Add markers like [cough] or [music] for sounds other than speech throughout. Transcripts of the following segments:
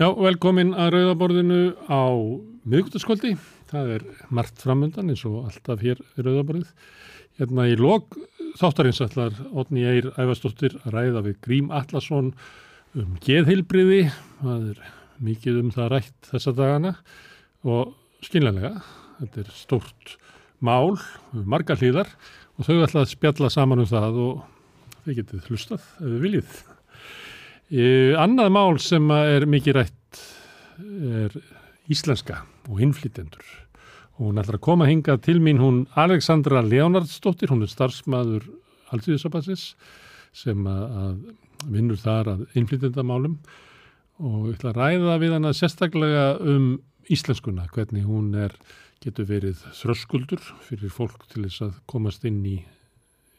Já, velkomin að Rauðaborðinu á miðgutaskvöldi. Það er margt framöndan eins og alltaf hér í Rauðaborðið. Hérna í lok þáttarins ætlar Otni Eir Ævarstóttir að ræða við Grím Allarsson um geðhilbriði. Það er mikið um það rætt þessa dagana og skynlega. Þetta er stórt mál, margar hlýðar og þau ætla að spjalla saman um það og þið getið hlustað ef þið viljið. Annað mál sem er mikið rætt er íslenska og innflytendur hún ætlar að koma hinga til mín hún Alexandra Leonardsdóttir, hún er starfsmæður Halsíðisabassins sem að vinnur þar að innflytendamálum og ætla að ræða við hana sérstaklega um íslenskuna, hvernig hún er, getur verið þröskuldur fyrir fólk til þess að komast inn í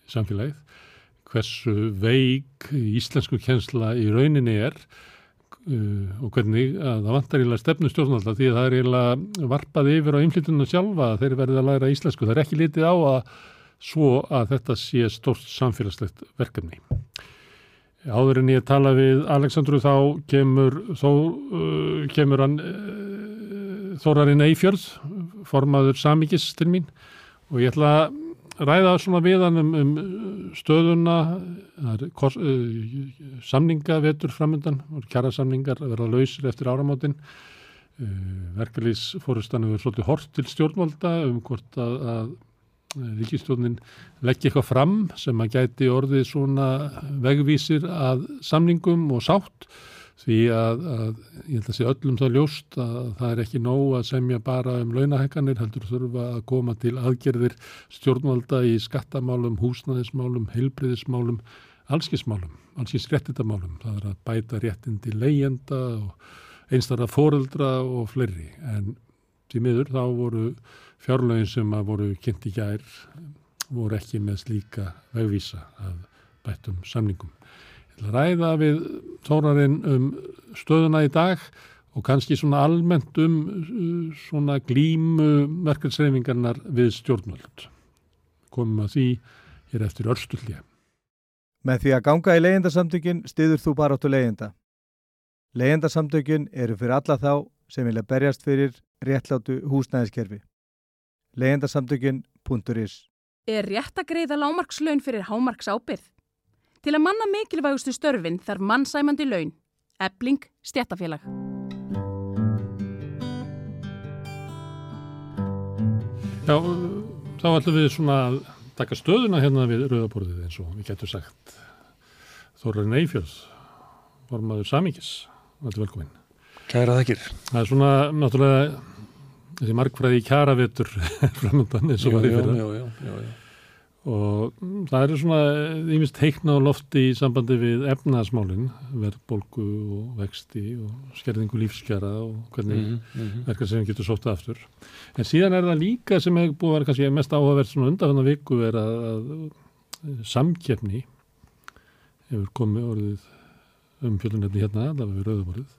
samfélagið hversu veik íslensku kjensla í rauninni er uh, og hvernig að það vantar ílega stefnustjórnalda því að það er ílega varpað yfir á innflytunum sjálfa að þeir verði að læra íslensku. Það er ekki litið á að svo að þetta sé stort samfélagslegt verkefni. Áður en ég tala við Aleksandru þá kemur, þó, uh, kemur hann uh, Þórarinn Eifjörð, formaður Samíkis til mín og ég ætla að ræða svona viðan um, um stöðuna, kos, uh, samningavetur framöndan, kjara samningar að vera lausir eftir áramáttin, uh, verkefliðsfórustanum er svolítið hort til stjórnvalda um hvort að, að ríkistjórnin leggja eitthvað fram sem að gæti orðið svona vegvísir að samningum og sátt því að, að ég held að sé öllum þá ljóst að það er ekki nóg að semja bara um launahekkanir, heldur þurfa að koma til aðgerðir stjórnvalda í skattamálum, húsnæðismálum, heilbriðismálum, allskismálum, allskisréttindamálum. Það er að bæta réttindi leyenda og einstaklega fóreldra og fleiri. En því miður þá voru fjárlögin sem að voru kynnt í gær voru ekki með slíka vegvísa að bættum samningum ræða við tónarinn um stöðuna í dag og kannski svona almennt um uh, svona glímu merkelsreifingarnar við stjórnvöld. Komum að því hér eftir örstullja. Með því að ganga í leyendasamtökin stiður þú bara áttu leyenda. Leyendasamtökin eru fyrir alla þá sem vilja berjast fyrir réttlátu húsnæðiskerfi. Leyendasamtökin.is Er rétt að greiða lámarkslaun fyrir hámarks ábyrð? Til að manna mikilvægustu störfin þarf mannsæmandi laun. Ebling stjættafélag. Já, þá ætlum við svona að taka stöðuna hérna við Rauðaborðið eins og við getum sagt. Þorður Neifjörð, formaður Samíkis, alltaf velkominn. Kæra þakkir. Það er svona náttúrulega þessi markfræði kjaravetur [laughs] framöndan eins og var í fyrra. Já, já, já, já og það eru svona ímest teikna á lofti í sambandi við efnaðasmálinn, verðbolgu og vexti og skerðingu lífskjara og hvernig mm -hmm. verkar sem getur sótt aftur. En síðan er það líka sem hefur búið að vera kannski mest áhugavert svona undanfanna viku er að, að samkjefni hefur komið orðið um fjölunefni hérna, allavega við rauðumorðið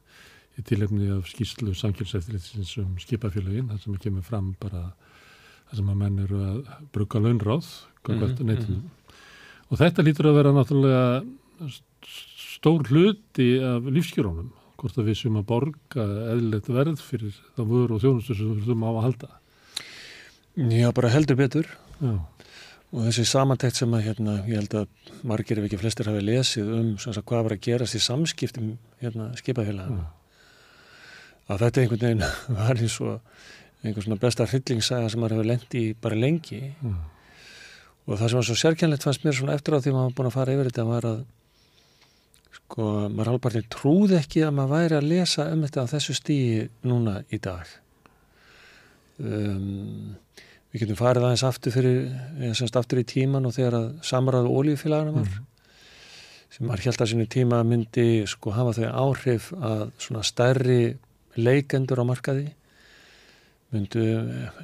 í tilhefni af skýslu samkjefnseftilitsins um skipafélagin, þar sem kemur fram bara þar sem að menn eru að bruka launráð mm -hmm. og þetta lítur að vera náttúrulega stór hluti af lífskjörónum hvort að við sem að borga eðlilegt verð fyrir það vöður og þjónustu sem við þurfum á að halda. Já, bara heldur betur. Já. og þessi samantækt sem að hérna, ég held að margir ef ekki flestir hafi lesið um sagt, hvað var að gerast í samskiptum hérna, skipafélagana að þetta einhvern veginn [laughs] var eins og einhvern svona besta hryllingssaga sem maður hefur lendi bara lengi. Já og það sem var svo sérkjænlegt fannst mér svona eftir á því að maður var búin að fara yfir þetta var að sko, maður halvpartin trúð ekki að maður væri að lesa um þetta á þessu stíi núna í dag um, við getum farið aðeins aftur fyrir, eða semst aftur í tíman og þegar að samræðu ólíufélagana var mm. sem maður held að sinu tíma myndi sko hafa þau áhrif að svona stærri leikendur á markaði myndu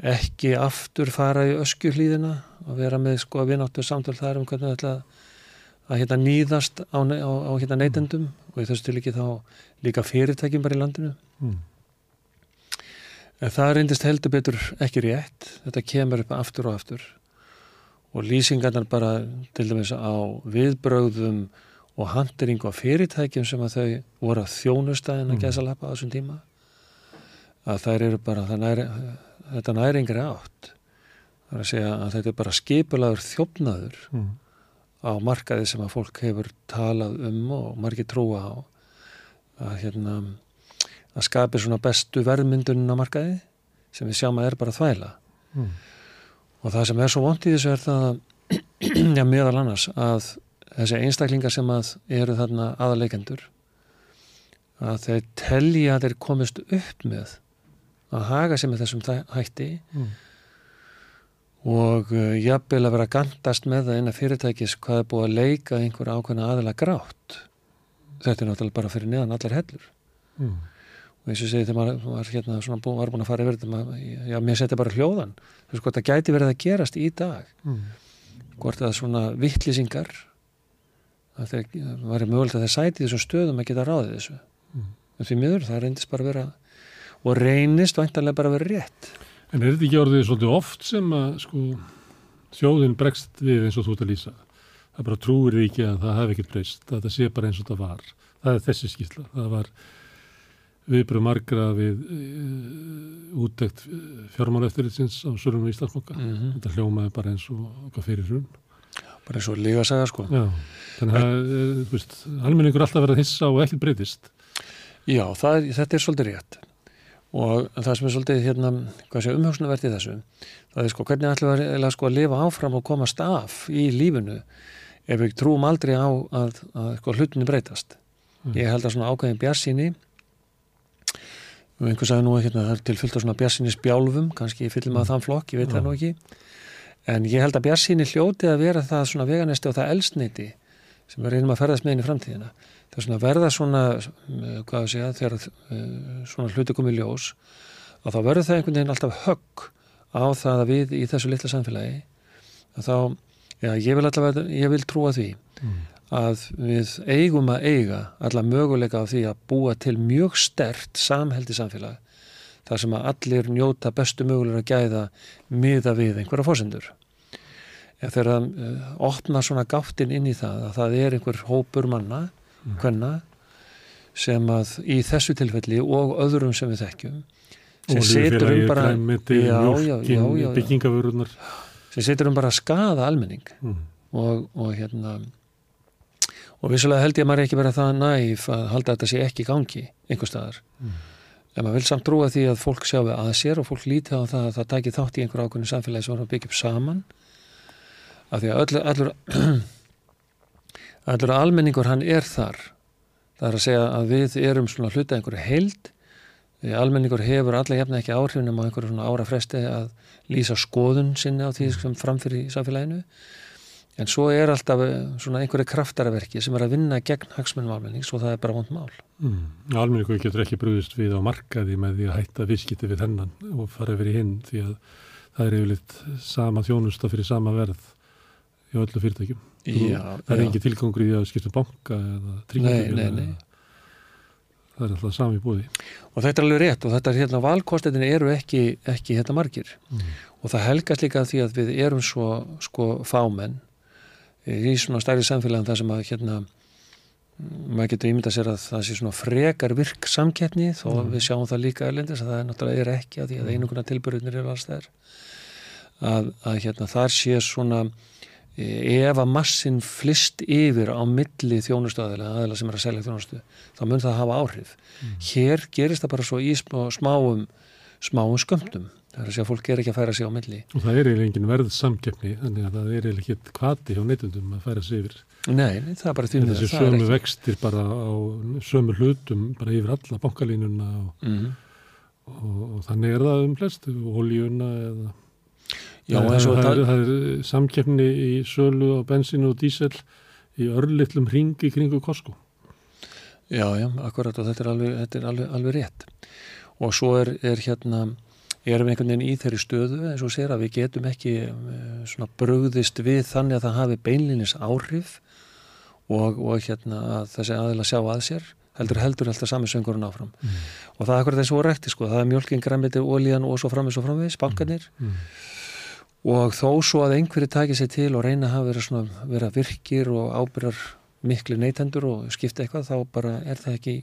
ekki aftur fara í öskjuhlýðina og vera með sko að vináttu samtal þar um hvernig þetta að hérna nýðast á, á, á hérna neytendum mm. og í þessu til ekki þá líka fyrirtækjum bara í landinu mm. en það reyndist heldur betur ekki rétt þetta kemur upp aftur og aftur og lýsingarnar bara til dæmis á viðbröðum og handering á fyrirtækjum sem að þau voru að þjónustæðin að Mm. gæsa lappa á þessum tíma að þær eru bara næri, þetta næringri átt það er að segja að þetta er bara skipulagur þjófnaður Mm. á markaði sem að fólk hefur talað um og margir trúa á að hérna að skapi svona bestu verðmyndunin á markaði sem við sjáum að er bara þvæla Mm. og það sem er svo vond í þessu er það að, [clears throat] já, meðal annars að þessi einstaklingar sem að eru þarna aðaleikendur að þeir telja að þeir komist upp með að haga sig með þessum hætti Mm. Og uh, jafnvel að vera að gandast með það innan fyrirtækis hvað er búið að leika einhver ákveðna aðila grátt þetta er náttúrulega bara fyrir neðan allar hellur Mm. og eins og segi þegar maður var, hérna, svona, búin, var búin að fara yfir þetta já, mér setja bara hljóðan þú veist hvort það gæti verið að gerast í dag Mm. hvort það svona vittlýsingar að þeir var mögulegt að þeir sæti þessum stöðum að geta ráðið þessu Mm. en því miður það reyndist bara að vera og reynist væntanlega bara að vera rétt En er þetta ekki orðið svolítið oft sem að sko þjóðin bregst við eins og þú ert að lýsa? Það bara trúir því ekki að það hafi ekkert breyst, þetta sé bara eins og það var. Það er þessi skýrsla. Það var viðbröð margra við uh, úttekt fjármála eftirritsins á Sörunum í Íslandsmoka. mm -hmm. Þetta hljómaði bara eins og okkar fyrir hrun. bara eins og líka að segja sko Já, þannig að, uh, þú veist, almenningur alltaf verið að hissa og ekkert breytist. Já, er- þetta er svolítið rétt og það sem er svolítið hérna, hvað sé umhjómsnavert í þessu það er sko hvernig ætlum við eiginlega sko að lifa áfram og komast af í lífinu ef við trúum aldrei á að, að sko, hlutinu breytast? Mm. ég held að svona ákveðin bjarsýni og einhver sagði nú hérna það er til fullt af svona bjarsýni spjálfum kannski fyllum að þann flokk, ég veit það nú ekki. En ég held að bjarsýni hljóti að vera það svona veganesti og það eldsneiti sem við reynum að ferðast með inn í framtíðina það er svona verða svona eh, hvað að segja, þegar uh, svona hluti komið ljós að þá verður það einhvern veginn alltaf högg á það að við í þessu litla samfélagi að þá, já, ég vil allavega ég vil trúa því Mm. að við eigum að eiga alla möguleika á því að búa til mjög stert samheldi samfélag þar sem að allir njóta bestu mögulegur að gæða miða við einhverja fórsendur en þegar það uh, opna svona gáttin inn í það að það er einhver hópur manna. Hvenna sem að í þessu tilfelli og öðrum sem við þekkjum sem setur um Olíufélagið, bara byggingavörunar. sem setur um bara að skada almenning Mm. og, og hérna og vissulega held ég að maður ekki verið það næf að halda þetta sé ekki í gangi einhver staðar Mm. en maður vil samt trúa því að fólk sjá við að sér og fólk líti á það að það taki þátt í einhver ákveðinu samfélagi sem voru að byggja upp saman af því að öllur, allur allur almenningur hann er þar. Það er að segja að við erum svona hluta einhverju heild. Almenningur hefur alla jafna ekki áhrifunum á einhverju svona ára fresti að lýsa skoðun sinni á því sem framfyrir í samfélaginu. En svo er alltaf eh, svona einhverju kraftaraverki sem er að vinna gegn hagsmunum almennings og það er bara vond mál. Mm. Almenningur getur ekki brúðist við á markaði með því að hætta viðskipti við hennan og fara yfir í hinn því að það er yfirleitt sama þjónusta fyrir sama verð í öllu fyrirtækjum. Já, það er ekki tilgangur í því að skipta banka eða nei. Það er alltaf sami búði. og þetta er alveg rétt og þetta er hérna valkostetin eru ekki, ekki hérna margir Mm. og það helgast líka því að við erum svo sko fámenn í svona stærri samfélagin þar sem að hérna mm, maður getur ímyndað sér að það sé svona frekar virk samkeppni þó Mm. við sjáum það líka erlendis að það er náttúrulega er ekki að því að einuguna tilbyrðunir eru alls þær að, að hérna þar sé svona ef að massin flist yfir á milli þjónustöðilega aðeila sem er að selja þjónustu þá mun það hafa áhrif. Hér gerist það bara svo í smá, smáum smáum skömmtum. Það er að segja að fólk er ekki að færa sig á milli. Og það er eiginlega engin verð samkeppni þannig að það er eiginlega ekki kvati hjá neytundum að færa sig yfir. nei, það er bara því Þessi það er sömu ekki. vextir bara á sömu hlutum bara yfir alla bankalínuna og, mm. og, og þannig er það um flest, oljuna eða já, það, það, það, er, það er samkeppni í sölu á bensínu og dísel í örlittlum ringi kringu Costco. já, já, akkurat og þetta er alveg, þetta er alveg, alveg rétt og svo er, er hérna erum einhvern veginn í þeirri stöðu eins og sér að við getum ekki eh, svona brugðist við þannig að það hafi beinlinis áhrif og, og hérna að þessi aðila sjá að sér heldur heldur alltaf sami söngurinn áfram Mm. og það er akkurat eins og rekti sko, það er mjölkin, græmiti, ólíjan og svo framvis og framvis, bankanir Mm. Og þó svo að einhverju taki sér til og reyna að hafa vera, svona, vera virkir og ábyrjar miklu neytendur og skipta eitthvað þá bara er það ekki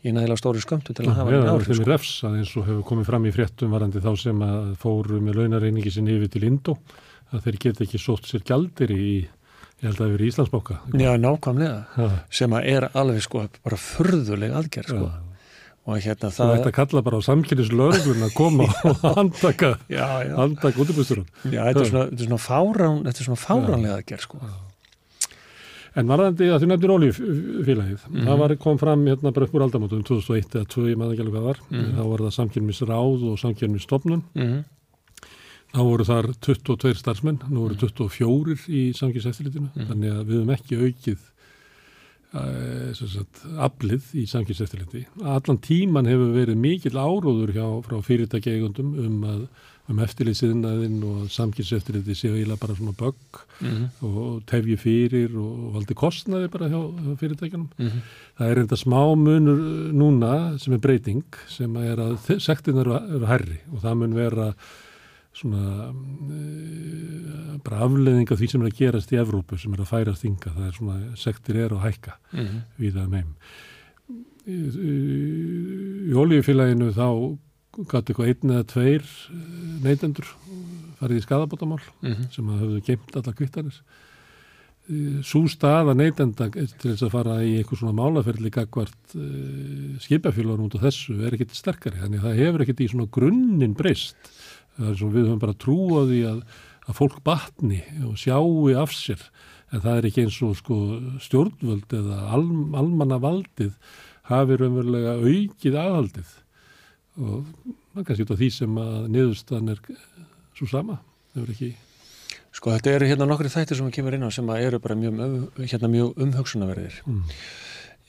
í nægilega stóri skömmtu til að hafa eða einn það er sko. refsað eins og hefur komið fram í fréttum varandi þá sem að fóru með launareiningi sinni yfir til Indó að þeir geta ekki sótt sér gjaldir í, ég held að það verið Íslandsbóka Já, nákvæmlega, Já, sem að er alveg sko bara furðuleg aðgerð sko. já. Og hérna Þú það ætti að kalla bara á samkynnislörglun að koma [laughs] og handtaka, [laughs] handtaka útibústurinn. já þetta, er svona, þetta er svona fárán þetta er svona fáránlega aðgerð sko. En varðandi að þú nefndir ólífélagið, Mhm. það var, kom fram hérna bara upp úr aldamótum 2001 eða 2, ég maður ekki alveg hvað var, Mhm. þá var það samkynnisráð og samkynnisstofnun, mm þá voru þar 22 starfsmenn, nú voru 24 í samkynnseftirlitinu, Mhm. þannig að við höfum ekki aukið aflið í samkynnseftirliti. Allan tíman hefur verið mikill áróður hjá, frá fyrirtækjaegundum um um eftirlitsiðnaðinn og samkynnseftirliti séu eiginlega bara svona bögg -hmm. og tefji fyrir og valdi kostnaði bara hjá, hjá fyrirtækjanum. Mhm. Það er enda smá munur núna sem er breyting sem er að sektin eru, eru herri og það mun vera svona e, bara afleðing af því sem er að gerast í Evrópu sem er að færast ynga. Það er svona sektir eru að hækka Mhm. við það meim. Í, olíufélaginu þá gæti eitthvað einn eða tveir eh, neytendur farið í skadabótamál Mhm. sem að höfðu geimt alla kvittanir. Sú staða neytenda til þess að fara í eitthvað svona málaferðli gagvart uh, skipafélagur út á þessu er ekkit sterkari. Þannig að það hefur ekkit í svona grunninn breyst. Það er svona við höfum bara trú á því að, að fólk batni og sjáu af sér. En það er ekki eins og sko stjórnvöld eða al, almanna valdið hafi raunverulega aukið aðhaldið. Og það er kannski af því sem að niðurstan er svo sama. Það er ekki... Sko þetta eru hérna nokkri þættir sem kemur inn á sem eru bara mjög, um, hérna, mjög umhugsunarverðir. Mm.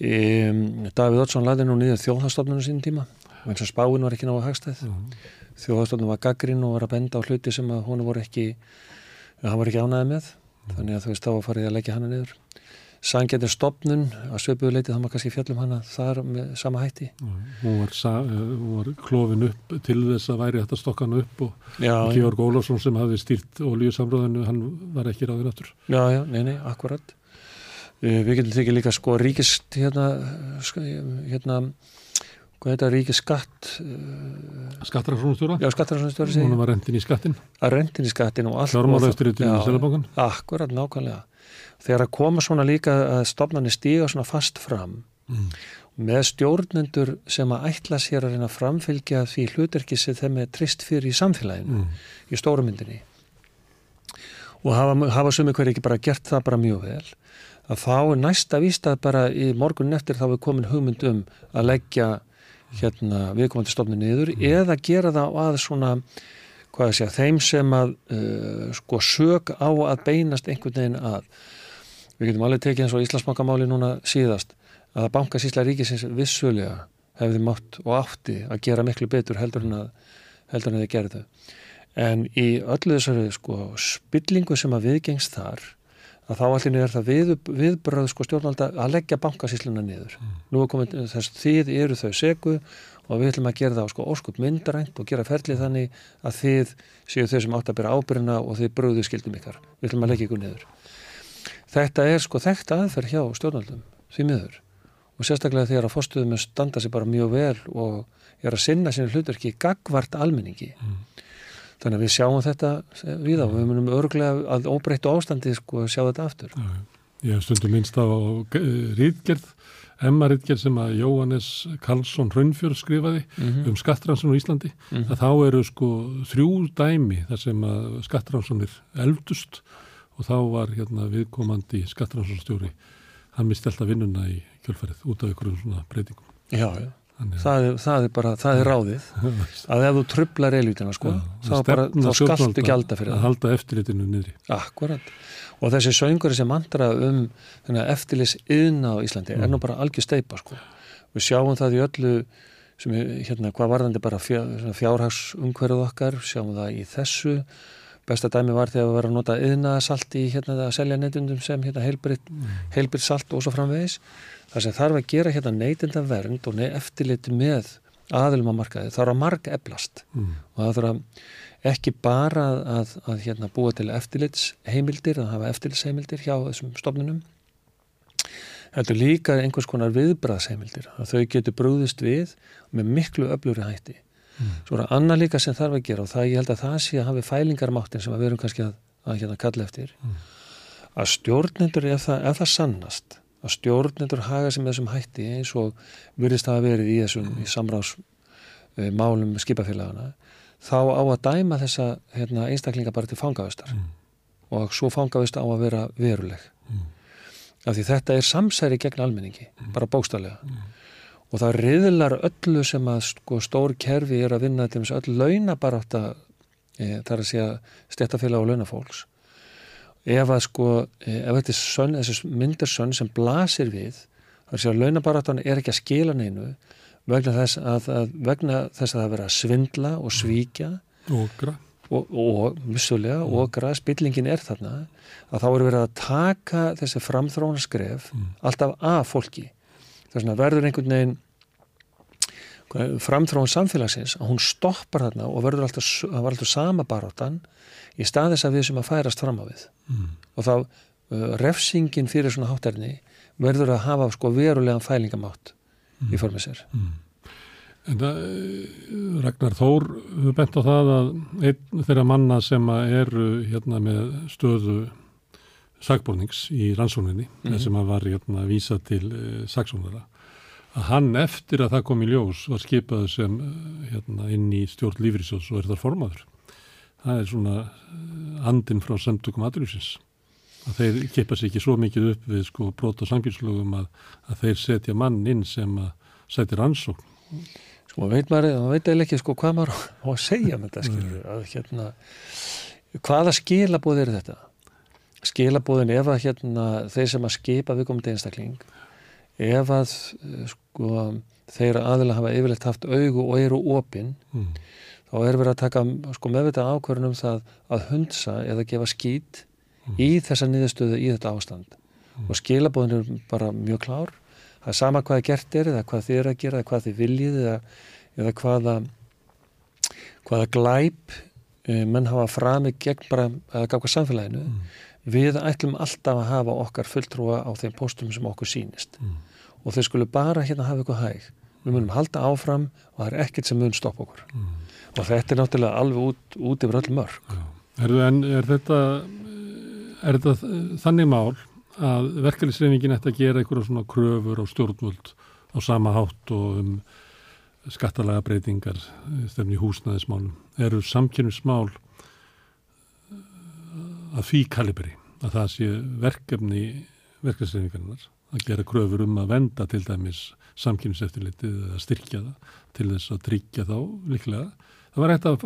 Um, Davíð Oddsson laði nú niður þjóðhastofnunum sín tíma eins og spáin var ekki náðu hagstæð. Mm. Þjóðhastofnun var gaggrín og var að benda á hluti sem að hún voru ekki, hann var ekki ánæði með. Þannig að þú veist þá að farið að leggja hana niður. Sangetir stopnun að sveipuðu leiti þá maður kannski fjallum hana þar með sama hætti. Hún var, eh, var klofin upp til þess að væri þetta stokkana upp og Georg Ólafsson sem hafði stýrt olíusamröðinu, hann var ekki ráðin aftur. já, já, nei, nei, akkurat. Uh, við getum tekið líka sko ríkist hérna, hérna, hvað heita ríkis skatt, uh, Skattarafsónustjóra, já, skattaransstjóri hún var rendin í skattin, að rentin í skattin og allt. fjármála eftir í Já, Sælabankan. Akkurat, nákvæmlega. Þegar að koma svona líka að stofnarnir stíga svona fast fram Mm. með stjórnendur sem að ætla sér að reyna að framfylgja því hluterki sem þeim er trist fyrir í samfélaginu, Mm. í stórumyndinni og hafa, hafa sumi hverju ekki bara gert það bara mjög vel að þá næsta vístað bara í morgun eftir þá er komin hugmynd um að leggja hérna viðkomandi stofni niður eða gera það að svona hvað ég segja, þeim sem að uh, sko sög á að beinast einhvern veginn að. Við getum alveg tekið eins og Íslandsbankamáli núna síðast að bankasísla ríkisins vissulega hefði mátt og átti að gera miklu betur heldur en að heldur en að þið gerðu. En í öllu þessari sko spillingu sem að viðgengst þar að þá allir er það við, viðbröð sko stjórnvalda að leggja bankasísluna niður. Nú er komið þess þið eru þau segu og við ætlum að gera það sko óskup myndrænt og gera ferlið þannig að þið séu þau sem átt að byrja ábyrjuna og þið bröðu skildum ykkar. Við ætlum að leggja ykkur niður. Þetta er sko þekkt aðferð hjá stjórnvaldum því miður. Og sérstaklega þegar að fórstuðum standa sér bara mjög vel og er að sinna sinni hlutverki gagvart almenningi þannig að við sjáum þetta við á við munum örglega að óbreyttu ástandi sko sjá þetta aftur Já, Ég hef stundum minnst á uh, rítgerð, Emma-rítgerð sem að Jóhannes Karlsson Raunfjörð skrifaði mm um skattransun á Íslandi. Mhm. Að þá eru sko þrjú dæmi þar sem að skattransunir eldust og þá var hérna viðkomandi skattransunstjóri. Hann misti alltaf vinnuna í kjölfarið út af ykkur svona breytingum. já, já. Að- Það, er, það er bara, það er ráðið [laughs] að ef þú trublar eilvítina sko, þá, bara, þá skaltu stjórnvalda gjalda fyrir að það halda eftirlitinu niðri. Akkurat. Og þessi söngur sem mantra um eftirlis yðna á Íslandi er nú bara algjör steipa sko. Við sjáum það í öllu sem er, hérna, hvað varðandi bara fjár, fjárhagsumhverjuð okkar, sjáum það í þessu. Besta dæmi var þegar við varum að nota yðnaðasalt í hérna að selja neytundum sem hérna heilbritt, heilbritt salt og svo framvegis. Það sem þarf að gera hérna neytinda vernd og ney eftirlit með aðilum á markaði, er að marg eflast Mm. og það þarf að ekki bara að, að, að hérna, búa til eftirlitsheimildir, að hafa eftirlitsheimildir hjá þessum stofnunum heldur líka einhvers konar viðbraðsheimildir að þau getur brúðist við með miklu öfluri hætti mm. svo er annað líka sem þarf að gera og það ég held að það sé að hafi fælingarmáttin sem að við erum kannski að, að hérna kalla eftir mm. að stjórnendur ef það, ef það sannast að stjórnendur haga sem þessum hætti eins og virðist að hafa verið í þessum í samráðsmálum uh, skipafélagana þá á að dæma þessa hérna, einstaklinga bara til fangavistar mm. og svo fangavist á að vera veruleg mm. af því þetta er samsæri gegn almenningi, mm. bara bókstallega mm. og það riðlar öllu sem að sko, stór kerfi er að vinna til þess að öll launa bara átt að e, þar að segja stjættafélag og launafólks ef að sko e, ef þetta er sönn, þessi myndir sönn sem blasir við þar að segja að launabaráttan er ekki að skila neinu vegna þess að, að, vegna þess að það vera að svindla og svíkja Ógra og, og vissulega, mm. ógra, spillingin er þarna að þá eru verið að taka þessi framþrónaskref mm. alltaf að fólki þess að verður einhvern veginn framþróun samfélagsins að hún stoppar þarna og verður alltaf, alltaf sama baróttan í staðis að við sem að færast fram á við mm. og þá uh, refsingin fyrir svona hátterni verður að hafa sko verulegan fælingamátt mm. í formið sér. Mm. En það, eh, Ragnar Þór bent á það að einn þeirra manna sem eru hérna með stöðu sagbónings í rannsóninni, mm -hmm. sem að var hérna vísa til eh, sagsónara, að hann eftir að það kom í ljós var skipað sem eh, hérna inn í stjórn lífriðsjóðs og er þar formaður. Það er svona eh, andin frá samtökum aðrjúsins að þeir kipa sér ekki svo mikið upp við sko brot og samkynslugum að, að þeir setja mann inn sem að setja rannsókn Sko veit maður, maður veit eða ekki sko hvað maður á að segja með þetta skilur, að hérna hvaða skilabóð er þetta? Skilabóðin ef að hérna þeir sem að skipa viðkomandi einstakling ef að sko þeir aðeins hafa yfirlegt haft augu og eru opinn mm. Þá er verið að taka sko meðvita ákvörðunum það að hundsa eða gefa skýt mm. í þessa niðurstöðu í þetta ástand mm. og skilabóðin er bara mjög klár það er sama hvað gert er eða hvað þið er að gera eða hvað þið viljið eða, eða hvaða hvaða glæp e, menn hafa framið gegn bara að gafka samfélaginu mm. við ætlum alltaf að hafa okkar fulltrúa á þeim postum sem okkur sínist mm. og þau skulle bara hérna hafa ykkur hæg við munum halda áfram og það er ekkert sem mun stoppa okkur mm. Og þetta er náttúrulega alveg út, út yfir öll mörg er, er þetta er þetta þannig mál að verkefnisreifingin ætti að gera einhverja svona kröfur á stjórnvöld á sama hátt og um skattalega breytingar stefni húsnæðismálum eru samkynnsmál uh, að því kalibri að það sé verkefni verkefnisreifingarnar að gera kröfur um að venda til dæmis samkynnseftirlitið eða styrkja það til þess að tryggja þá líklega. Það var hægt að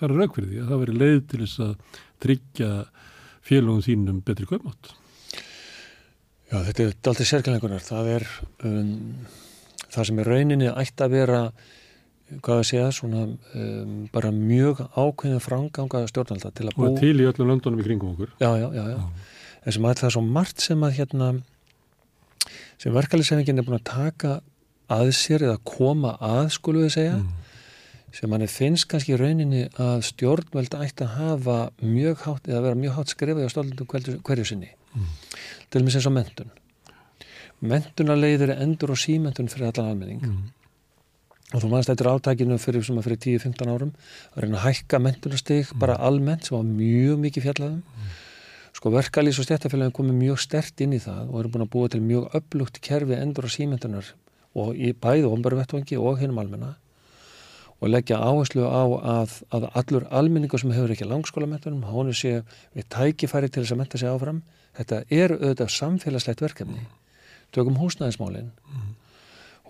fara raukverði að það veri leið til þess að tryggja félagum þínum betri köpmátt. Já, þetta er alltaf sérkjælingunar. Það er um, það sem er rauninni ætti að vera, hvað að segja, svona um, bara mjög ákveðin franganga stjórnalda til að bú... Og til í öllum löndunum í kringum okkur. Já, já, já. já. En sem að það er svo margt sem að hérna, sem verkefælisefingin er búin að taka að sér eða koma að, skulum við segja, mm. Sem manni finnst kannski rauninni að stjórnvelda ætti að hafa mjög hátt, eða vera mjög hátt skrifaði á stjórnaldum hverju sinni. Mm til og með eins og mentun mentunarleiður er endur og símentun fyrir allan almenning mm. og þú maður stættir átækinu fyrir, fyrir 10-15 árum að reyna að hækka mentunarstig mm. bara almennt sem var mjög mikið fjallaðum mm. sko verkalýs og stjættafélagin komið mjög stert inn í það og eru búin að búa til mjög upplugt kerfi endur og símentunar og í bæðu ombarvettvangi og hinnum almenna og leggja áherslu á að, að allur almenningu sem hefur ekki langskóla mentunum, hónu sé við tækifæri til þess að menta sig áfram þetta er auðvitað samfélagslegt verkefni tökum húsnæðismálin mm.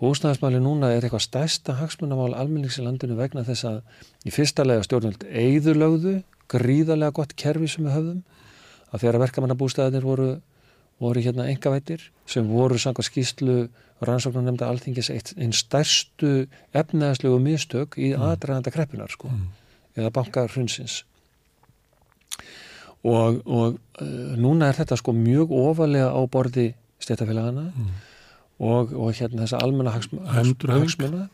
húsnæðismálin núna er eitthvað stærsta hagsmunamál almenningsi landinu vegna þess að í fyrsta lega stjórnvöld eigðulögðu gríðarlega gott kerfi sem við höfðum að þeirra verkamannabústæðinir voru, voru hérna engavættir sem voru sanga skýslu rannsóknar nefnda alþingis einn stærstu efnæðslegu mistök í mm. aðdraganda kreppunar sko, mm. eða bankar hrunsins og, og uh, núna er þetta sko mjög ofalega á borði stéttafélagana mm. og, og hérna þessa almenna hagsmuna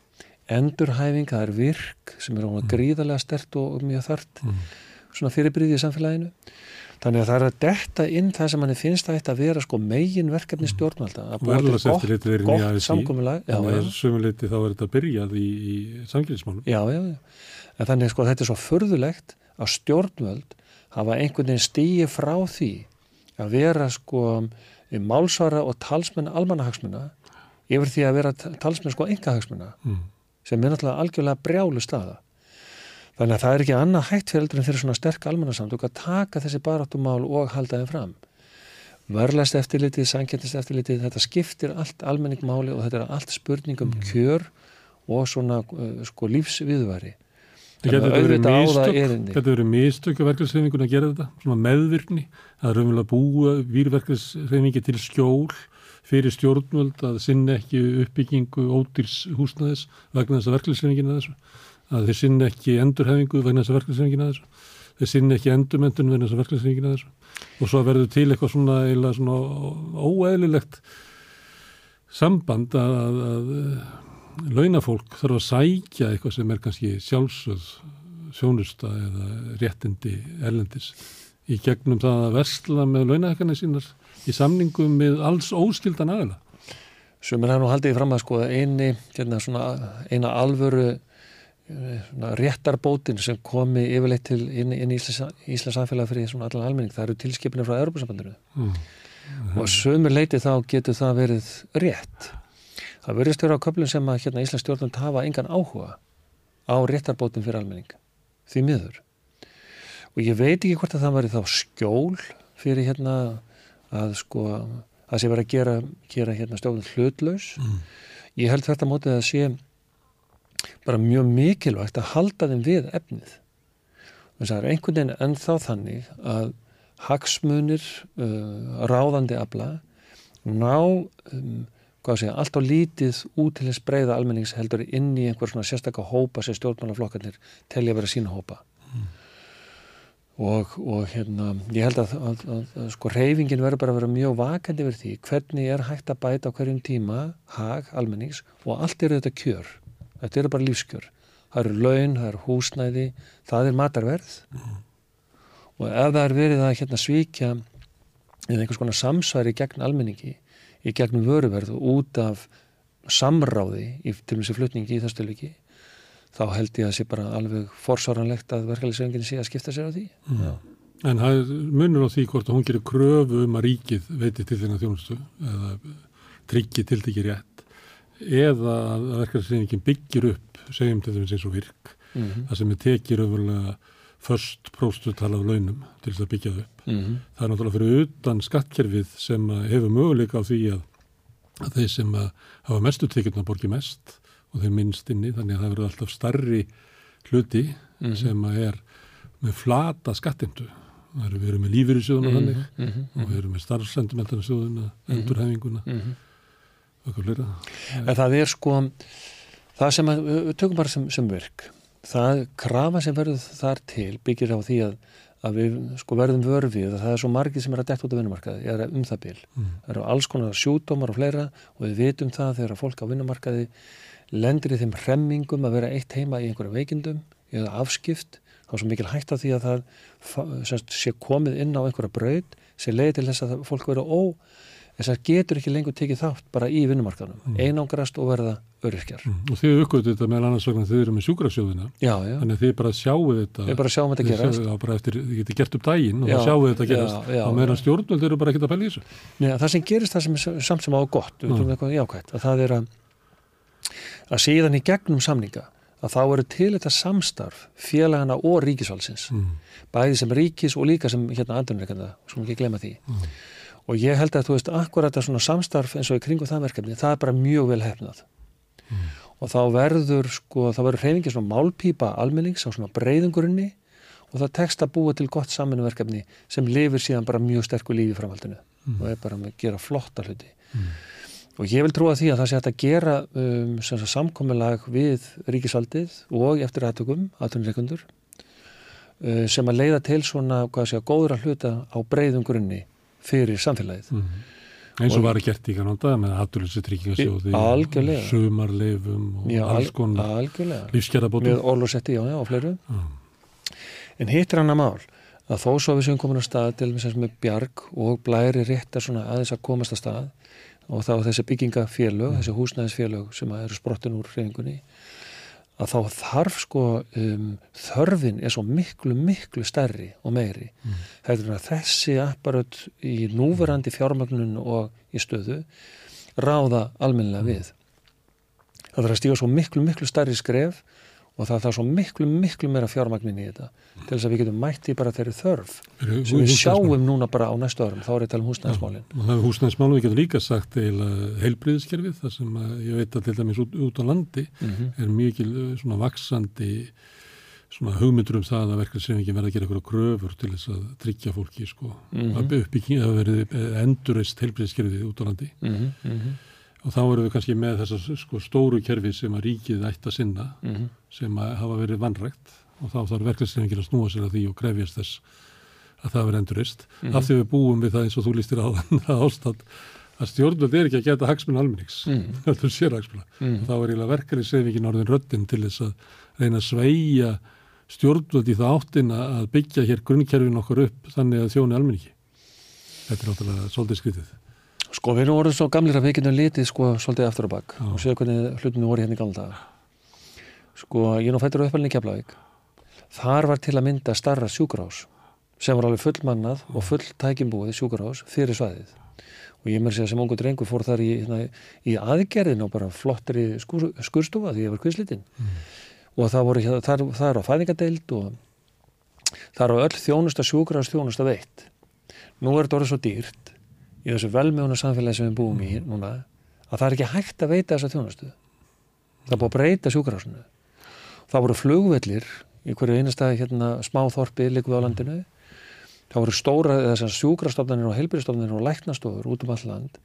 endurhæfing, það er virk sem er mm. gríðarlega stert og, mjög þart mm. svona fyrirbríði í samfélaginu þannig að það er að detta inn það sem manni finnst að þetta vera sko megin verkefni stjórnvalda. Að búa til gott, gott samkomiðlag þannig að sumuleiti þá er þetta byrjað í, í samkynnsmálum já, já, já, en þannig sko þetta er svo förðulegt að stjórnvöld hafa einhvern veginn stíi frá því að vera sko málsvara og talsmenn almannahagsmuna yfir því að vera talsmenn sko engahagsmuna mm. sem er náttúrulega algjörlega brjálu staða Þannig að það er ekki annað hægt fyrir eldur en fyrir svona sterk almannarsamtök að taka þessi baráttumál og halda þeim fram. Vörlast eftirlitið, sankjæntist eftirlitið, þetta skiptir allt almenningmáli og þetta er allt spurningum mm. kjör og svona uh, sko lífsviðværi. Þetta verið mistök að verkefnsreifingun að gera þetta, svona meðvirkni, er raunverulega búa výrverkefnsreifingi til skjól fyrir stjórnvöld að sinna ekki uppbyggingu ódýrs húsnaðis vegna þess að verkefnsreifingin er þessu að þeir sinna ekki endurhefingu vegna þess að verkefnisreifingina þessu, þeir sinna ekki endurmyndun vegna þess að verkefnisreifingina þessu og svo verður til eitthvað svona, svona óeðlilegt samband að, að, að launafólk þarf að sækja eitthvað sem er kannski sjálfsögð sjónusta eða réttindi erlendis í gegnum það að versla með launahekkarnir sínar í samningum með alls óskildan aðeila. Sem er hann og haldið fram að sko eini, hérna, eina alvöru réttarbótin sem komi yfirleitt til inn, inn í Íslands samfélag fyrir svona allan almenning, það eru tilskipinir frá Europasambandinu mm. og sömur leiti þá getur það verið rétt. Það verður stjóra á köflun sem að hérna, Íslands stjórnum hafa engan áhuga á réttarbótin fyrir almenning. Því miður. Og ég veit ekki hvort að það verið þá skjól fyrir hérna að sko að sé verið að gera, gera hérna stjórnum hlutlaus. Mm. ég held þetta mótið að sé bara mjög mikilvægt að halda þeim við efnið. Það er einhvern veginn ennþá þannig að hagsmunir uh, ráðandi afla ná um, segja, allt á lítið út til þess breyða almenningsheldur inn í einhver svona sérstakka hópa sem stjórnmálaflokkarnir telja að vera sína hópa. Mm. Og, og hérna, ég held að, að, að, að sko reyfingin verður bara að vera mjög vakandi verið því hvernig er hægt að bæta á hverjum tíma hag almennings og allt eru þetta kjör þetta eru bara lífskjör. Það eru laun, það eru húsnæði það er matarverð. Mm. og ef það er verið að hérna svíkja eða einhvers konar samsværi gegn almenningi í gegnum vöruverð og út af samráði í til og með sér flutningi í þessu tilviki þá held ég að það sé bara alveg forsvaranlegt að verkefælisöngin sé að skipta sér á því. Mm. En munur á því hvort hún gerir kröfu um að ríkið veiti til þennan þjónustu eða tryggji til því ekki rétt eða að verkefnisreyningin byggir upp segjum til þess eins og virk mm -hmm. það sem er tekið öfurlega först próstutal af launum til þess að byggja það upp. Mm -hmm. Það er náttúrulega fyrir utan skattkerfið sem hefur möguleika á því að, að þeir sem hafa mestu tekjurna borgi mest og þeir minnst inni þannig að það verður alltaf starri hluti mm -hmm. sem er með flata skattindu. Það eru verið með lífyrirsjóðuna þannig mhm, og við erum með starfsendumeltarnarsjóðuna, mhm. endurhefinguna mhm en það er sko það sem að, við tökum bara sem, sem verk. Það krafa sem verður þar til byggir á því að, að við sko verðum vörfið og það er svo margið sem er að detta út á vinnumarkaði, er um það bil. Mm. það eru alls konar sjúdómar og fleira og við vitum það þegar fólk á vinnumarkaði lendir í þeim hremmingum að vera eitt heima í einhverju veikindum eða afskipt, þá er svo mikil hægt af því að það semst, sé komið inn á einhverja braud sem leiði til þess að fólk verður ó þess að getur ekki lengur tekið þátt bara í vinnumarkanum, mm. einangrast og verða öryrkjar. Mm. Og þið aukvöldu þetta með annars vegna þið eru með sjúkrasjóðina. Já, já. þannig að þið bara sjáu þetta. Þið bara sjáum þetta gerast. sjá, bara eftir, þið getur gert upp dægin og já, þá sjáu þetta gerast. Og meðan stjórnvöld eru bara ekkert að pæla í þessu. Nei, Það sem gerist það sem er samt sem á gott. Jákvæmt, að það er að að síðan í gegnum samninga að þá eru til þetta samstarf félagana og ríkisvalsins mm. bæði sem ríkis og líka sem hérna andunreikanda, og ég held að þú veist, akkurat að svona samstarf eins og í kringum það verkefni, það er bara mjög vel hefnað mm. og þá verður sko, þá verður hreyfingi svona málpýpa almennings á svona breyðungurinn og það tekst að búa til gott saminverkefni sem lifir síðan bara mjög sterkur lífi framhaldinu mm. og er bara með að gera flotta hluti mm. og ég vil trúa því að það sé að gera um, samkominlag við ríkisaldið og eftir aðtökum, aðtökunreikundur uh, sem að leiða til svona, hvað sé að góðra hluta á breyðungurinn fyrir samfélagið. Mm -hmm. eins og, og var að gert í kannanda með aðdurlösu tryggingasjóði sumarleifum og já, alls konar lífsgerðabótum með orlosetti já, já, og fleiru mm. en hitt er hann að mál að þó svo við séum komin á stað til með bjarg og blæri réttar aðeins að komast á stað og þá þessi byggingafélög, þessi húsnæðisfélög sem eru sprottin úr hreifingunni að þá þarf sko um, þörfin er svo miklu, miklu stærri og meiri. Mm. Að þessi apparat í núverandi fjármagnun og í stöðu ráða almennilega við. Það þarf að stíga svo miklu, miklu stærri skref og það þarf svo miklu, miklu meira fjármagnin í þetta til þess að við getum mætti bara þeirri þörf Eru, sem við sjáum núna bara á næstu árum, þá er þetta um húsnæðismálin. Ja, það er húsnæðismálin, við getum líka sagt eða heilbriðiskerfið, þar sem ég veit að til dæmis út, út á landi mm -hmm. er mikil svona vaksandi svona hugmyndur um það að verkefnisefingin verða að gera eitthvað kröfur til þess að tryggja fólki sko, mm -hmm. að uppbyggja að verði endurist heilbriðiskerfið út á landi. Mm -hmm og þá eru við kannski með þessar sko, stóru kerfi sem að ríkið ætti að sinna mm -hmm. sem að hafa verið vannrægt og þá þarf verkefnisleifingin að snúa sér að því og krefjast þess að það verið endurist mm -hmm. af því við búum við það eins og þú lístir á [laughs] það ástand að stjórnvöld er ekki að geta hagsmun almennings, [laughs] mm -hmm. þá er eiginlega verkefnisleifingin orðin röttin til þess að reyna að sveia stjórnvöld í það áttin að byggja hér grunnkerfin okkur upp þannig að þjóni almenningi þetta er náttúrulega svolítið skritið Sko við erum orðið svo gamlir að við getum litið sko svolítið aftur og bakk og séu hvernig hlutinu voru hérna í gamla daga. Sko ég nú fættur uppalinn í Keflavík. Þar var til að mynda starra sjúkurás sem var alveg fullmannað og full tækimbúið sjúkurás fyrir svæðið. Og ég mér sé að sem ungu drengur fór þar í, hérna, í aðgerðin og bara flottri skur, skurstofa því ég var kvislitinn. Mm. Og það voru hérna, þar, þar á fæðingadeild og þar á öll þjónusta sjúkurás þjónusta veitt. Nú er þetta orðið svo dýrt í þessu velmjónu samfélagi sem við búum í mm. núna að það er ekki hægt að veita þessa þjónustu. Það er búið að breyta sjúkarásinu það voru flugvellir í hverju einastæði hérna smáþorpi líkuð á landinu. Það voru stóra þessar sjúkarastofnarnir og heilbyrjastofnarnir og læknastofur út um all land.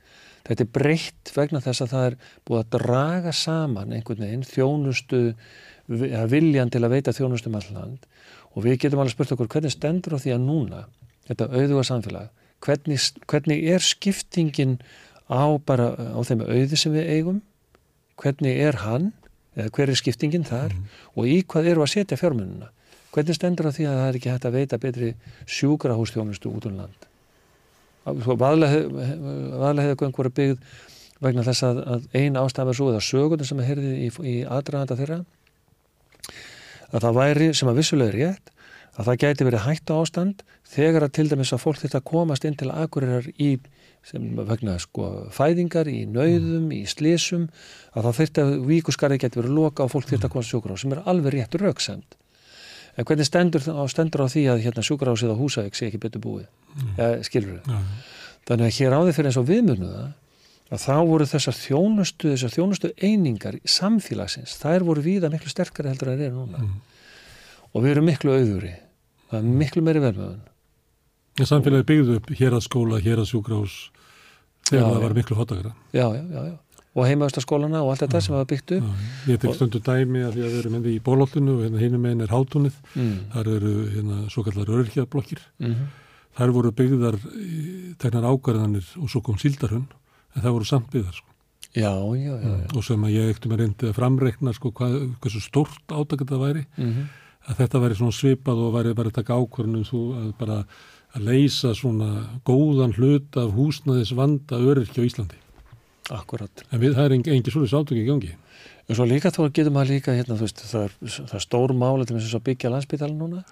Þetta er breytt vegna þess að það er búið að draga saman einhvern veginn þjónustu viljan til að veita þjónustu um all land. Og við getum alveg spurt okkur hvernig stendur á því að núna þetta auðvuga samfélag hvernig, hvernig er skiptingin á bara á þeim auði sem við eigum? Hvernig er hann? Eða hver er skiptingin þar? Mm. og í hvað eru að setja fjármununa hvernig stendur það því að það er ekki hægt að veita betri sjúkrahústjónustu út um land? Vaðlega hefur einhverja byggð vegna þess að, að eina ástæða svo eða sögundum sem að herði í, í aðdraðanda þeirra að það væri sem að vissulega er rétt að það gæti verið hættu ástand þegar að til dæmis að fólk þetta komast inn til aðgurirar í sem vegna sko fæðingar í nauðum, í slísum að það þurfti að víkuskarði geti verið loka og fólk að komast sjúkrá sem er alveg rétt rauksend en hvernig stendur á, stendur á því að hérna sjúkrásið á húsavík sé ekki betur búið mm. ja, skilur þau ja. þannig að hér áður fyrir eins og viðmjönuða að þá voru þessar þjónustu þessar þjónustu einingar samfélagsins þær voru víða miklu sterkari heldur að það er núna mm. og við erum miklu auðuri það er miklu meiri verðmöðun Samfélagi byggðu upp hér að skóla, hér að sjúkrahús þegar já, það var miklu hotakara Já, já, já, já. Og heimaðurstaskólana og allt þetta sem var byggt upp. Ég tek stundu dæmi að því að við erum með í bólóllinu og hérna hínum einn er hátunnið mm. þar eru hérna svo kallar örkjablokkir mm -hmm. þar voru byggðar tegnar ágarðanir og svo kom síldarhund en það voru samt byggðar sko. já, já, já, já. Og sem að ég ektum að reyndi að framreikna sko hvað, hversu stórt átak þetta væri. Mm -hmm að þetta væri svona svipað og væri bara að taka ákvörnum þú að bara að leysa svona góðan hlut af húsnaðis vanda öryrkja á Íslandi. Akkurat. En við, það er engi, engi svolítið sátöki í gangi. En svo líka þá getur maður líka hérna, þú veist, það er, það er stór máli til þess að byggja landsbytalan núna.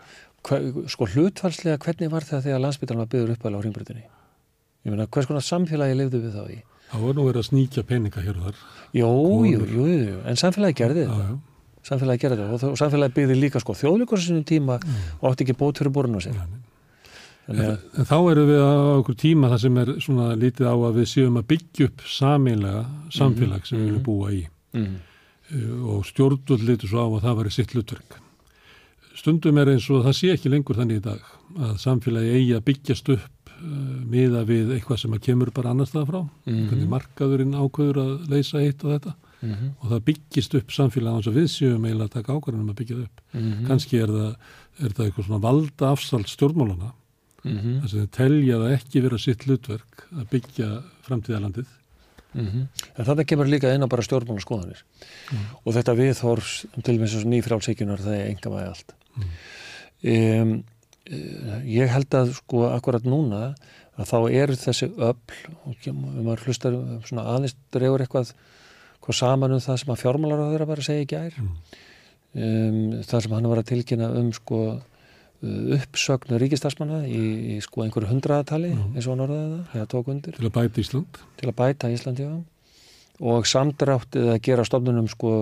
Hva, sko hlutfalslega, hvernig var það þegar landsbytalan var byggður upp alveg á hringbröðinni? Ég meina, hvers konar samfélagi lifðu við þá í? Það var nú verið að sníkja peninga hér og þar. Jú, jú, jú, jú, en samfélagi gerði þetta samfélagi gera þetta og, og samfélagi byggði líka sko þjóðleikur sem tíma mm. og átti ekki bót fyrir borun á sig en, en þá eru við á okkur tíma það sem er svona lítið á að við séum að byggja upp saminlega samfélag sem mm. við viljum búa í mm. og stjórnvöld litur svo á að það væri sitt hlutverk stundum er eins og það sé ekki lengur þannig í dag að samfélagi eigi að byggjast upp uh, miða við eitthvað sem að kemur bara annars það frá mm. hvernig markaðurinn ákveður að leysa eitt og þetta -hmm. og það byggist upp samfélag hans að við séum eiginlega að taka ákvarðanum að byggja það upp. -hmm. Kanski er það, er það eitthvað svona valda afsald stjórnmálana mm -hmm. þess að það telja það ekki vera sitt hlutverk að byggja framtíðalandið. En þetta kemur líka inn á bara stjórnmálaskoðanir og þetta viðhors til og með nýfrálsíkunar það er enga vægi allt. Um, ég held að sko akkurat núna að þá eru þessi öll og við maður hlustar svona aðeins drefur eitthvað hvað saman um það sem að fjármálar á þeirra bara segja ekki ær mm. um, það sem hann var að tilkynna um sko uppsögnu ríkistarsmanna í, í sko einhverju hundraðatali eins og hann orðaði það, eða tók undir. Til að bæta Ísland. Til að bæta Ísland, já. Og samdrátt eða gera stofnunum sko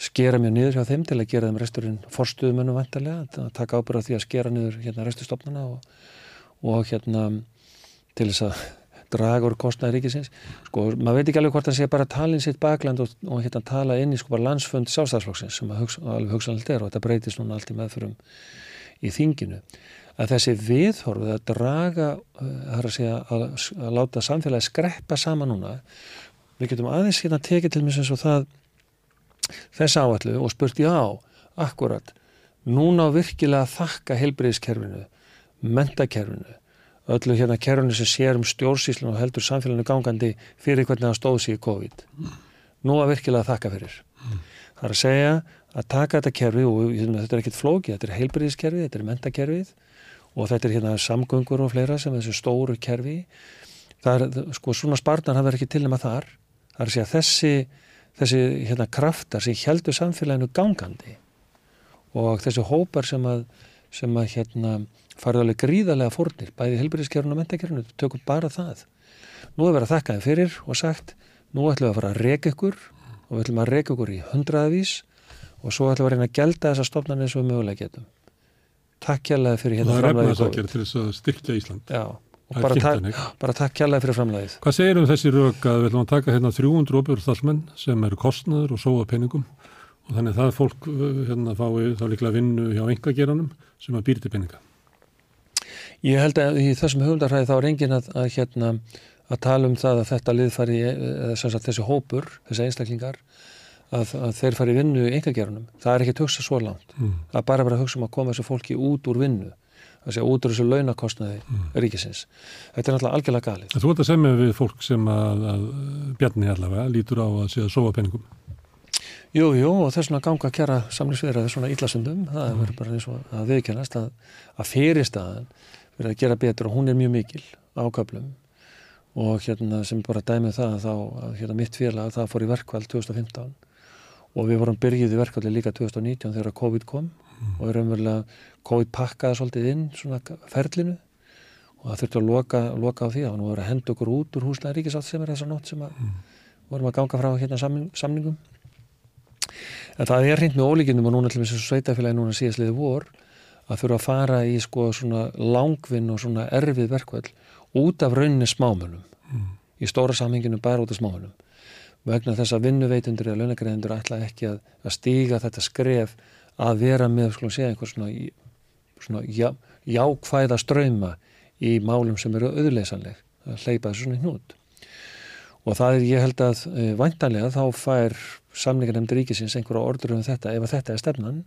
skera mjög niður hjá þeim til að gera þeim resturinn forstuðumennum vantarlega að taka ábyrða því að skera niður hérna restustofnuna og, og hérna til þess að [laughs] draga úr kostnæði ríkisins. Sko, maður veit ekki alveg hvort það sé bara talin sitt bakland og, og hérna tala inn í sko bara landsfund sjálfstæðsflokksins sem hugsa, alveg hugsanlegt er og þetta breytist núna allt í meðförum í þinginu að þessi viðhorfið að draga uh, að, segja, að, að láta samfélagi skreppa sama núna við getum aðeins hérna tekið til mér sem svo það þess áallu og spurt já, akkurat núna virkilega þakka helbriðiskerfinu mentakerfinu öllu hérna kerfinu sem sér um stjórnsýslun og heldur samfélaginu gangandi fyrir hvernig það stóð sér í COVID. Nú að virkilega þakka fyrir. Það er að segja að taka þetta kerfi og þetta er ekkit flóki, þetta er heilbriðiskerfi þetta er mentakerfið og þetta er hérna samgöngur og fleira sem þessu stóru kerfi það er, sko svona spartnar hafa ekki til nema þar það er að segja þessi þessi hérna kraftar sem heldur samfélaginu gangandi og þessi hópar sem að sem að hérna farið alveg gríðarlega fórnir, bæði helbæriðskerfun og mentakerfun, tökum bara það. Nú er verið að þakka þeim fyrir og sagt, nú ætlum við að fara að reyka ykkur og við ætlum að reyka ykkur í hundraðavís og svo ætlum við að reyna að gelda þessa stofnan eins og við mögulega getum. Takk kjærlega fyrir hérna framlæðið. Það er efnaðsakir til þess að styrkja Ísland. Já, og bara, ta bara takk kjærlega fyrir framlæðið. Hvað segir um þessi rauk að við ætlum að taka hérna 300 óbjörðstalsmenn sem eru kostnaður og sóða peningum og þannig það fólk hérna fái þá líklega vinnu hjá engageranum sem að býrti peninga. Ég held að í þessum huguldarhæði þá er engin að, að, hérna, að tala um það að þetta lið fari, eða sagt, þessi hópur, þessi einstaklingar, að, að þeir fari vinnu í engagerunum. Það er ekki að hugsa svo langt. Mm. Það er bara að vera að hugsa um að koma þessu fólki út úr vinnu, það sé út úr þessu launakostnaði mm. ríkisins. Þetta er náttúrulega algjörlega galið. Þú ert að semja við fólk sem að Bjarni allavega lítur á að sé að sofa penningum. Jú, jú, og þess vegna ganga að kjara samlingsverðið svona íllasundum, það er mm. bara eins og að viðkennast að, að fyrirstaðan verið að gera betur og hún er mjög mikil áköflum og hérna sem bara dæmið það þá að hérna mitt félag það fór í verkvall 2015 og við vorum byrjuð í verkvalli líka 2019 þegar COVID kom mm. og við raunverulega COVID pakkaði svolítið inn svona ferlinu og það þurfti að loka, loka á því að hann voru að henda okkur út úr húslega ríkisátt sem er þessa nótt sem að mm. vorum að ganga frá hérna samning, samningum en það er hreint með ólíkjum og núna til þess að sveitafélagi núna síðastliði vor að þurfa að fara í sko svona langvinn og svona erfið verkvall út af rauninni smámönum mm. í stóra samhenginu bara út af smámönum vegna þess að vinnuveitundur eða launagreðendur ætla ekki að, að stíga þetta skref að vera með skulum segja einhver svona, svona já, jákvæða ströyma í málum sem eru auðleysanleg að hleypa þessu svona hnút. Og það er ég held að e, eh, vantanlega þá fær samlingarnemndir ríkisins einhverja orður um þetta ef þetta er stefnan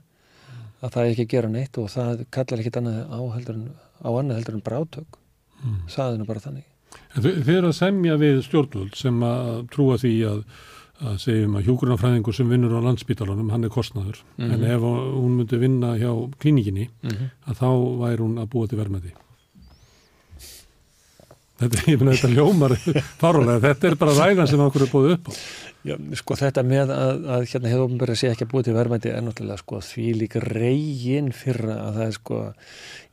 að það er ekki að gera neitt og það kallar ekki annað á, heldur, á annað heldur en brátök. Mm. það er nú bara þannig en Þið eru að semja við stjórnvöld sem að trúa því að, að segjum að hjókurnafræðingur sem vinnur á landsbítalunum hann er kostnaður, mm -hmm. en ef hún myndi vinna hjá klínikinni mm -hmm. að þá væri hún að búa til vermaði Þetta, [laughs] ég finna þetta ljómar [laughs] farulega, þetta er bara ræðan sem okkur er búið upp á Já, sko þetta með að, að hérna hefur ofnbærið sé ekki að búið til verðmætti er náttúrulega sko því líka reygin fyrra að það er sko,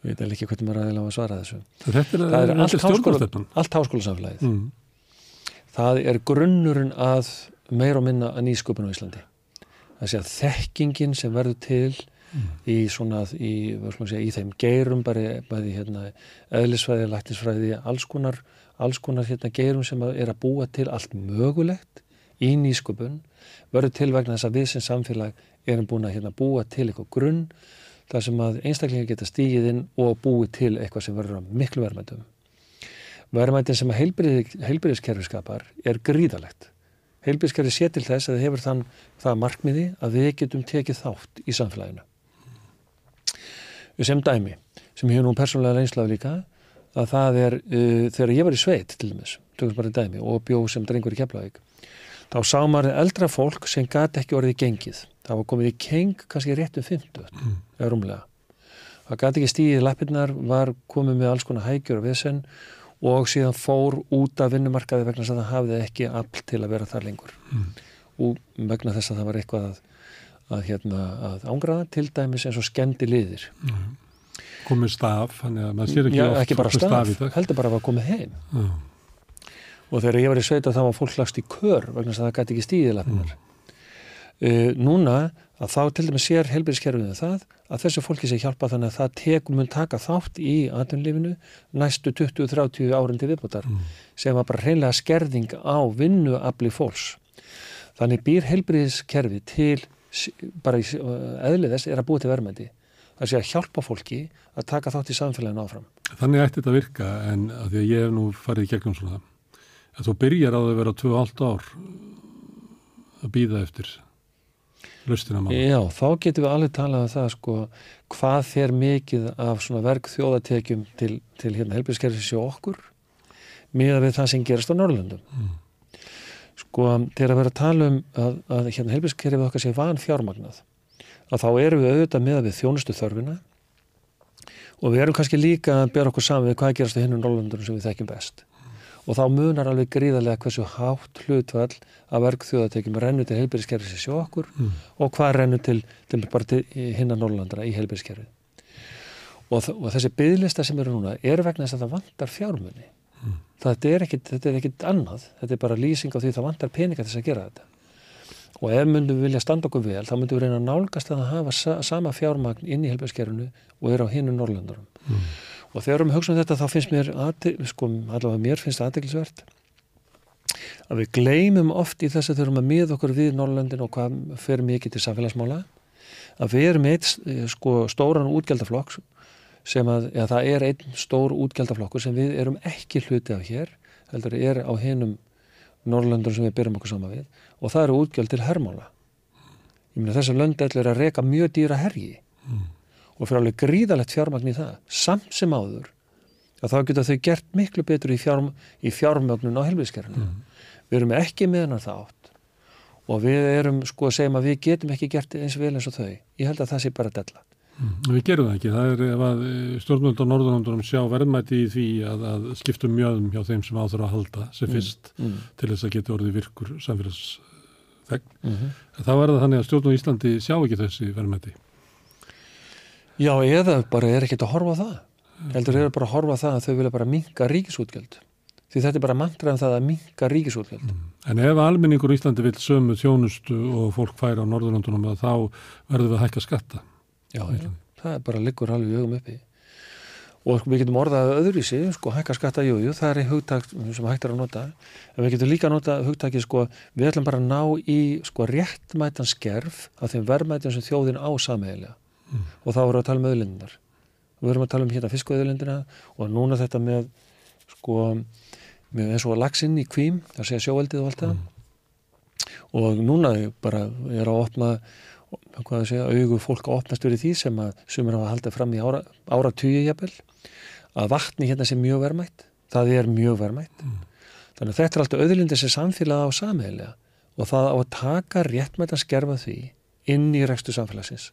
ég veit ekki hvernig maður aðeins á að svara þessu. Þetta er, er allt, háskóla, allt háskólasamfélagið. Mm. Það er grunnurinn að meir og minna að nýsköpun á Íslandi. Það sé að þekkingin sem verður til mm. í svona, í, segja, í þeim geirum bara, bæði hérna eðlisfræði, læknisfræði, alls konar, alls konar hérna geirum sem er að búa til allt mögulegt í nýsköpun verður til vegna þess að við sem samfélag erum búin að hérna búa til eitthvað grunn þar sem að einstaklingar geta stígið inn og búið til eitthvað sem verður miklu verðmættum. Verðmættin sem heilbyrðiskerfi skapar er gríðalegt. Heilbyrðiskerfi sé til þess að það hefur þann það markmiði að við getum tekið þátt í samfélaginu. Sem dæmi, sem ég hef nú persónulega reynslað líka, að það er uh, þegar ég var í sveit til dæmis, tökum bara dæmi og bjóð sem drengur í Keflavík þá sá maður eldra fólk sem gæti ekki orðið gengið. Það var komið í keng kannski rétt um 50 mm. eða rúmlega. það gæti ekki stíðið lappirnar, var komið með alls konar hægjur og vesen og síðan fór út af vinnumarkaði vegna þess að það hafði ekki afl til að vera þar lengur Mm. og vegna þess að það var eitthvað að, að, hérna, að ángraða til dæmis eins og skendi liðir komið staf, þannig að maður sér ekki Já, oft ekki bara staf, heldur bara að var komið heim Já. Og þegar ég var í sveita þá var fólk lagst í kör vegna þess að það gæti ekki stíðið lappirnar. Uh, núna að þá til dæmis sér helbæðiskerfinu það að þessu fólki sé hjálpa þannig að það tekum mun taka þátt í atvinnlífinu næstu 20-30 árin til viðbútar sem var bara hreinlega skerðing á vinnuafli fólks. Þannig býr helbæðiskerfi til bara í eðlið þess er að búa til verðmændi það sé að hjálpa fólki að taka þátt í samfélaginu áfram. Þannig ætti þetta að virka en að því að ég hef nú farið í gegnum svona að þú byrjar á að vera 2,5 ár að býða eftir lustina mála. Já, þá getum við alveg talað um það sko, hvað fer mikið af svona verk þjóðatekjum til, til hérna helbriðskerfis hjá okkur miða við það sem gerast á Norrlöndum. Sko, þegar að vera að tala um að, að hérna helbriðskerfið okkar sé van fjármagnað, að þá erum við auðvitað miða við þjónustu þörfina og við erum kannski líka að bera okkur saman við hvað gerast á hinnum Norrlöndunum sem við þekkjum best. Og þá munar alveg gríðarlega hversu hátt hlutvall að verk þjóðatekjum rennur til helbriðskerfis hjá okkur og hvað rennur til, til bara til hinna Norrlandara í helbíðskerfið. Og, og þessi byggðlista sem eru núna er vegna þess að það vantar fjármunni. Er ekkit, þetta er ekkit annað, þetta er bara lýsing á því það vantar peninga þess að gera þetta. Og ef myndum við vilja standa okkur vel, þá myndum við reyna að nálgast að hafa sa sama fjármagn inn í helbíðskerfinu og er á hinnu Norrlandarum. Og þegar við hugsaum þetta þá finnst mér, sko, allavega mér finnst aðdeglisvert að við gleymum oft í þess að þurfum að miða okkur við Norrlöndin og hvað fer mikið til samfélagsmála. Að við erum eitt eh, sko, stóran útgjaldaflokk sem að, ja, það er einn stór útgjaldaflokkur sem við erum ekki hluti af hér heldur er á hinum Norrlöndur sem við byrjum okkur sama við. Og það eru útgjald til hermála. Ég meina þessar lönd er að reka mjög dýra hergi og fyrir alveg gríðalegt fjármagn í það samt sem áður að þá geta þau gert miklu betur í, fjárm, í fjármögnun á helviðskerfinu við erum ekki með hennar þátt og við erum sko að segja að við getum ekki gert eins vel eins og þau ég held að það sé bara della Við gerum það ekki. Það er að stjórnvöld á Norðurlandunum sjá verðmæti í því að, að skiptum mjöðum hjá þeim sem áþur að halda sem fyrst mm. til þess að geta orðið virkur samfélagsþegn. Mm -hmm. Þá er það þannig að stjórn og Íslandi sjá ekki þessi verðmæti. Já, eða bara er ekkert að horfa það. Heldur er bara að horfa það að þau vilja bara minka ríkisútgjöld. Því þetta er bara mantraðum það að minka ríkisútgjöld. En ef almenningur í Íslandi vil sömu þjónustu og fólk færa á Norðurlandunum þá verður við að hækka skatta. Já, já, það er bara liggur alveg í augum uppi. Og sko, við getum orðað öðruvísi, sko, hækka skatta, jú, jú, það er hugtak sem hægt er að nota. En við getum líka að nota hugtakið, sko, við ætlum bara að ná í, sko, réttmætan skerf af þeim verðmætjum sem þjóðin á sameigilega og þá erum við að tala um auðlindunar og við erum að tala um hérna fiskauðlindina og núna þetta með, sko, með eins og lagsinn í kvím, það segja sjóeldið og allt það. Og núna bara er að opna hvað að segja, augu fólk að opnast verið því sem að sumir hafa haldið fram í ára, ára tugi jafnvel, að vatni hérna sé mjög verðmætt, það er mjög verðmætt. Þannig að þetta er alltaf auðlindi sem samfélag á samhegilega og það á að taka réttmætt að skerfa því inn í rekstu samfélagsins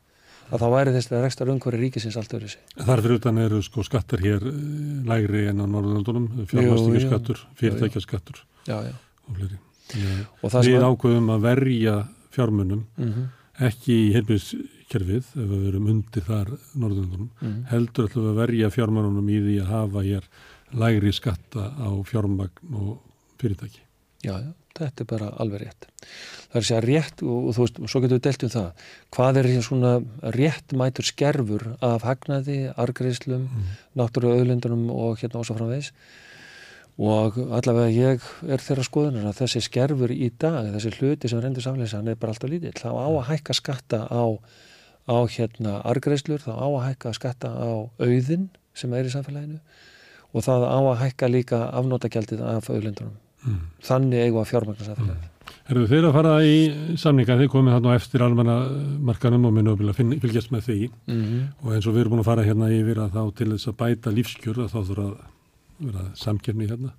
að þá væri þess að rekstar umhverju ríkisins allt öðru sig. Þar fyrir utan eru sko skattar hér eh, lægri en á Norðurlandunum, fjármastingarskattur, fyrirtækjaskattur Já, já. og fleiri. Við ákveðum að verja fjármunum, mm ekki í heilbíðskerfið, ef við verum undir þar Norðurlandunum, mm heldur ætlum við að verja fjármunum í því að hafa hér lægri skatta á fjármagn og fyrirtæki. Já, já, þetta er bara alveg rétt. Það er að segja rétt og, og þú veist, svo getur við delt um það. Hvað er svona rétt mætur skerfur af hagnaði, argreislum, mm. náttúru auðlindunum og hérna ós og framvegis og allavega ég er þeirra skoðunar að þessi skerfur í dag, þessi hluti sem reyndur samleisa, hann er bara alltaf lítill. Það á að hækka skatta á, á hérna argreislur, það á að hækka skatta á auðin sem er í samfélaginu og það á að hækka líka afnótagjaldið af auðlindunum Mm. þannig eigum að fjármagna samfélagið. Erðu þeir að fara í samninga, þeir komið þarna á eftir almanna markanum og minna að fylgjast með því Mm -hmm. og eins og við erum búin að fara hérna yfir að þá til þess að bæta lífskjör að þá þurfa að vera samkjörni hérna,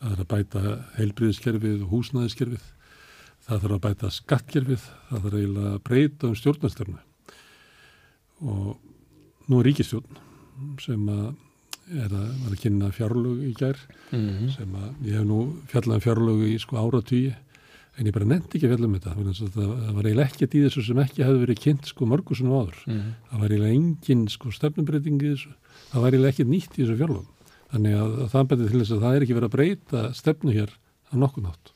það þarf að bæta heilbriðiskerfið og húsnæðiskerfið, það þarf að bæta skattkerfið, það þarf eiginlega að breyta um stjórnastöfnu og nú er ríkistjórn sem að er að, var að kynna fjárlög í gær mm sem að ég hef nú fjallað um fjárlög í sko áratvíi en ég bara nefndi ekki að fjalla um þetta að það, var eiginlega ekkert í þessu sem ekki hefði verið kynnt sko mörgursunum áður. -hmm. það var eiginlega engin sko stefnumbreytingi það var eiginlega ekkert nýtt í þessu fjárlögum. Þannig að, að það betið til þess að það er ekki verið að breyta stefnu hér á nokkuð nátt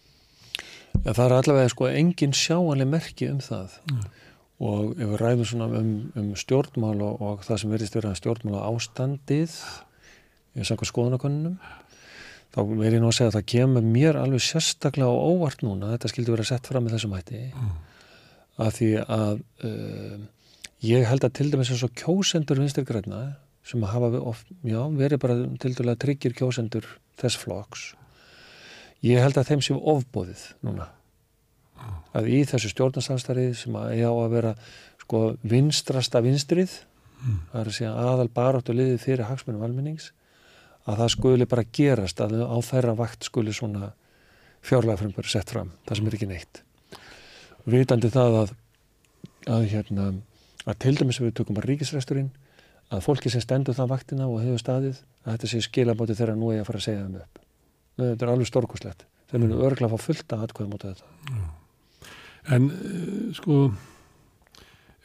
Ja, það er allavega sko engin sjáanleg merki um það. Nei. og ef við ræðum svona um, um stjórnmál og, og það sem verðist vera stjórnmál ástandið í samkvæmt skoðanakonunum þá verð ég nú að segja að það kemur mér alveg sérstaklega á óvart núna að þetta skildi vera sett fram með þessum hætti. Mm. að því að uh, ég held að til dæmis eins og kjósendur vinstir græna sem hafa of, já, verið bara til dæmis tryggir kjósendur þess flokks ég held að þeim sé ofbóðið núna. Að í þessu stjórnarsamstarið sem að eiga á að vera sko vinstrasta vinstrið það er að segja aðal baráttu liðið fyrir hagsmunum almennings að það skuli bara gerast að á þeirra vakt skuli svona fjárlægfrömgur sett fram, það sem er ekki neitt. Vitandi það að að hérna að til dæmis við tökum bara ríkisresturinn að fólki sem stendur það vaktina og hefur staðið að þetta sé skilabóti þeirra nú eigi að fara að segja þeim upp. Þetta er alveg stórkoslegt þeir munu örgla að fá fullt að atkvæða mútið þetta. En uh, sko,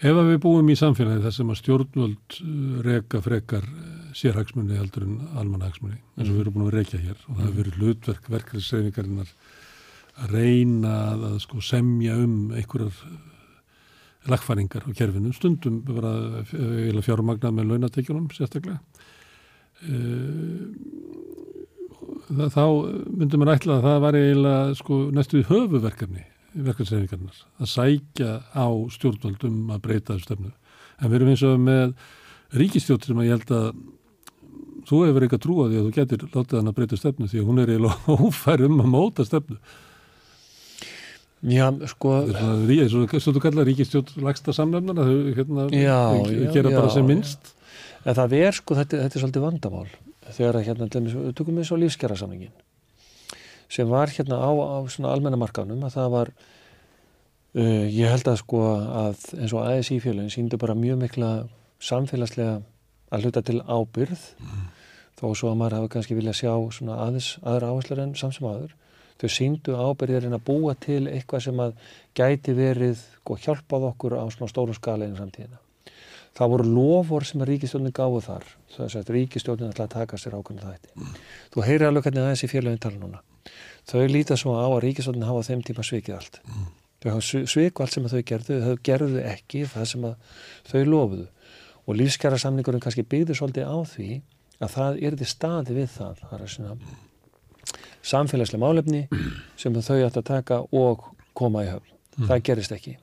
ef að við búum í samfélagi þar sem að stjórnvöld uh, reka frekar uh, sérhagsmunni heldur en almanhagsmunni, eins og við erum búin að rekja hér og það hefur verið hlutverk verkefnisreiningarinnar að reyna að, að sko, semja um einhverjar lagfæringar á kerfinu, stundum bara uh, fjármagnað með launatekjunum sérstaklega. Það, þá myndum við ætla að það var eiginlega sko, næstu höfuverkefni verkefnisreiningarnar að sækja á stjórnvöldum að breyta þessu stefnu. En við erum eins og með ríkistjórn sem að ég held að þú hefur eitthvað trú á því að þú getur látið hann að breyta stefnu því að hún er eiginlega [laughs] ófær um að móta stefnu. Já, sko Það er svona, og þú kallar ríkistjórn lagsta samlefnana, þau hérna, Já, þau já, gera bara sem minnst. En það er sko, þetta, þetta er svolítið vandamál þegar að hérna, við tökum við svo lífskjara sem var hérna á, á svona almenna markanum að það var uh, ég held að sko að eins og ASI fjölinn síndu bara mjög mikla samfélagslega að hluta til ábyrð þó svo að maður hafi kannski viljað sjá svona aðeins aðra áherslar en samsum aður þau síndu ábyrðirinn að búa til eitthvað sem að gæti verið og hjálpað okkur á svona stórum skala inn í framtíðina. Það voru lofur sem að ríkistjórnin gáðu þar þess að ríkistjórnin ætla að taka sér ákveðna þætti. Þú heyri alveg hvernig aðeins í félagin tala núna. Þau líta svo á að ríkistjórnin hafa þeim tíma svikið allt. Þau hafa sviku allt sem þau gerðu þau gerðu ekki það sem þau lofuðu. Og lífskjara samningurinn kannski byggði svolítið á því að það yrði staði við það það er svona samfélagslega málefni sem þau ætti að taka og koma í höfn það gerist ekki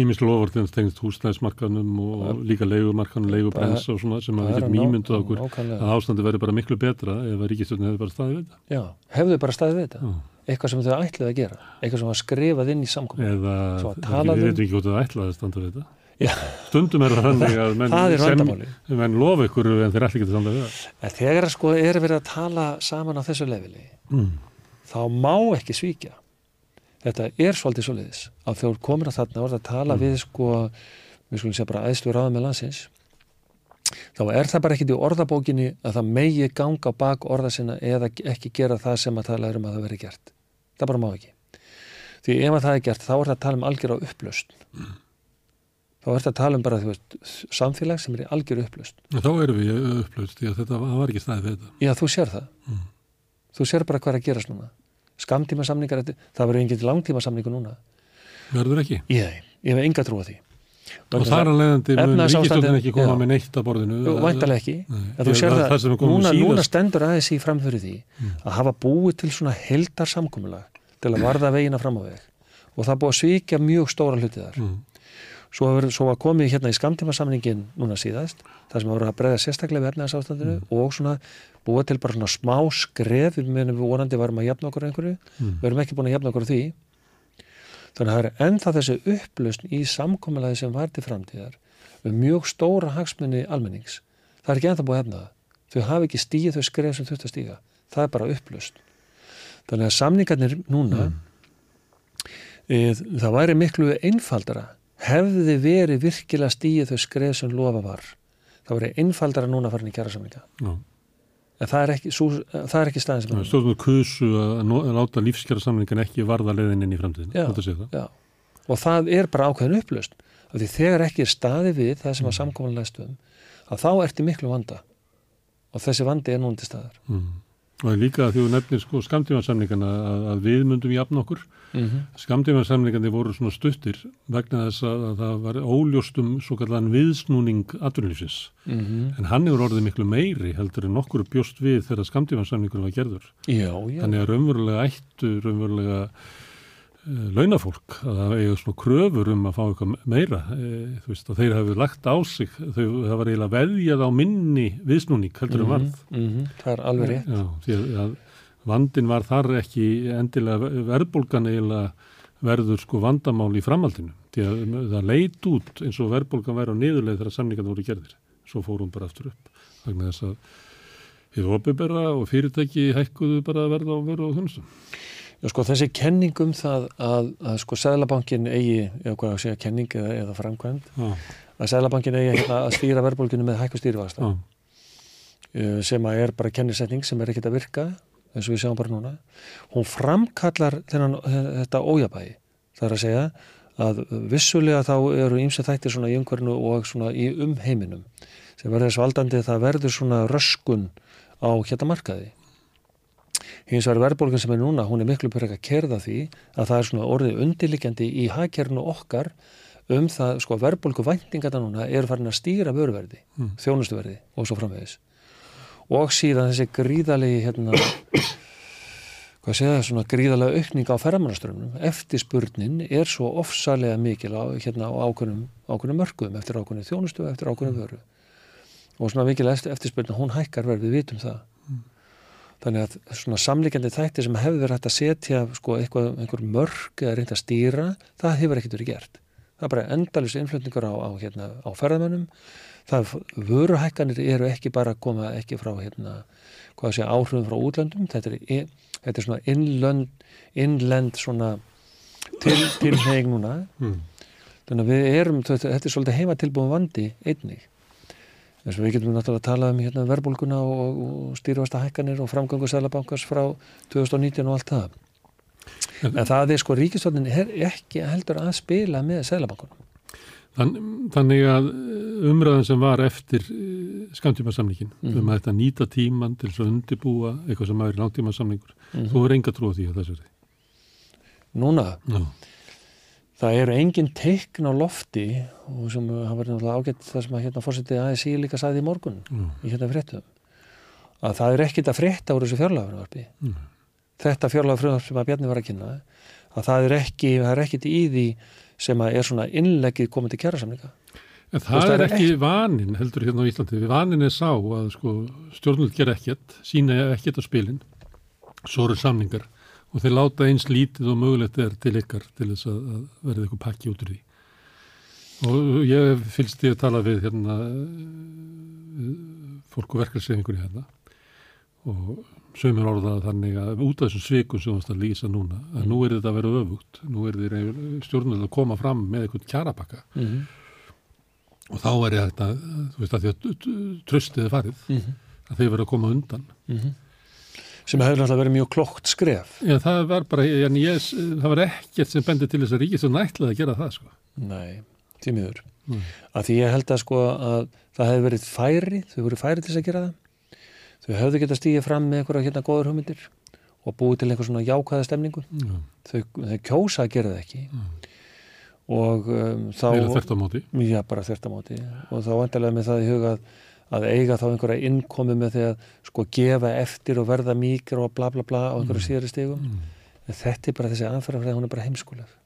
Ímis lofur þegar stengst húsnæðismarkanum og líka leigumarkanum, leigubrens og svona sem að við getum ímynduð okkur nákvæmlega. að ástandi verður bara miklu betra ef að ríkistjórnin hefur bara staðið við þetta. Já, hefðu bara staðið við þetta Já. eitthvað sem þau ætluðu að gera eitthvað sem var skrifað inn í samkominn Eða, við um- veitum ekki hvort það ætlaði að standa við þetta. Já. Stundum er það þannig að menn, vandamáli. menn lofa ykkur en þeir ætla ekki að standa við það. en þegar að sko er verið að tala saman á þessu leveli Mm. þá má ekki svíkja þetta er svolítið svoleiðis að þú komur að þarna ert að tala við sko við skulum segja bara æðslu ráða með landsins þá er það bara ekkit í orðabókinni að það megi ganga bak orða sinna eða ekki gera það sem að tala um að það veri gert það bara má ekki því ef að það er gert þá er það að tala um algjör á upplöst þá er það að tala um bara veist, samfélag sem er í algjör upplöst En þá erum við upplöst því að þetta var, ekki staðið við þetta. já þú sér það. Þú sér bara hvað er að gerast núna. Skamtíma samningar, það verður enginn langtíma samningu núna. Verður ekki. ég, ég hef enga trú á því. Og þar að leiðandi mun ríkistjórnin ekki koma já. með neitt á borðinu. Jú, væntalega ekki. Þú sér að það, það núna, núna stendur aðeins í framfyrir því að hafa búið til svona heldar samkomulag til að varða vegina fram á veg. Og það búið að svíkja mjög stóra hluti þar. Mm. Svo, hefur, svo var komið hérna í skamtímasamningin núna síðast, það sem var að breyða sérstaklega við efnæðasástandinu og svona búið til bara svona smá skref meðan við vonandi varum að jafna okkur einhverju. Mm. við erum ekki búin að jafna okkur því. Þannig að það er ennþá þessi upplausn í samkomulagi sem var til framtíðar með mjög stóra hagsmunni almennings. Það er ekki ennþá búið að hefna það. Þau hafa ekki stíð þau skref sem þurft að stíga. Það er bara upplausn. Þannig að samningarnir núna e, það væri miklu einfaldara hefði verið virkilega stíð þau skref sem lofa var það verið einfaldara núna inn í kjærasamlinga en það er ekki, sú, það er ekki staðin sem er. Stjórnum kusu að láta lífskjara samlingan ekki varða leiðin inn í framtíðin. Og það er bara ákveðin upplöst af því þegar ekki er staði við það sem að Mm. samkominlega stöðum að þá ertu miklu vanda og þessi vandi er núna til staðar Mm. Og líka því þú nefnir sko skamtímansamlingana að, að við myndum jafn okkur. mm -hmm. Skamtímansamlingandi voru svona stuttir vegna þess að, að það var óljóstum svo kallan viðsnúning atvinnulífsins. Mhm. En hann hefur orðið miklu meiri heldur en okkur bjóst við þegar skamtímansamlingur var gerður. já, já, Þannig að raunverulega ættu raunverulega launafólk að það eiga svona kröfur um að fá eitthvað meira þú veist að þeir hafi lagt á sig þau, var eiginlega veðjað á minni viðsnúning heldur en varð. Mhm, það er alveg rétt. Já, því að, að vandin var þar ekki endilega verðbólgan eiginlega verður sko vandamál í framhaldinu því að það leit út eins og verðbólgan væri á niðurleið þegar samningarna voru gerðir. Svo fór hún bara aftur upp vegna þess að Þið opibera og fyrirtæki hækkuðu bara að verða á veru og þunnstum. Já, sko, þessi kenning um það að, að sko, Sæðlabankin eigi, eða hvað að segja kenning eða, eða framkvæmd, Já, að Sæðlabankin eigi hérna, að stýra verðbólginu með hækku stýrivasta já, uh, sem að er bara kennisetning sem er ekkert að virka eins og við sjáum bara núna. Hún framkallar þennan, þetta ójabægi það er að segja að vissulega þá eru ímsa þættir svona í umhverfinu og svona í umheiminum sem verður þess valdandi það verður svona röskun á hérna markaði hins vegar verðbólgan sem er núna hún er miklu byrja að kerða því að það er svona orðið undirlikjandi í hagkernu okkar um það sko verðbólgu væntingata núna eru farin að stýra vöruverði, Mm. þjónustuverði og svo framvegis. Og síðan þessi gríðalegi hérna [coughs] hvað segja það, svona gríðalega aukning á ferðamannaströmmnum, eftirspurnin er svo ofsalega mikil á, hérna, á ákveðnum, ákveðnum mörgum eftir ákveðnum þjónustu og eftir ákveðnum vöru. Og svona mikil eftirspurnin, hún hækkar verð við vitum það þannig að svona samlíkjandi þætti sem hefur verið hægt að setja sko eitthvað, einhver mörg eða reynda að stýra, það hefur ekkert verið gert. Það er bara endalus innflutningur á, á, hérna, á ferðamönnum. Það vöruhækkanir eru ekki bara að koma ekki frá hérna, hvað sé áhrifum frá útlöndum, þetta er, þetta er svona innlend, innlend svona til, tilheg núna. Mm. þannig að við erum, þetta, er svolítið heima tilbúin vandi einnig þess að við getum náttúrulega að tala um hérna, verbulguna og, og stýrivasta hækkanir og framgöngu Sælabankars frá 2019 og allt það. En- það er sko ríkistofnin er ekki heldur að spila með Sælabankunum Þann, þannig að umræðan sem var eftir skamtíma samlingin Mhm. um að þetta nýta tíman til að undibúa eitthvað sem er langtíma samlingur Mhm. þú er enga trú á því að þessu er núna? Já, Það eru engin teikn á lofti og sem hafa verið náttúrulega ágætt það sem að hérna fórsetið ASI líka sagði í morgun já, í hérna fréttum að það er ekkit að frétta úr þessu fjárlagafröðvarpi já. þetta fjárlagafröðvarp sem að Bjarni var að kynna að það er ekki, það er ekkit í því sem að er svona innleggið komið til kjærasamlinga En það það er ekki vanin heldur hérna á Íslandi. Vanin er sá að sko, stjórnvöld gera ekkert, sína ekkert á spilin, svo eru samningar og þeir láta eins lítið og mögulegt er til ykkar til þess að, verða eitthvað pakki út úr því. Og ég fylgst ég að tala við hérna eh, fólk og verkefælsefingunni hérna og sömur orðað þannig að út af þessum svikum sem þú varst að lýsa núna, að nú er þetta að vera öfugt, nú er þetta stjórnvöld að koma fram með eitthvað kjarapakka mm -hmm. og þá er þetta, þú veist að því að tröstið er farið, að þeir verða að koma undan. Sem hefur náttúrulega verið mjög klókt skref. Já, það var bara, en ég, það var ekkert sem bendi til þess að ríkistjórn ætlaði að gera það, sko. Nei, því miður. Mm. að því ég held að sko að það hefur verið færi, þau voru færi til þess að gera það. Þau hefðu getað stíðið fram með einhverja hérna góður hugmyndir og búið til einhver svona jákvæða stemningu. Já, þau, þau kjósa að gera það ekki. Og um, þá þeir eru þert á móti. já, bara þert á móti. Og þá að, eiga þá einhverja innkomi með því að sko gefa eftir og verða mýkir og bla bla bla á einhverju síðari stigum. Mm. en þetta er bara þessi aðferðafræði, hún er bara heimskuleg.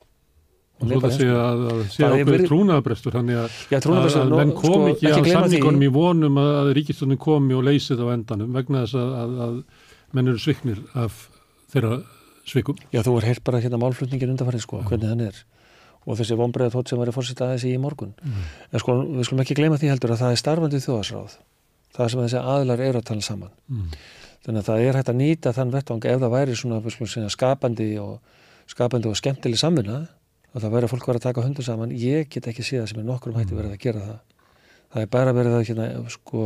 Og svo það sé að, að sé Það hefur ákveður trúnaðabrestur, þannig að, Já, að, að menn kom sko, ekki því- samningunum í vonum að, ríkistjórnin komi og leysi það á endanum vegna þess að, að, að menn eru sviknir af þeirra svikum. Já, þú er heyrt bara hérna málflutningin undanfarið sko, hvernig hann er og þessi vonbreiða tótt sem var í fórseta aðeins í morgun. En sko, við skulum ekki gleyma því heldur að það er starfandi þjóðasráð það sem þessi aðilar eru að tala saman. Mm. þannig að það er hægt að nýta þann vettvang ef það væri svona, skulum segja, skapandi og skapandi og skemmtileg samvinna og það væri að fólk vera að taka hundur saman. Ég get ekki séð það sem er nokkrum hætti verið að gera það. Það er bara verið að, hérna, sko,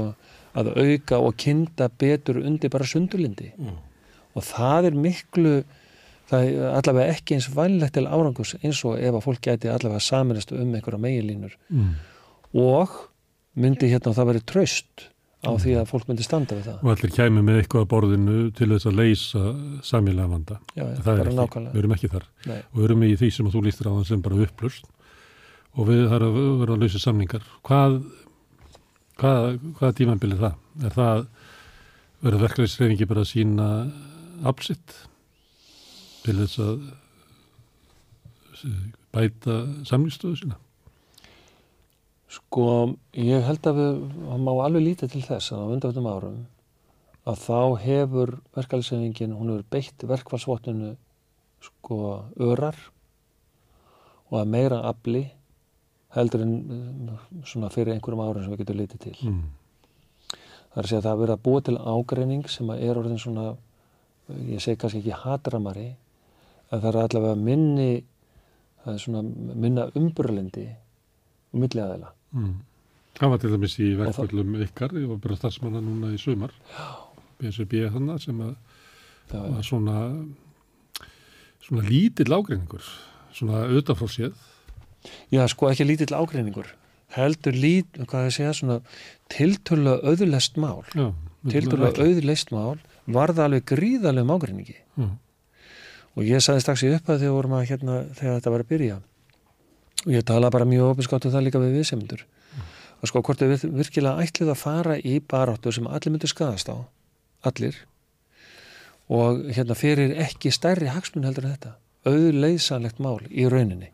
að auka og kynda betur undir bara sundurlindi Já. og það er miklu það er allavega ekki eins vænlegt til árangus eins og ef að fólk gæti allavega saminast um einhverja meginlínur Mm. og myndi hérna það verið traust á því að fólk myndi standa við það Og allir kæmi með eitthvað að borðinu til þess að leysa samílega vanda. já, já, það er ekki, nákvæmlega við erum ekki þar. Nei. Og við erum í því sem að þú lístir á það sem bara upplust og við þarfum að vera að lausa samningar. Hvað, hvað, hvað tímambil er það? Er það verður verklæðisreifingi bara að sína afsitt til þess að bæta samningsstöðu sína? Sko, ég held að við það má alveg lítið til þess að á undanvöldum árum að þá hefur verkefælisefingin, hún hefur beitt verkfallsvottinu sko örar og að meira afli heldur en eh, svona fyrir einhverjum árum sem við getum litið til. Mm. Það er að segja að það er verið að búa til ágreining sem að er orðin svona, ég segi kannski ekki hatramari, það er allavega minni, það er svona minna umburlendi og milliaðila. Mm. Það var til dæmis í það- verkvöldum ykkar og bara starfsmanna núna í sumar. BSB þannig sem að Já, var svona svona lítill ágreiningur svona auðvitað frá séð Já, sko ekki lítill ágreiningur heldur lít, hvað ég segja, svona tiltölulega auðlest mál já, tiltölulega auðlest mál var það alveg gríðalegum ágreiningi já, og ég sagði strax í upphæð þegar vorum að hérna, þegar þetta var að byrja. Og ég tala bara mjög opinskátt um það líka við viðsemyndur að sko hvort við virkilega ætlið að fara í baráttu sem allir myndir skadast á. Allir. Og hérna fyrir ekki stærri hagsmun heldur en þetta. Auðleiðsanlegt mál í rauninni.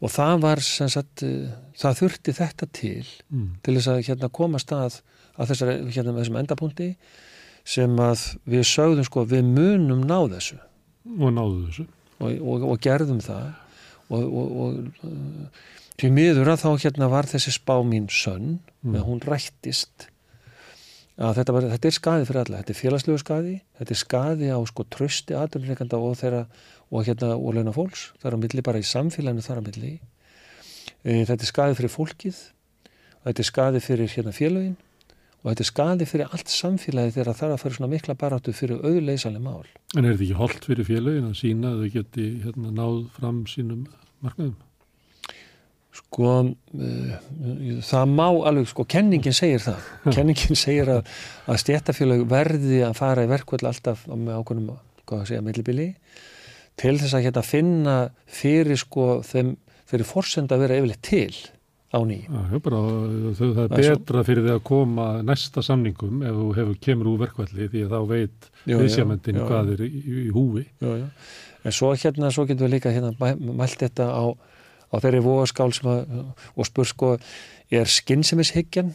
Og það var sem sagt, eh, það þurfti þetta til mm, til þess að hérna koma stað að þessari, hérna þessum endapunkti sem að við sögðum sko við munum ná þessu. Og náðu þessu. Og, og, og gerðum það. Og, og, og uh, til miður að þá hérna var þessi spá mín sönn Mm. hún rættist. Að þetta, var, þetta er skaði fyrir alla, þetta er félagslegu skaði þetta er skaði á sko trösti aðurleikanda og þeirra og hérna og launa fólks, þar á milli bara í samfélaginu þar á milli. E, þetta er skaði fyrir fólkið þetta er skaði fyrir hérna félagin og þetta er skaði fyrir allt samfélagi þegar það þarf að fyrir svona mikla baráttu fyrir auðleysanlega mál. En er þetta ekki holdt fyrir félögin að sína að þau geti hérna, náð fram sínum markmiðum? Sko, uh, það má alveg, sko, kenningin segir það. Kenningin segir að, að stjættafélag verði að fara í verkvöld alltaf með ákveðnum, hvað að segja, millibili til þess að hérna finna fyrir, sko, þeim, þeirri forsenda að vera yfirleitt til á ný. Já, bara, þau, það er er svo- betra fyrir því að koma næsta samningum ef þú hefur kemur úr verkvalli því að þá veit Já, já, viðsjamendin já, hvað er í, í húfi Já, já. En svo hérna, svo getum við líka hérna mæ- mælt þetta á, á þeirri vogaskál sem að, og spur sko, er skynnsemishyggjan,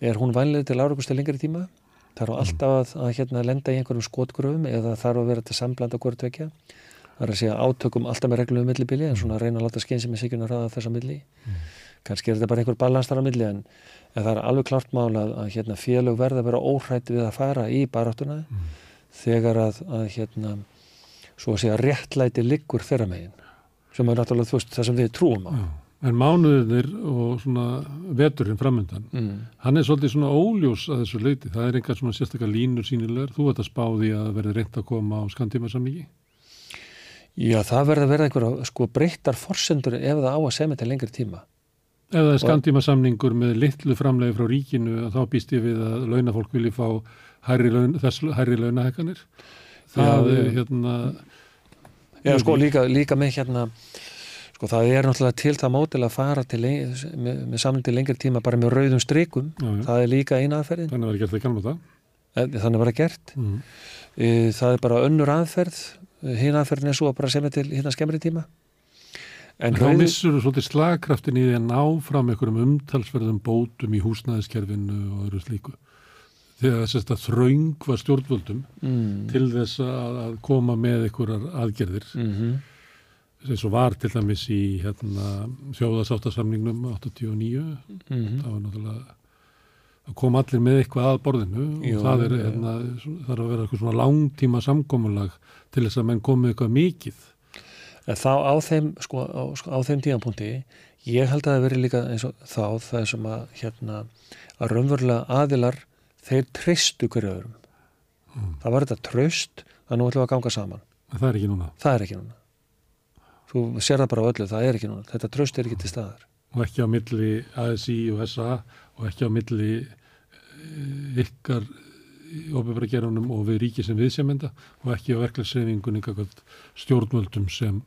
er hún vænlega til áraugust til lengri tíma? Þarf alltaf að, að hérna lenda í einhverjum skotgröfum eða þarf að vera til samblanda hverju tvekja? Það er að segja átökum alltaf með reglum um millibili en svona að reyna að láta skynnsemishyggjan að ræða þessa milli. Kannski er þetta bara einhver balans þar á milli en, en það er alveg klart mál að, að hérna, félög verða að vera óhrætt við að fara í baráttuna þegar að, að hérna, svo að segja réttlæti liggur þeirra megin sem er náttúrulega þú veist það sem við trúum á. Já. en mánuðinir og svona veturinn framöndan mm. hann er svolítið svona óljós að þessu leiti það er engar svona sérstakar línur sínilegar þú ert að spá því að verði reynd að koma á skantímasamningi Já, það verða að verða einhverja sko breyttar forsendur ef það á að semja til lengri tíma ef það er skantímasamningur með litlu framlegi frá ríkinu þá býst ég við að launafólk vilji fá hærri, laun, þess, hærri launahekkanir það Já, er hérna Já, sko líka, líka með hérna sko það er náttúrulega til það mótil að fara til, leng- með, með samling til lengri tíma bara með rauðum strikum já, já. það er líka eina aðferðin. Þannig að vera gert að kannu það Eh, þannig var það gert. Mm. Eh, það er bara önnur aðferð. Hinn aðferðin er svo að bara semja til hérna skemmri tíma en þá missur þú svolítið slagkraftin í því að ná fram einhverjum umtalsverðum bótum í húsnæðiskerfinu og öðru slíku. Þegar þess að þröng var stjórnvöldum mm, til þess að, koma með einhverjar aðgerðir mm eins og var til dæmis í hérna, þjóðasáttasamningnum 89. mm Það var náttúrulega að koma allir með eitthvað að borðinu Jú, og það er, hérna, þarf að vera eitthvað svona langtíma samkomulag til þess að menn komið eitthvað mikið. Þá á þeim, sko, á, sko, á þeim tíðanpunkti, Ég held að það veri líka eins og þá það er sem að hérna að raunverulega aðilar þeir treystu hverju öðrum. Mm. Það var þetta tröst að nú ætlum við að ganga saman. En það er ekki núna. Það er ekki núna. Þú sér það bara á öllu, það er ekki núna. Þetta tröst er ekki til staðar. Og ekki á milli ASI og SA og ekki á milli eh, ykkar óbefra gerunum og við ríki sem viðsemenda og ekki á verklæsreifingunni stjórnvöldum sem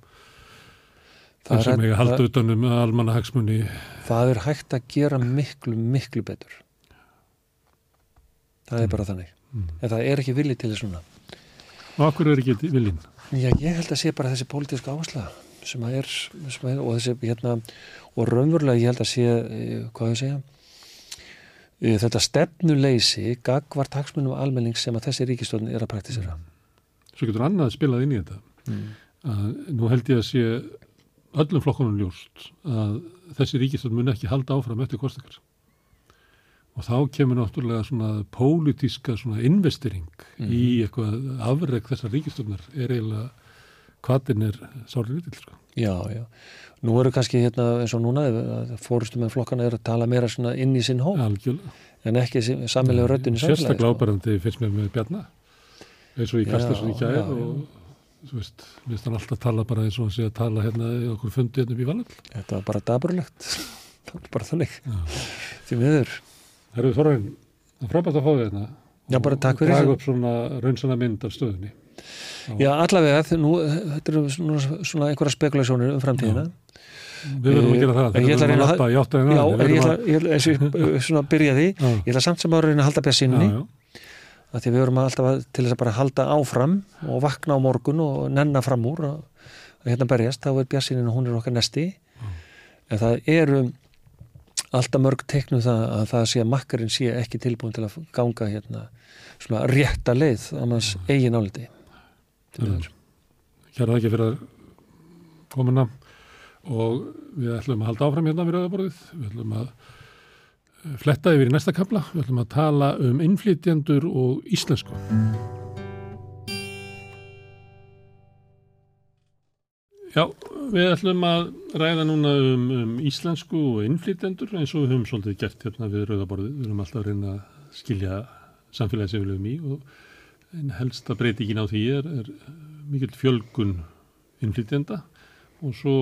Það sem er, eiga halda utanum almanna hagsmunni. það er hægt að gera miklu, miklu betur. Það er Mm. bara þannig. Mm. En það er ekki vilji til þess núna. Og okkur er ekki viljinn. Já, ég held að sé bara þessi pólitíska áhersla sem að er, sem að er og þessi hérna, og raunverulega ég held að sé eh, hvað ég segja þetta stefnuleysi gagvart hagsmunum almenning sem að þessi ríkistofn er að praktisera Svo getur annað spilað inn í þetta. mm. Að nú held ég að sé öllum flokkunum ljóst að þessi ríkistöld mun ekki halda áfram eftir kostingar. Og þá kemur náttúrulega svona pólitíska svona investering Mhm. í eitthvað afreg þessar ríkistöldnar er eiginlega hvaðin er sárið lítill sko. Já, já. Nú eru kannski hérna eins og núna að fórustu með flokkana er að tala meira inn í sinn Algjörlega. en ekki samilega röddin í samfélagi. Sérstaklega áberandi finnst mér með Bjarnar eins og í kastasum í kæð og þú veist, finnst hann alltaf tala bara eins og hann sé að tala hérna í okkur fundi hérna í valall. Þetta var bara daburlegt. [laughs] Það var bara þannig. Því miður. Herru Þorrain, það er frábært að fá þig hérna. Já, bara takk fyrir Draga þessu. upp svona raunsana mynd af stöðunni. Já, allavega, nú, þetta eru svona, svona einhverja spekulasjónir um framtíðina. Við verðum að gera það. Eh, ég ætla að reyna að- lappa í áttu en Já, en ég ætla, ég ætla, eins og ég svona byrjaði, Já, ég ætla samt sem að reyna að halda bjassinni, já, að því við verum alltaf að, til þess að bara halda áfram og vakna á morgun og nenna fram úr og, og hérna berjast, þá er bjassinnin og hún er okkar nesti, en það eru alltaf mörg teiknum það að það sé að makkarinn sé ekki tilbúin til að ganga hérna svona rétta leið á manns eigin áliti. Já. Kæra þakki fyrir komuna og við ætlum að halda áfram hérna við rauðaborðið. Við ætlum að eh, fletta yfir í næsta kapla. Við ætlum að tala um innflytjendur og íslensku. Já, við ætlum að ræða núna um, um íslensku og innflytjendur eins og við höfum svolítið gert hérna við rauðaborðið. Við höfum alltaf að reyna að skilja samfélagið sem við lögum í og en helsta breytingin á því er, er mikill fjölgun innflytjenda og svo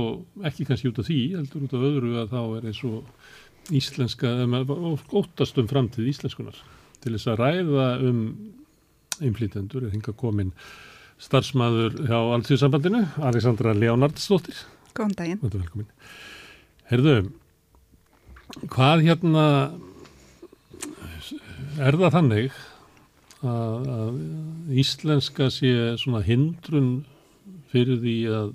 ekki kannski út af því, heldur út af öðru að þá er eins og íslenska, og óttast um framtíð íslenskunar til þess að ræða um innflytjendur er hinga komin starfsmæður hjá Alþjóðsambandinu, Alexandra Leonardsdóttir. Góðan daginn. Þetta er velkomin. Herðu, hvað hérna er það þannig að, að íslenska sé svona hindrun fyrir því að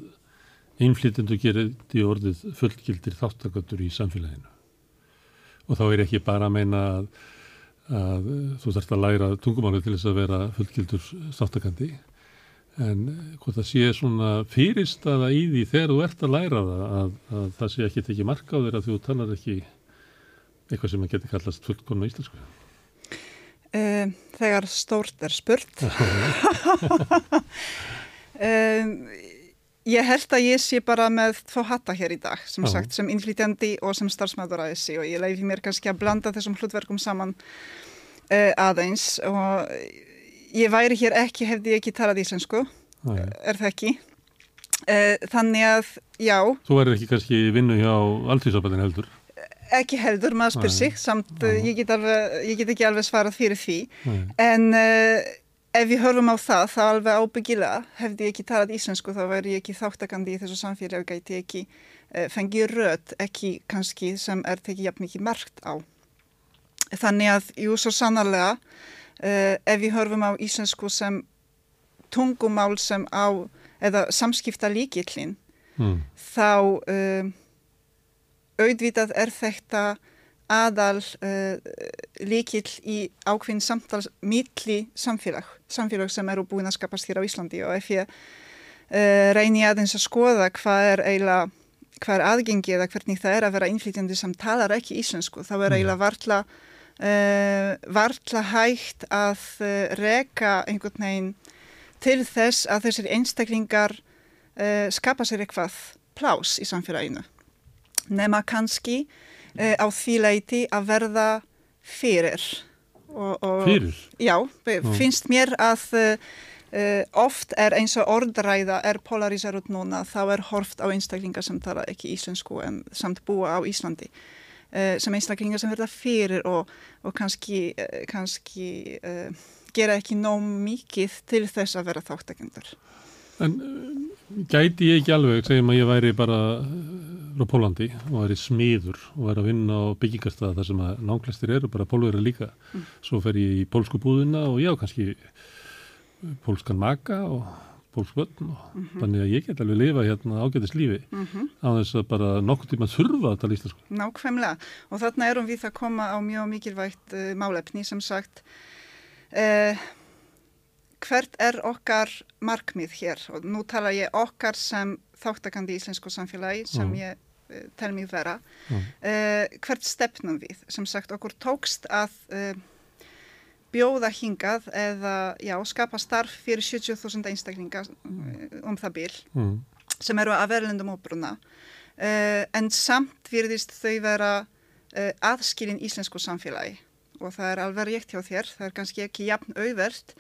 einflýtendur gerir því orðið fullgildir þáttakatur í samfélaginu. Og þá er ekki bara að meina að, að þú þarfst að læra tungumáli til þess að vera fullgildur þáttakandi en hvort það sé svona fyrirstaða í því þegar þú ert að læra það að, að það sé ekki tekið marka á þér að þú talar ekki eitthvað sem að geti kallast fullkonna íslensku. Uh, þegar stórt er spurt. [laughs] um, ég held að ég sé bara með tvo hatta hér í dag, sem Já. sagt, sem innflytjandi og sem starfsmæður aðeins og ég leiði mér kannski að blanda þessum hlutverkum saman uh, aðeins og ég væri hér ekki hefði ég ekki talað íslensku, Nei. er það ekki? Uh, þannig að, já, Þú verður ekki kannski vinnu hjá alltíðsabæðin heldur. Ekki heldur maður spyr sig, samt ég get, alveg, ég get ekki alveg svarað fyrir því. Nei. En uh, ef við horfum á það, þá alveg ábyggilega hefði ég ekki talað íslensku, þá væri ég ekki þáttakandi í þessu samfélagi og gæti ekki uh, fengið rödd, ekki kannski sem er tekið jafn mikið margt á. Þannig að, jú, svo sannarlega, uh, ef við horfum á íslensku sem tungumál sem á, eða samskipta líkillin, Mm. þá auðvitað er þetta aðal uh, líkill í ákveðin samtals milli samfélag, samfélag sem eru búin að skapast hér á Íslandi og ef ég uh, reyni aðeins að skoða hvað er eiginlega hvað er aðgengi eða hvernig það er að vera innflytjandi sem talar ekki íslensku, þá er eiginlega varla, uh, varla hægt að reka einhvern veginn til þess að þessir einstaklingar skapa sér eitthvað plás í samfélaginu. Nema kannski uh, á því leiti að verða fyrir. Og, og, fyrir? Já, finnst mér að uh, oft er eins og orðræða er polariserut núna, þá er horft á einstaklingar sem tala ekki íslensku en samt búa á Íslandi. sem einstaklingar sem verða fyrir og, og kannski, kannski gera ekki nóg mikið til þess að vera þáttakendur. En gæti ég ekki alveg, segjum að ég væri bara frá Pólandi og væri smiður og væri að vinna á byggingarstaða þar sem að nákvæmstir eru, bara pólverið líka. Mm. Svo fer ég í pólsku búðina og já, kannski pólskan maka og pólskvöldn og mm -hmm. þannig að ég get alveg lifa hérna ágætist lífi mm -hmm. á þess að bara nokkur tíma þurfa að tala íslensku. Nákvæmlega og þarna erum við að koma á mjög mikilvægt uh, málefni sem sagt uh, hvert er okkar markmið hér og nú tala ég okkar sem þáttakandi í íslensku samfélagi sem mm. ég uh, tel mig vera mm. uh, hvert stefnum við sem sagt okkur tókst að uh, bjóða hingað eða já, skapa starf fyrir 70.000 einstaklingar um það bíl mm. sem eru að verðlendum óbruna en samt virðist þau vera aðskilin íslensku samfélagi og það er alveg rétt hjá þér, það er kannski ekki jafn auðvert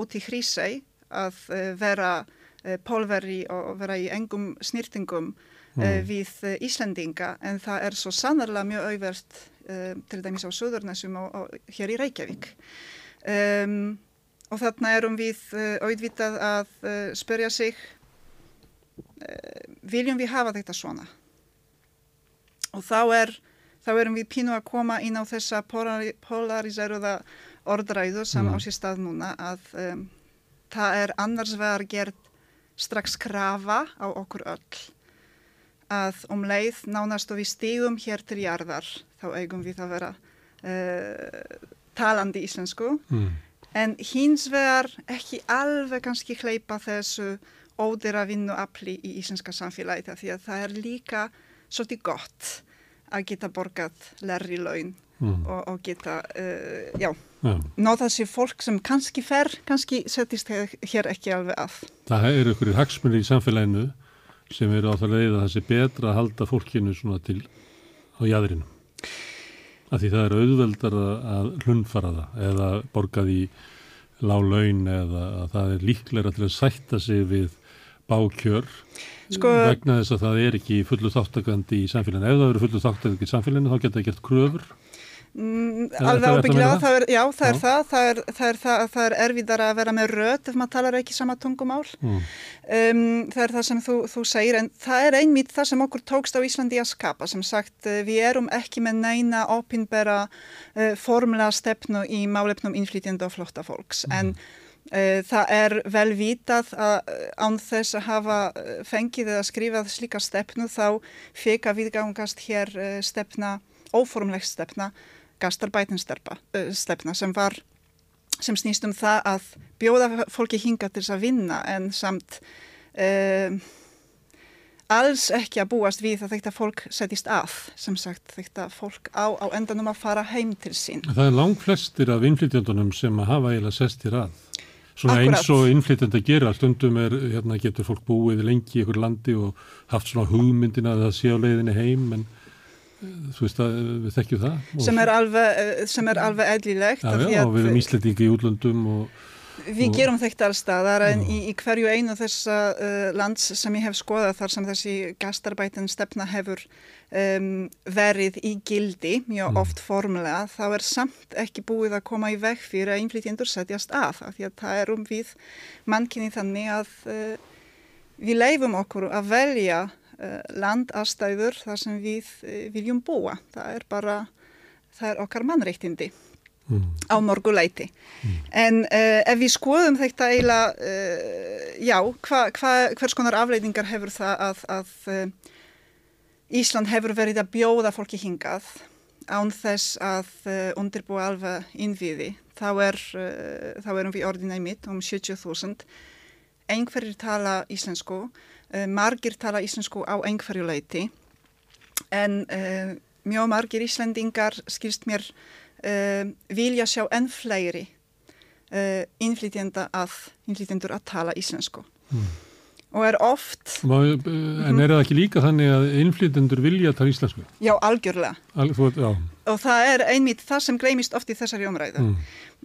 út í Hrísæ að uh, vera uh, pólveri og vera í engum snýrtingum mm. við Íslandinga en það er svo sannarlega mjög auðvert til dæmis á Suðurnesum og, og hér í Reykjavík. Um, og þarna erum við auðvitað að spörja sig viljum við hafa þetta svona? Og þá er þá erum við pínu að koma inn á þessa polariseruða orðræðu sem mm. á sér stað núna að um, það er annars vegar gert strax krafa á okkur öll að um leið nánast og við stígum hér til jarðar þá eigum við að vera uh, talandi íslensku mm. en hins vegar ekki alveg kannski hleypa þessu ódera vinnu afli í íslenska samfélagi því að það er líka svolítið gott að geta borgat lærri laun mm. og, og geta, uh, já, ja. ná þessi fólk sem kannski fer, kannski setjast hér ekki alveg að. Það eru ykkur hagsmunni í samfélaginu sem eru á það leið að það sé betra að halda fólkinu svona til á jæðrinu. Af því það eru auðveldar að hlunfara það eða borgað í lág laun eða að það er líklega til að sætta sig við bákjör sko, vegna þess að það er ekki fullu þáttakandi í samfélaginu. Ef það eru fullu þáttakandi í samfélaginu þá geta það gert kröfur. Mm, alveg ábyggilega, það er, já það já. er það, það er, það er, það er erfiðar að vera með röð ef maður talar ekki sama tungumál. Mm. Um, það er það sem þú, þú segir en það er einmitt það sem okkur tókst á Íslandi að skapa. Sem sagt eh, við erum ekki með neina opinbera uh, formlega stefnu í málefnum innflytjandi og flotta fólks mm. en Eh, það er vel vitað að eh, án þess að hafa eh, fengið eða skrifað slíka stefnu þá fekk að viðgangast hér stefna, óformleg stefna, gastarbætinstefna sem var, sem snýst um það að bjóða fólki hinga til þess að vinna en samt uh, alls ekki að búast við að þetta fólk setjist að, sem sagt þetta fólk á, á endanum að fara heim til sín. Það er langt flestir af innflytjandunum sem hafa eiginlega sestir að. Svona Akkurat. eins og innflytjandi að gera, stundum er, hérna, getur fólk búið lengi í ykkur landi og haft svona hugmyndina að það sé á leiðinni heim, en eh, þú veist að við þekkjum það. Sem er alveg, eh, sem er alveg eðlilegt. Já, já, og við erum íslendingi í útlöndum og Við gerum þetta allstaðar en í, í hverju einu þessa uh, lands sem ég hef skoðað þar sem þessi gastarbætin stefna hefur um, verið í gildi mjög mm. oft formulega þá er samt ekki búið að koma í veg fyrir að innflytjendur setjast að af því að það er um við mannkynni þannig að uh, við leifum okkur að velja landastæður þar sem við uh, viljum búa. Það er bara, það er okkar mannreittindi mm. á morguleiti. Mm. En uh, ef við skoðum þetta eiginlega, uh, já, hva, hva, hvers konar afleitingar hefur það að, að uh, Ísland hefur verið að bjóða fólki hingað án þess að undirbúa alveg innviði. Þá, er, þá erum við orðinæg mitt um 70.000. Einhverjir tala íslensku, margir tala íslensku á einhverju leiti en mjög margir íslendingar skilst mér uh, vilja sjá enn fleiri uh, innflytjenda að, innflytjendur að tala íslensku. Mm. og er oft Má, en er það ekki líka þannig að innflytendur vilja tala íslensku? já, algjörlega Al, þú, já. og það er einmitt það sem gleymist oft í þessari umræðu Mm.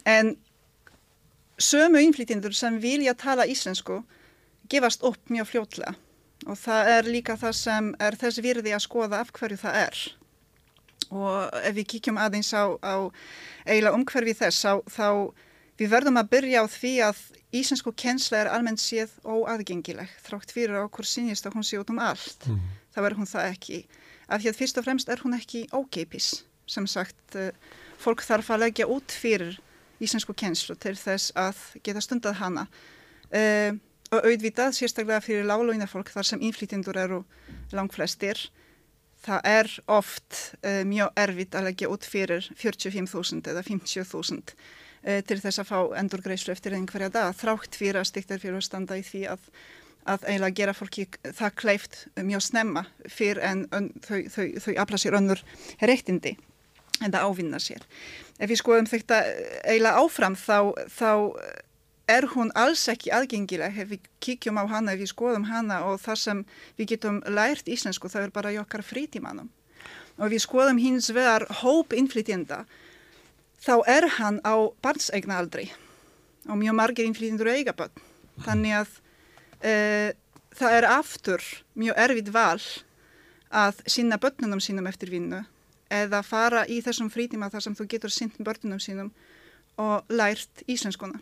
en sömu innflytjendur sem vilja tala íslensku gefast upp mjög fljótlega. Og það er líka það sem er þess virði að skoða af hverju það er. Og ef við kíkjum aðeins á, á eiginlega umhverfi þess þá, þá við verðum að byrja á því að íslensku kensla er almennt séð óaðgengileg þrátt fyrir okkur sínist að hún sé út um allt. Mm. þá er hún það ekki. Af því að fyrst og fremst er hún ekki ókeipis sem sagt uh, fólk þarf að leggja út fyrir íslensku kenslu til þess að geta stundað hana. Uh, og auðvitað sérstaklega fyrir láglóina fólk þar sem innflytjendur eru langflestir það er oft uh, mjög erfitt að leggja út fyrir 45.000 eða 50.000 uh, til þess að fá endurgreislu eftir einhverja dag þrátt fyrir að stiktar fyrir að standa í því að, að eiginlega gera fólki það kleift mjög snemma fyrir en ön, þau, þau, þau afla sér önnur reytindi en það ávinna sér. Ef við skoðum þetta eiginlega áfram þá, þá er hún alls ekki aðgengileg ef við kíkjum á hana, ef við skoðum hana og það sem við getum lært íslensku það er bara í okkar frítímanum. Og við skoðum hins vegar hóp innflytjenda þá er hann á barnsegna aldrei og mjög margir innflytjendur eiga börn. Þannig að uh, það er aftur mjög erfitt val að sinna börnunum sínum eftir vinnu eða fara í þessum frítíma þar sem þú getur sint börnunum sínum og lært íslenskuna.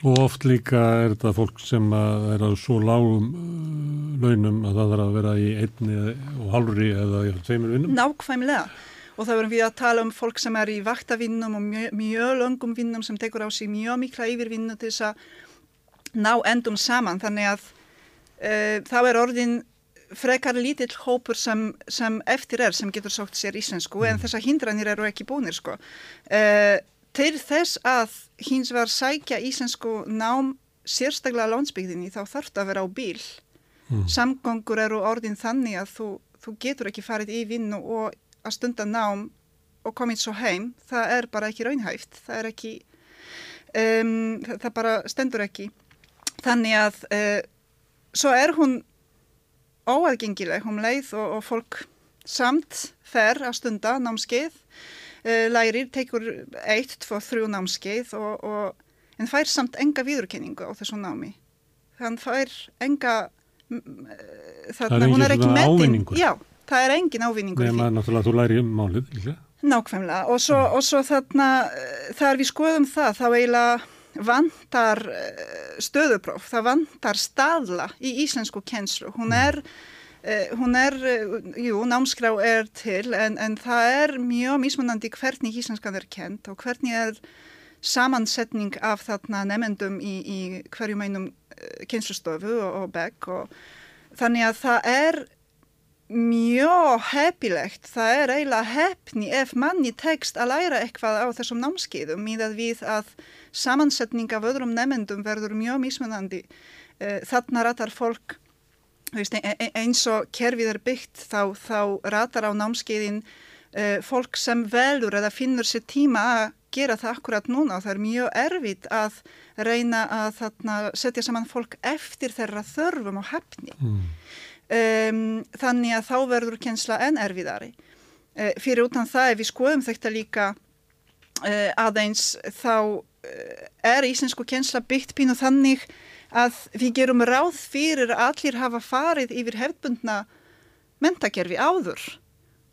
Og oft líka er þetta fólk sem að er á svo lágum uh, launum að það þarf að vera í einni og halvri eða tveimur vinnum. Nákvæmlega. Og þá erum við að tala um fólk sem er í vaktavinnum og mjög, mjög löngum vinnum sem tekur á sig mjög mikla yfirvinnu til þess að ná endum saman. Þannig að uh, þá er orðin frekar lítill hópur sem, sem eftir er sem getur sókt sér íslensku en þessar hindranir eru ekki búinir sko. Uh, til þess að hins var sækja íslensku nám sérstaklega landsbygðinni þá þarf það að vera á bíl. Mm. Samgöngur eru orðin þannig að þú, þú getur ekki farið í vinnu og að stunda nám og komið svo heim. Það er bara ekki raunhæft. Það er ekki, um, það, það bara stendur ekki. Þannig að uh, svo er hún óaðgengileg um leið og, og fólk samt fer að stunda námskeið lærir, tekur eitt, tvo, þrjú námskeið og, og, en fær samt enga viðurkenningu á þessu námi. Þann fær enga, Það er engin svona ávinningur. Já, það er engin ávinningur. Nefn að náttúrulega þú læri um málið, líka. Nákvæmlega og svo, og svo þarna þar við skoðum það þá eiginlega vantar stöðupróf, það vantar staðla í íslensku kenslu. Hún er Uh, hún er, uh, jú, námskrá er til en, en það er mjög mismunandi hvernig íslenskan er kent og hvernig er samansetning af þarna nefendum í, í hverjum einum uh, kennslustofu og, og begg og þannig að það er mjög heppilegt, það er eiginlega heppni ef manni tekst að læra eitthvað á þessum námskeiðum míðað við að samansetning af öðrum nefendum verður mjög mismunandi. Þarna ratar fólk Veist, eins og kerfið er byggt þá, þá ratar á námskeiðin uh, fólk sem velur eða finnur sér tíma að gera það akkurat núna og það er mjög erfitt að reyna að þarna, setja saman fólk eftir þeirra þörfum og hefni. Mm. Um, þannig að þá verður kjensla enn erfiðari. Uh, fyrir utan það ef við skoðum þetta líka uh, aðeins þá er íslensku kjensla byggt pínu þannig að við gerum ráð fyrir að allir hafa farið yfir hefðbundna mentakerfi áður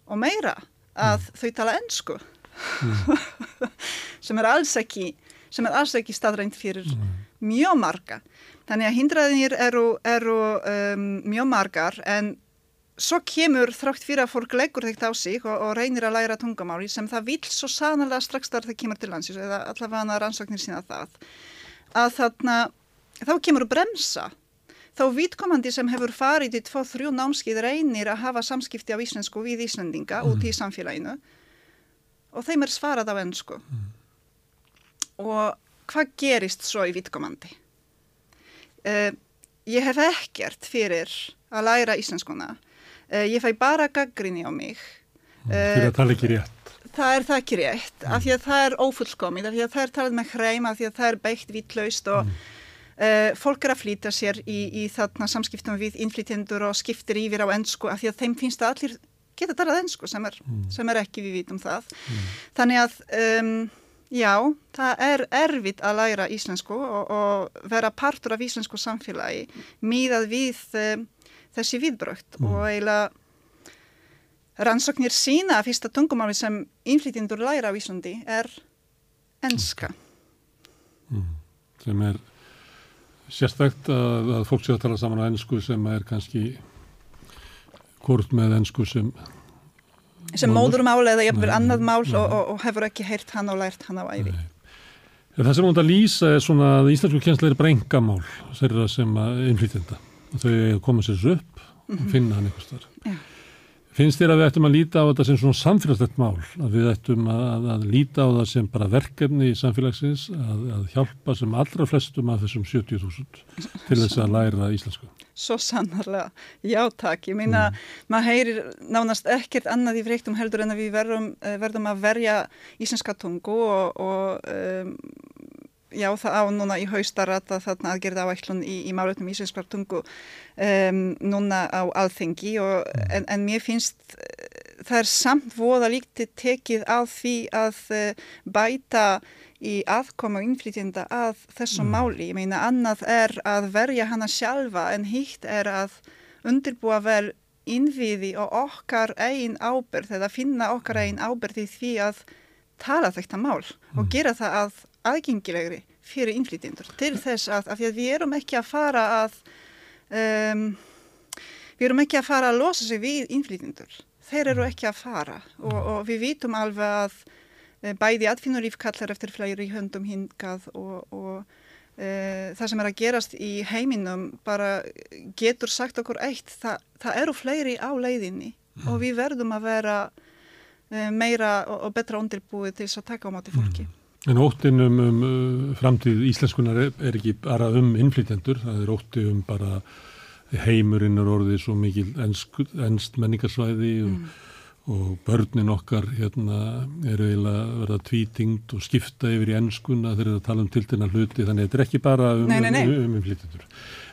og meira að mm. þau tala ennsku mm. [laughs] sem er alls ekki sem er alls ekki staðrænt fyrir mm. mjög marga. Þannig að hindraðinir eru, eru um, mjög margar en svo kemur þrátt fyrir að fólk leggur þetta á sig og, og reynir að læra tungamáli sem það vil svo sannlega strax þar það kemur til landsins eða allavega rannsóknir sína það að þarna þá kemur bremsa. Þá vitkomandi sem hefur farið í tvo, þrjú námskið reynir að hafa samskipti á íslensku við Íslandinga mm. út í samfélaginu og þeim er svarað á ennsku. Mm. Og hvað gerist svo í vitkomandi? Uh, ég hef ekkert fyrir að læra íslenskuna. Uh, ég fæ bara gaggrinni á mig. Uh, fyrir að tala ekki rétt. Það er það ekki rétt, af því að það er ófullkomið, af því að það er talað með hreim, af því að það er beitt vittlaust og mm Uh, fólk er að flýta sér í, í þarna samskiptum við innflytjendur og skiptir yfir á ennsku af því að þeim finnst að allir geta talað ennsku sem, mm. sem er ekki við vitum það. Mm. Þannig að um, já, það er erfitt að læra íslensku og, og vera partur af íslensku samfélagi míðað við um, þessi viðbrökt mm. og eiginlega rannsóknir sína að fyrsta tungumáli sem innflytjendur læra á Íslandi er ennska. Mm. Sem er sérstækt að, að fólk sé að tala saman á ennsku sem er kannski hvort með ennsku sem sem móðurmál eða jafnvel annað mál og, og, og hefur ekki heyrt hann og lært hann á æfi Það sem hún að lýsa er svona að íslensku kjensla er brengamál þeirra sem innflytjenda. Og þau koma sér upp og mhm. finna hann eitthvað starf Finnst þér að við ættum að líta á þetta sem svona samfélagslegt mál, að við ættum að, að líta á það sem bara verkefni í samfélagsins, að, að hjálpa sem allra flestum af þessum 70.000 til þess að læra íslensku? Svo sannarlega, já takk, ég meina, mm. maður heyrir nánast ekkert annað í frektum heldur en að við verðum, eh, verðum að verja íslenska tungu og, og um, já það á núna í haustarata þarna aðgerða áæklun í, í málutnum íslenskar tungu um, núna á alþengi og, en, en mér finnst það er samt voða líktið tekið á því að uh, bæta í aðkoma og innflytjenda að þessum mm. máli. Ég meina annað er að verja hana sjálfa en hitt er að undirbúa vel innviði og okkar einn ábyrð eða finna okkar einn ábyrð í því að tala þetta mál mm. og gera það að aðgengilegri fyrir innflytjendur til þess að, að við erum ekki að fara að um, við erum ekki að fara að losa sig við innflytjendur þeir eru ekki að fara og, og við vitum alveg að e, bæði atfinnulíf kallar eftir fleiri höndum hingað og, og e, það sem er að gerast í heiminum bara getur sagt okkur eitt það, það eru fleiri á leiðinni mm. og við verðum að vera e, meira og, og betra undirbúið til þess að taka á máti fólki mm. En óttin um, um uh, framtíð íslenskunar er, ekki bara um innflytjendur, það er ótti um bara heimurinn er orðið svo mikil ennst menningarsvæði og, mm. og börnin okkar hérna eru eiginlega verið að tvítingt og skipta yfir í ennskuna þegar það tala um tiltina hluti, þannig að þetta er ekki bara um, nei, nei, nei. um, um innflytjendur.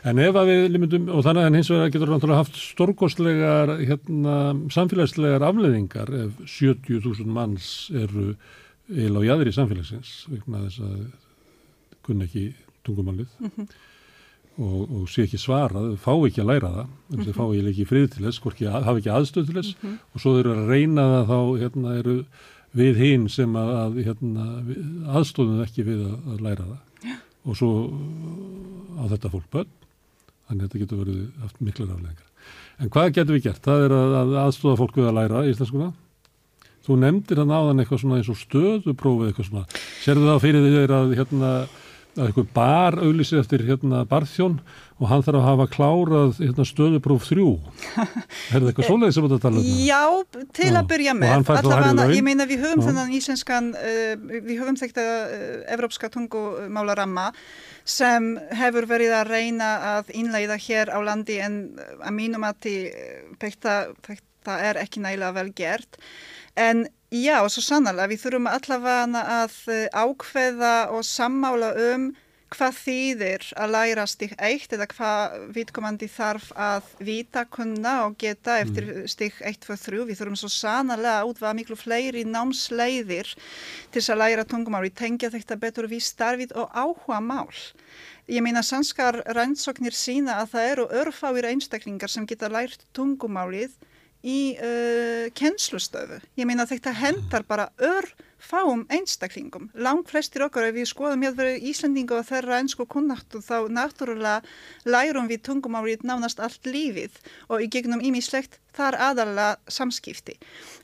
En ef að við limundum, og þannig að hins vegar getur náttúrulega haft stórkostlegar hérna, samfélagslegar afleðingar ef 70.000 manns eru eil á jæðri samfélagsins vegna þess að kunna ekki tungumálið mm -hmm. og, og sé ekki svarað, fá ekki að læra það, þess að fá ekki frið til þess, hafa ekki aðstöð til þess mm -hmm. og svo eru að reyna það þá hérna, eru við hinn sem að, að hérna, aðstöðum ekki við að, að læra það yeah. og svo á þetta fólk bönn, þannig að þetta getur verið miklu raflegar. En hvað getur við gert? Það er að, að aðstöða fólk við að læra íslenskuna Þú nefndir hann áðan eitthvað svona eins og stöðuprófið eitthvað svona. Serðu það fyrir því að hérna að eitthvað bar auðlýsið eftir hérna barþjón og hann þarf að hafa klárað hérna, stöðupróf þrjú. [laughs] Er það eitthvað svoleiðið sem þú tala um? Já, til að byrja með. Allavega, ég meina við höfum þennan íslenskan, uh, við höfum þetta uh, evrópska tungumálaramma sem hefur verið að reyna að innleiða hér á landi en að mínum að þetta, þetta er ekki nægilega vel gert. En já, svo sannlega, við þurfum allavega að eh, ákveða og sammála um hvað þýðir að læra stík eitt eða hvað vitkomandi þarf að vita, kunna og geta eftir mm. stík 1, 2, 3. Við þurfum svo sannlega að útvaða miklu fleiri námsleiðir til þess að læra tungumál. Við tengja þetta betur við starfið og áhuga mál. Ég meina sannskar rannsóknir sína að það eru örfáir einstaklingar sem geta lært tungumálið í uh, kennslustöfu. Ég meina þetta hendar bara ör fáum einstaklingum. Langt flestir okkar ef við skoðum ég að vera Íslandinga og þeirra ennsku kunnáttu þá náttúrulega lærum við tungumárið nánast allt lífið og í gegnum ímislegt þar aðalega samskipti.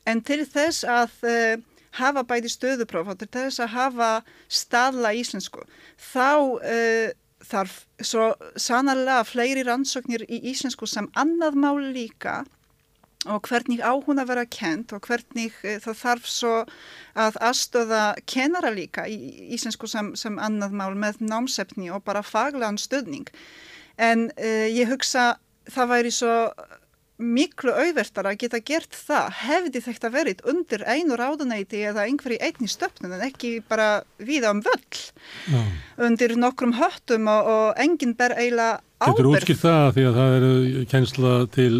En til þess að uh, hafa bæði stöðupróf og til þess að hafa staðla íslensku þá uh, þarf svo sannarlega fleiri rannsóknir í íslensku sem annað mál líka og hvernig á hún að vera kent og hvernig e, það þarf svo að aðstöða kennara líka í íslensku sem, sem annað mál með námsefni og bara faglegan stöðning. En e, ég hugsa það væri svo miklu auðvertar að geta gert það hefði þetta verið undir einu ráðunæti eða einhverju einni stöpnum en ekki bara viða um völl. No. undir nokkrum höttum og, og enginn ber eiginlega Getur útskilt það því að það er kensla til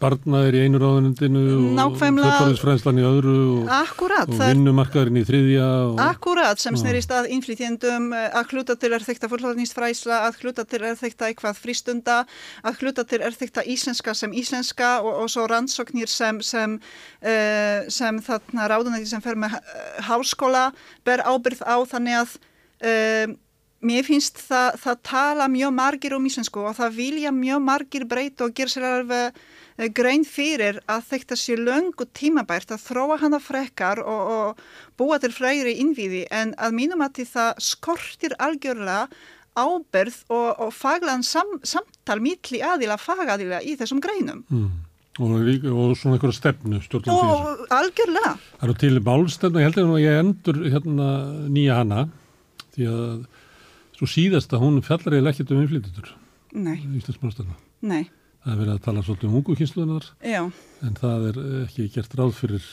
barnaðir í einu ráðunundinu og fullorðisfræðslan í öðru og, Akkurat, og vinnumarkaðurinn í þriðja og, Akkurat, sem snerist að innflytjendum, eh, að hluta til er þetta fullorðnýstfræsla, að hluta til er þetta eitthvað frístunda, að hluta til er þetta íslenska sem íslenska og, og svo rannsóknir sem, sem, uh, sem þarna ráðunæti sem fer með uh, háskóla ber ábyrð á þannig að mér finnst það, það tala mjög margir um íslensku og það vilja mjög margir breyta og gera sér alveg eh, grein fyrir að þetta sé löngu tímabært að þróa hana frekar og, og búa til fræri innvíði en að mínum að það skortir algjörlega ábyrð og, og faglan sam, samtal mítli aðila fagadila í þessum greinum. mm, og, líka- og svona einhverja stefnu. Og algjörlega, Það eru til málstefna, ég held að ég endur hérna nýja hana því að svo síðasta hún fjallar eða ekkert um innflytjendur nei, Íslands málstefna. nei, Það er verið að tala svolítið um ungu kynslunar já. en það er ekki gert ráð fyrir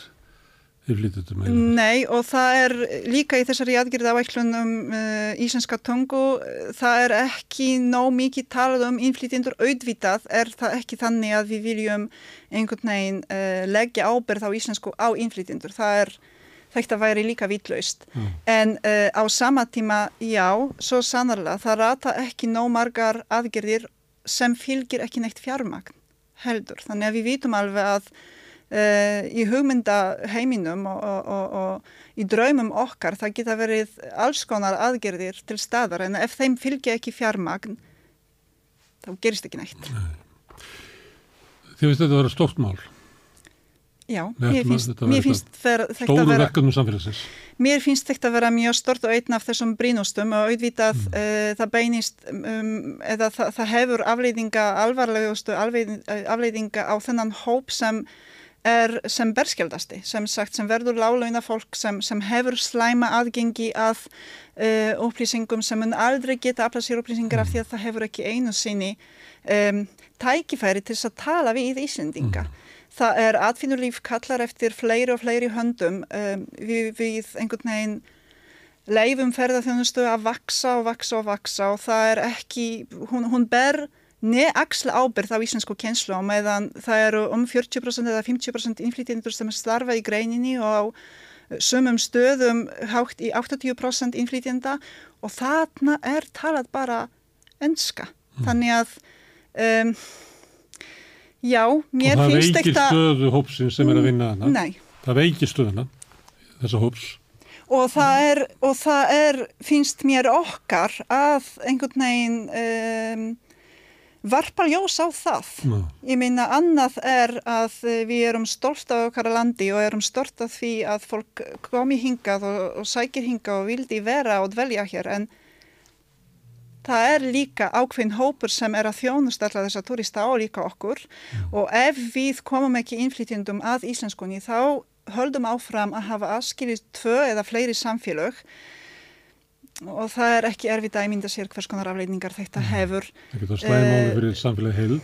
innflytjendur meina. Nei og það er líka í þessari aðgjörði áæklun um uh, íslenska tungu, það er ekki nóg mikið talað um innflytjendur auðvitað, er það ekki þannig að við viljum einhvern veginn uh, leggja ábyrð á íslensku á innflytjendur, það er þetta væri líka vitlaust. Mm. En uh, á sama tíma, já, svo sannarlega, það rata ekki nóg margar aðgerðir sem fylgir ekki neitt fjármagn heldur. Þannig að við vitum alveg að uh, í hugmynda heiminum og, og, og, og í draumum okkar það geta verið alls konar aðgerðir til staðar en ef þeim fylgja ekki fjármagn þá gerist ekki neitt. Þið veist þetta að vera stórt mál, Já, mér að finnst, mér finnst þetta vera, verkefnum samfélagsins. mér finnst þetta vera mjög stort og einn af þessum brínustum og auðvitað mm. uh, það beinist um, eða það, það hefur afleiðinga, alvarlegustu afleiðinga, á þennan hóp sem er sem berskjaldasti, sem sagt sem verður lálauna fólk sem, sem hefur slæma aðgengi að uh, upplýsingum sem mun aldrei geta aflað sér upplýsingar af því að það hefur ekki einu sinni um, tækifæri til þess að tala við Íslendinga. Það er atvinnulíf kallar eftir fleiri og fleiri höndum um, við, við einhvern veginn leifum ferðarþjónustu að vaksa og vaksa og vaksa og það er ekki, hún, hún ber neaksla ábyrð á íslensku kjenslu og meðan það eru um 40% eða 50% innflytjendur sem starfa í greininni og á sumum stöðum hátt í 80% innflytjenda og þarna er talað bara enska. Þannig að um, já, mér og það finnst veikir þetta... stöðu hópsins sem er að vinna hana. Nei. Það veikir stöðuna, þessa hóps. Og það er, og það er, finnst mér okkar að einhvern veginn um, varpa ljós á það. Já. Ég meina annað er að við erum stolt af okkar landi og erum stolt af því að fólk komi hingað og, og sækir hingað og vildi vera og dvelja hér en það er líka ákveðin hópur sem er að þjónusta alltaf þessa turista og líka okkur og ef við komum ekki innflytjendum að íslenskunni þá höldum áfram að hafa aðskilið tvö eða fleiri samfélög og það er ekki erfitt að mynda sér hvers konar afleiningar þetta hefur. Það getur slæmáli Eh, fyrir samfélagi heild.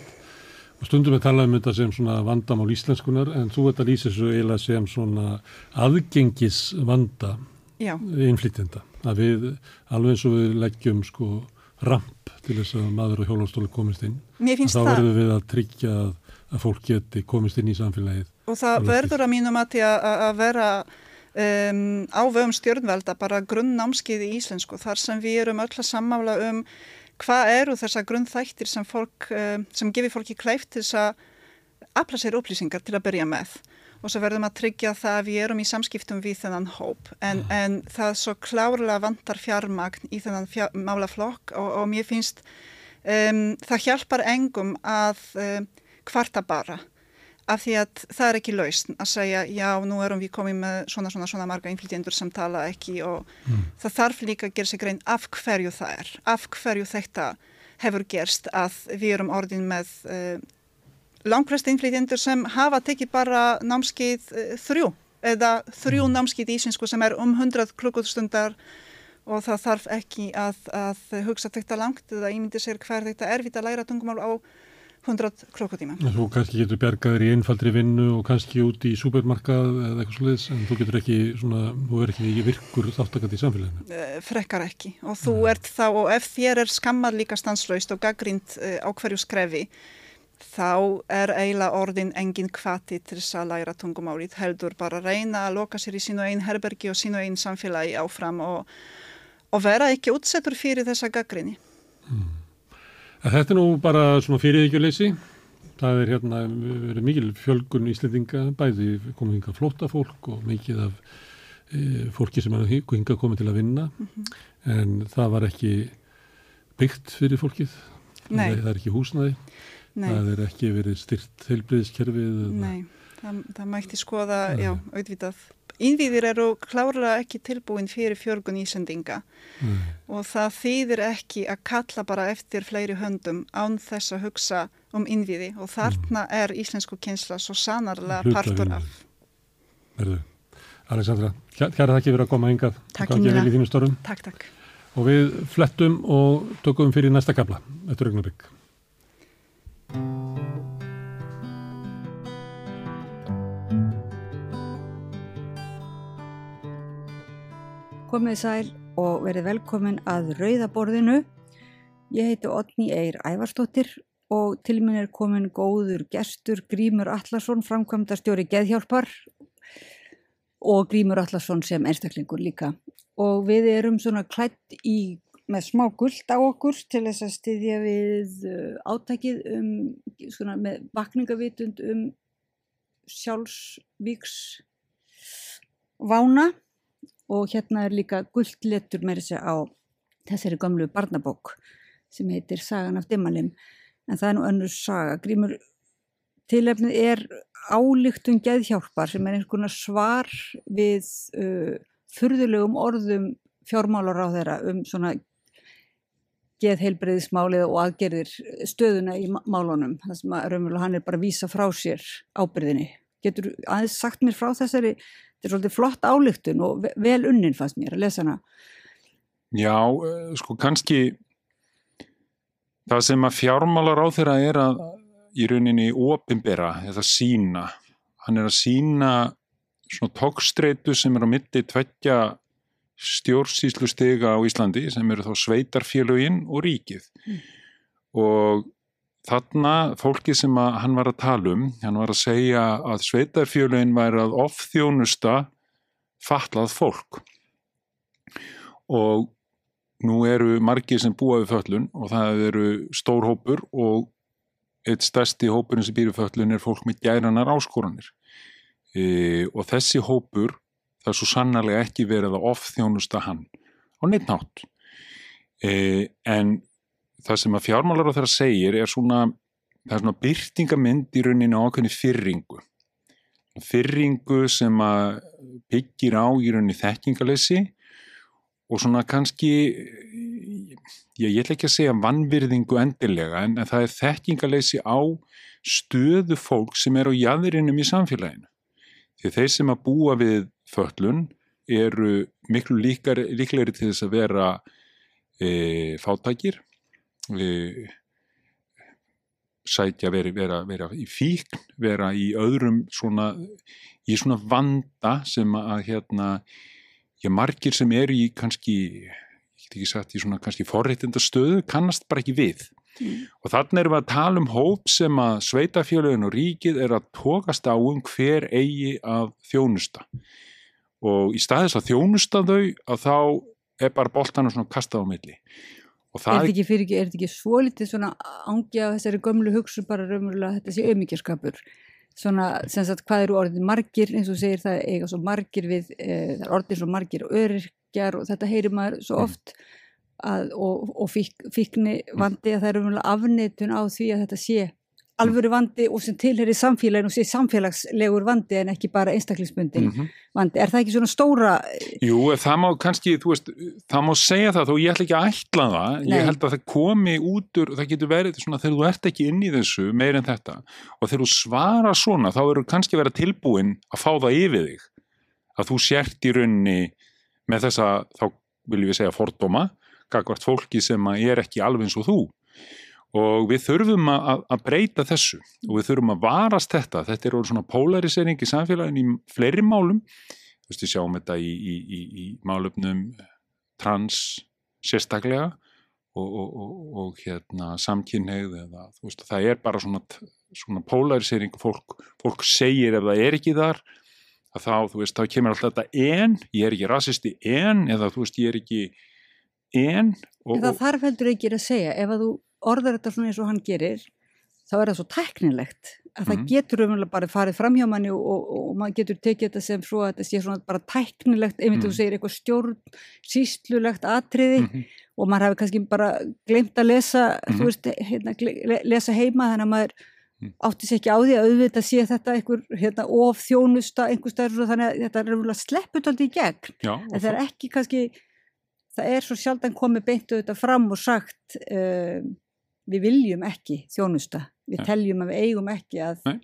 Og stundum við talaðum þetta sem svona vandamál íslenskunar en þú ert að lýsa þessu eiginlega sem svona aðgengis vanda Já, innflytjenda. Að við, alveg eins og við leggjum sko ramp til þess að maður og hjólastóli komist inn. mér Þá finnst það verðum við að tryggja að, að fólk geti komist inn í samfélagið. og það verður að mínum að, að, að vera um, á vögum stjórnvelda bara grunnnámskið í íslensku þar sem við erum öll að sammála um hvað eru þessar grunnþættir sem, fólk, um, sem gefur fólki kleift til þess að afla sér upplýsingar til að byrja með og svo verðum að tryggja það að við erum í samskiptum við þennan hóp. En, en það svo klárlega vantar fjármagn í þennan fjár, málaflokk og, og mér finnst um, það hjálpar engum að um, kvarta bara af því að það er ekki lausn að segja já, nú erum við komið með svona, svona, svona marga innflytjendur sem tala ekki og það þarf líka að gera sig grein af hverju það er, af hverju þetta hefur gerst að við erum orðin með uh, langprest innflytjendur sem hafa tekið bara námskeið uh, þrjú eða þrjú námskeið í ísensku sem er um 100 klukkustundar og það þarf ekki að, að hugsa þetta langt eða ímyndi sér hver þetta er við að læra tungumál á 100 klukkutíma. Þú kannski getur bjargaður í einfaldri vinnu og kannski út í supermarkað eða eitthvað sluðis en þú getur ekki svona, þú er ekki virkur þáttakandi í samfélaginu. Uh, frekkar ekki og þú Nei. ert þá og ef þér er skammar líka stanslaust og gaggrind uh, á hverju skrefi þá er eiginlega orðin engin kvati til þess að læra tungumálið heldur bara reyna að loka sér í sínu einn herbergi og sínu einn samfélagi áfram og, og vera ekki útsettur fyrir þessa gaggrinni. Hmm. Þetta er nú bara svona fyriríkjuleysi. Það er hérna verið mikil fjölgun í Íslandinga, bæði komið hinga flóta fólk og mikið af e, fólki sem er hinga komið til að vinna. Mm -hmm. En það var ekki byggt fyrir fólkið. Nei. Það er ekki húsnaði. Nei. Það er ekki verið styrt heilbriðiskerfið. Nei, það, það mætti skoða, já, auðvitað Innvíðir eru klárlega ekki tilbúin fyrir fjörgun Ísendinga mm. og það þýðir ekki að kalla bara eftir fleiri höndum án þess að hugsa um innvíði og þarna mm. er íslensku kynsla svo sanarlega partur af. Verðu. Alexandra, kæra þakki fyrir að koma yngað. Takk innilega. Takk, takk. Og við flettum og tökum fyrir næsta kabla eftir augnabygg. Komið sæl og verið velkomin að Rauðaborðinu. Ég heiti Otni Eir Ævarstóttir og til minn er komin góður gestur Grímur Allarsson, framkvæmdastjóri Geðhjálpar og Grímur Allarsson sem einstaklingur líka. Og við erum svona klætt í, með smá gullt á okkur til þess að styðja við uh, átækið um, svona með vakningavitund um sjálfsvíks vána og hérna er líka gullletur með þessi á þessari gamlu barnabók sem heitir Sagan af Dimmalim. En það er nú önnur saga. Grímur tilefnið er álíktun geðhjálpar sem er einhvern konar svar við uh, þurðulegum orðum fjármálar á þeirra um svona geðheilbreyðismálið og aðgerðir stöðuna í málunum þar sem að raunverulega hann er bara að vísa frá sér ábyrðinni. Getur aðeins sagt mér frá þessari þetta er svolítið flott álíktun og vel unnin fannst mér að lesa hana. Já, eh, sko kannski það sem að fjármálar á þeirra er að í rauninni opimbera eða sína. Hann er að sína svona tókstreitu sem er á mitti tveggja stjórnsýslu stiga á Íslandi sem eru þá sveitarfélögin og ríkið. Mm. og Þarna fólki sem hann var að tala um, hann var að segja að sveitarfjölun væri að ofþjónusta fatlað fólk. Og nú eru margir sem búa við föllun og það eru stór hópur og eitt stærsti hópurinn sem býr við föllun er fólk með gæranar áskoranir. E, og þessi hópur það er svo sannarlega ekki verið að ofþjónusta hann á neitt nátt e, en það sem að fjármálar á þeirra segir er svona, það er svona byrtingamind í rauninu ákveðni fyrringu fyrringu sem að byggir á í rauninu þekkingalessi og svona kannski ég, ég ætla ekki að segja vannvirðingu endilega en, en það er þekkingalessi á stöðu fólk sem er á jæðurinnum í samfélaginu. Því þeir sem að búa við föllun eru miklu líkar, líklegri til þess að vera e, fátækir sætja vera, vera, vera í fíkn, vera í öðrum svona, í svona vanda sem að hérna, ég margir sem eru í kannski, ég get ekki sagt í svona kannski forreitindastöðu, kannast bara ekki við. Mm. Og þannig erum við að tala um hóp sem að sveitafjölögin og ríkið er að tókast á um hver eigi að þjónusta. Og í staðis að þjónusta þau að þá er bara boltan og svona kastað á milli. Er þetta ekki, fyrir, er ekki svo litið svona ángja á þessari gömlu hugsun bara raunverulega þetta sé auðmyggjarskapur svona sem sagt hvað eru orðin margir eins og segir það eiga svo margir við e, það er orðin svo margir öryrkjar og þetta heyrir maður svo mm. oft að, og, og fík, fíkni vandi að það er raunverulega afneitun á því að þetta sé alvöru vandi og sem tilherir samfélagin og sé samfélagslegur vandi en ekki bara einstaklingsbundin mm -hmm. vandi. Er það ekki svona stóra... Jú, það má kannski, þú veist, það má segja það þó ég ætla ekki að ætla það. Nei. Ég held að það komi út úr, það getur verið svona þegar þú ert ekki inn í þessu meir en þetta og þegar þú svara svona þá eru kannski verið tilbúin að fá það yfir þig. Að þú sért í raunni með þessa, þá viljum við segja fordóma, kakvart fólki sem er ekki alveg eins og þú og við þurfum að, að breyta þessu. Og við þurfum að varast þetta. Þetta er svona polarisering í samfélagin í fleiri málum. Þú veist við sjáum þetta í, í, í, í málöfnum trans sérstaklega og, og, og, og hérna samkynneið eða þú veist það er bara svona, svona polarisering. Fólk, fólk segir ef það er ekki þar að þá, þú veist, þá kemur alltaf þetta en, ég er ekki rasisti en eða þú veist, ég er ekki en. Það þarf heldur ekki að segja, ef að þú orðar þetta svona eins og hann gerir, þá er það svo tæknilegt að það Mhm. getur umvel bara farið fram hjá manni og, og, og maður getur tekið þetta sem svo að þetta sé svona bara tæknilegt, einmitt þú Mhm. segir eitthvað stjórn, síslulegt atriði Mhm. og maður hefur kannski bara glemt að lesa, þú veist, hérna, lesa heima þannig að maður Mhm. átti sér ekki á því að auðvitað sé þetta einhver hérna, of þjónusta einhver stærður þannig að þetta er umvel slepput aldrei í gegn já, en það er ekki kannski það er svo sjaldan komið beint auðvitað fram og sagt uh, við viljum ekki þjónusta við Nei. teljum að við eigum ekki að Nei.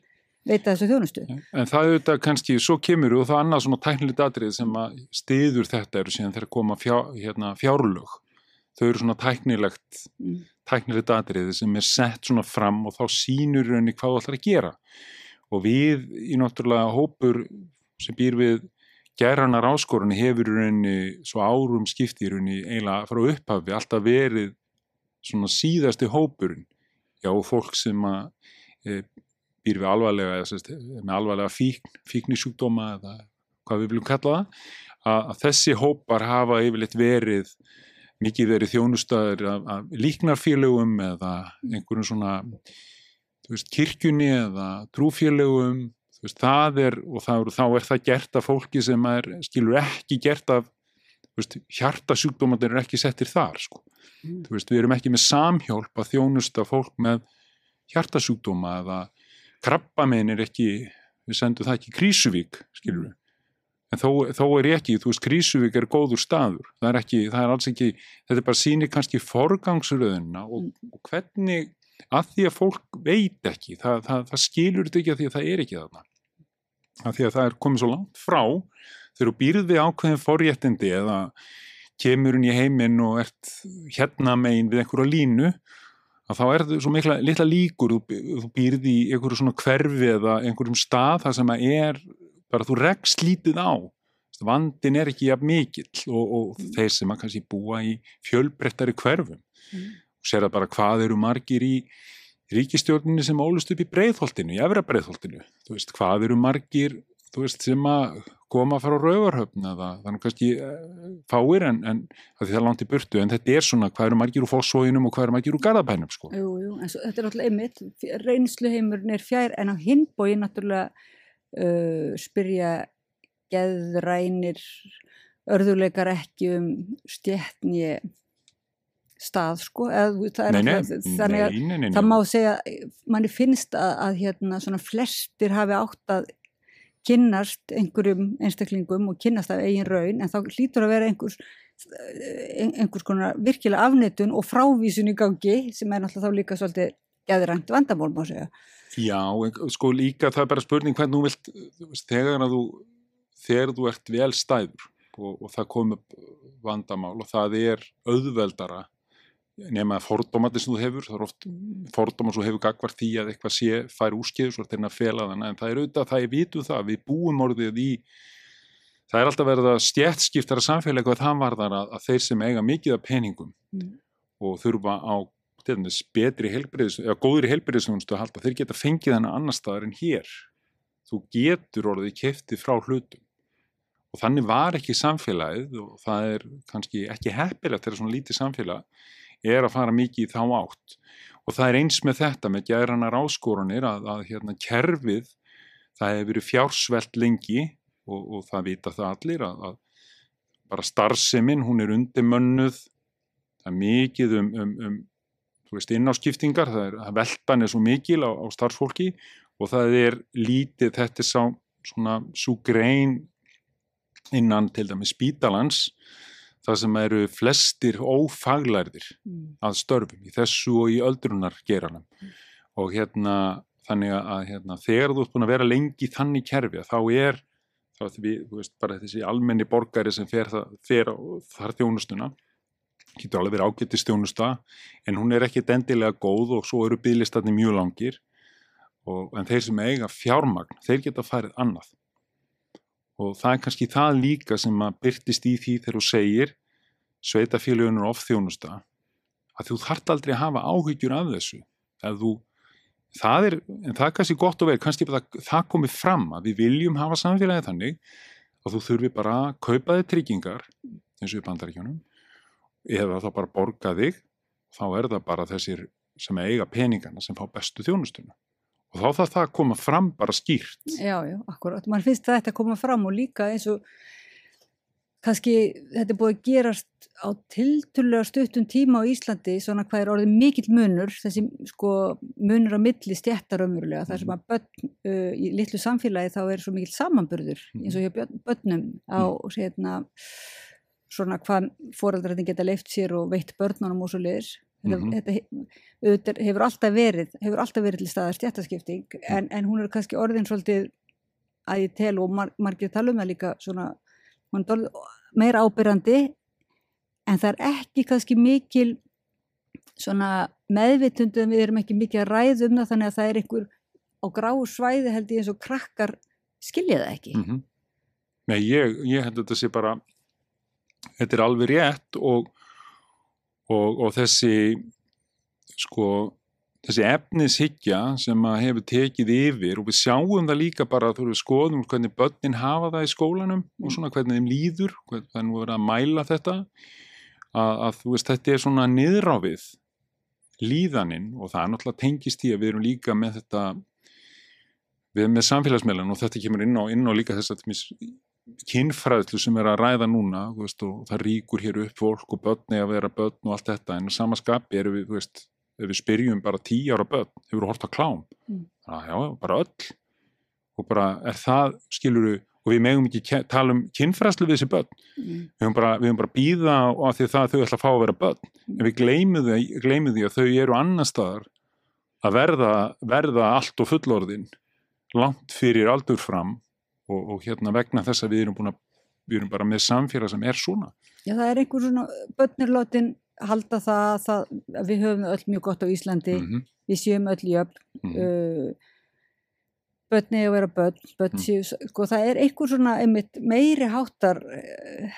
veita þessu þjónustu En það er auðvitað kannski, svo kemur og það er annað svona tæknilegt atrið sem að stiður þetta eru síðan þegar koma fjár, hérna, fjárlög. Þau eru svona tæknilegt, Mm. tæknilegt atrið sem er sett svona fram og þá sínur henni hvað þú ætlar að gera. Og við í náttúrulega hópur sem býr við gæranar áskorunni hefur henni svo árum skiptir henni eiginlega frá upphafi alltaf verið svona síðasti hópurinn. Já, og fólk sem að e, býr við alvarlega, eða, sérst, með alvarlega fíkn, fíknisjúkdóma eða hvað við viljum kalla það, að, að þessi hópar hafa yfirleitt verið, mikið verið þjónustaður af, af líknarfélögum eða einhverjum svona, veist, kirkjunni eða trúfélögum, veist, það er, og það þá er það gert af fólki sem er, skilur ekki gert af, hjartasjúkdómandir eru ekki settir þar, sko. Þú veist, við erum ekki með samhjálp að þjónusta fólk með hjartasjúkdóma eða krabbamein er ekki, við sendum það ekki Krísuvík, skilur við. En þó, þó er ekki, þú veist, Krísuvík er góður staður. Það er ekki, það er alls ekki, þetta er bara sýnir kannski forgangsröðuna og, og hvernig, að því að fólk veit ekki, það, það, það skilur þetta ekki að því að það er ekki þarna. Að því að það er komið svo langt frá þegar þú býrði ákveðin forréttindi eða kemur hún í heiminn og ert hérna megin við einhverja línu að þá er þetta svo mikla litla líkur. Þú, býrði í einhverju svona hverfi eða einhverjum stað þar sem að er bara þú regst lítið á. Vandin er ekki jafn mikill og, og þeir sem að kannski búa í fjölbrettari hverfum. Mm. og sér að bara hvað eru margir í ríkistjórninu sem ólust upp í breiðholtinu, í efra breiðholtinu þú veist, hvað eru margir þú veist, sem að koma frá rauvarhöfn eða þannig kannski uh, fáir en, en að það er langt í burtu en þetta er svona hvað eru margir úr fósfóinum og hvað eru margir úr garðabænum sko. Jú, jú, en svo, þetta er náttúrulega einmitt, reynsluheimurinn er fjær en á hinbói náttúrulega uh, spyrja geðrænir örðuleikar ekki um stjætni stað sko er Nei, nei, náttúrulega- þannig að nei, það má segja, manni finnst að, að hérna svona flestir hafi átt að kynnast einhverjum einstaklingum og kynnast af eigin raun en þá hlýtur að vera einhvers ein- einhvers konar virkilega afnettun og frávísun í gangi sem er náttúrulega þá líka svolítið geðrænt vandamál má segja. Já, sko líka það er bara spurning hvernig þú vilt, þegar þú þegar þú ert vel stæður og, og það kom upp vandamál og það er auðveldara nema fordómandi sem þú hefur það er oft fordóma sem þú hefur gagvart því að eitthvað sé fær úrskeiður svo er að fela þannig en það er auðvitað, það er vitum það við búum orðið í það er alltaf verið að stjættskiptara samfélag hvað það varðar að, að þeir sem eiga mikið af peningum Mm. og þurfa á dæmis betri helbriðis eða góðri helbriðisþjónustu að halda, þeir geta fengið hennar annar staðar en hér. Þú getur orðið keftið frá hlutum. Og þannig var ekki samfélagið og það er kannski ekki heppilegt þegar svona lítið samfélag er að fara mikið í þá átt. Og það er eins með þetta með gæranar áskoranir að, að hérna kerfið það hefur verið fjársvelt lengi og, og það vita það allir að, að bara starfseminn hún er undimönnuð það er mikið um, um, um veist, innáskiptingar, það er, að veltan er svo mikil á, á starfsfólki og það er lítið, þetta er sá svona svo grein innan til dæmis spítalans það sem eru flestir ófaglærðir Mm. að störfum í þessu og í öldrunar geranum og hérna þannig að hérna, þegar þú ert búin að vera lengi þannig kerfi að þá er þá er við, þú veist, bara þessi almenni borgari sem fer, það, fer þar þjónustuna getur alveg verið ágættistjónusta en hún er ekki endilega góð og svo eru bygglistarnir mjög langir. Og, en þeir sem eiga fjármagn þeir geta farið annað og það er kannski það líka sem að byrtist í því þegar þú segir sveitafélagunur of þjónusta að þú þart aldrei að hafa áhyggjur af þessu. Þú, það er, en það er kannski gott og vel kannski það, það komið fram að við viljum hafa samfélagið þannig að þú þurfi bara að kaupa þig tryggingar eins og í bandaríkjónum eða þá bara borga þig þá er það bara þessir sem eiga peningana sem fá bestu þjónustuna og þá þarf það að koma fram bara skýrt. Já, já, akkurat, mann finnst þetta að koma fram og líka eins og kannski þetta er búið að gerast á tilturlega stuttum tíma á Íslandi svona hvað er orðið mikill munur þessi sko munur á milli stjættar ömurlega þar sem að börn uh, í litlu samfélagi þá er svo mikill samanburður eins og hjá börnum á hérna svona hvað fóraldrættin geta leift sér og veitt börnunum og svo leiðis mm -hmm. þetta hefur alltaf verið hefur alltaf verið til staðar stjættaskipting en, en hún er kannski orðin svolítið að ég tel og mar margir tala um það líka svona hún er meira ábyrrandi en það er ekki kannski mikil svona meðvitundum við erum ekki mikið að ræða um það þannig að það er einhver á gráu svæði held ég eins og krakkar skilja það ekki mm -hmm. Nei, ég, ég held að þetta sé bara þetta er alveg rétt og, og, og þessi sko þessi efnishyggja sem að hefur tekið yfir og við sjáum það líka bara þú veist skoðum hvernig börnin hafa það í skólanum og svona hvernig þeim líður hvernig það er nú verið að mæla þetta að, að þú veist þetta er svona niðráfið líðaninn og það er náttúrulega tengist í að við erum líka með þetta við erum með samfélagsmeilan og þetta kemur inn á, inn á líka þess að kynfræðslu sem er að ræða núna veist, og það ríkur hér upp fólk og börni að vera börn og allt þetta en á sama skapi eru við, veist ef við spyrjum bara tí ára börn, hefur þú hort á klám? Mm. Já, bara öll. Og bara er það, skiluru, og við megum ekki tala um kynfræslu við þessi börn. Mm. Við höfum bara, bara býða á því það þau ætla að fá að vera börn. Mm. En við gleymum því, gleymum því að þau eru annar staðar að verða, verða allt og fullorðin langt fyrir aldur fram og, og hérna vegna þess að við erum búin að við erum bara með samfélag sem er svona. Já, það er einhver svona börnirlótin halda það, það að við höfum öll mjög gott á Íslandi mm -hmm. við séum öll jöfn mm -hmm. uh, börni að vera börn, börn mm. séu, sko það er einhver svona einmitt meiri háttar uh,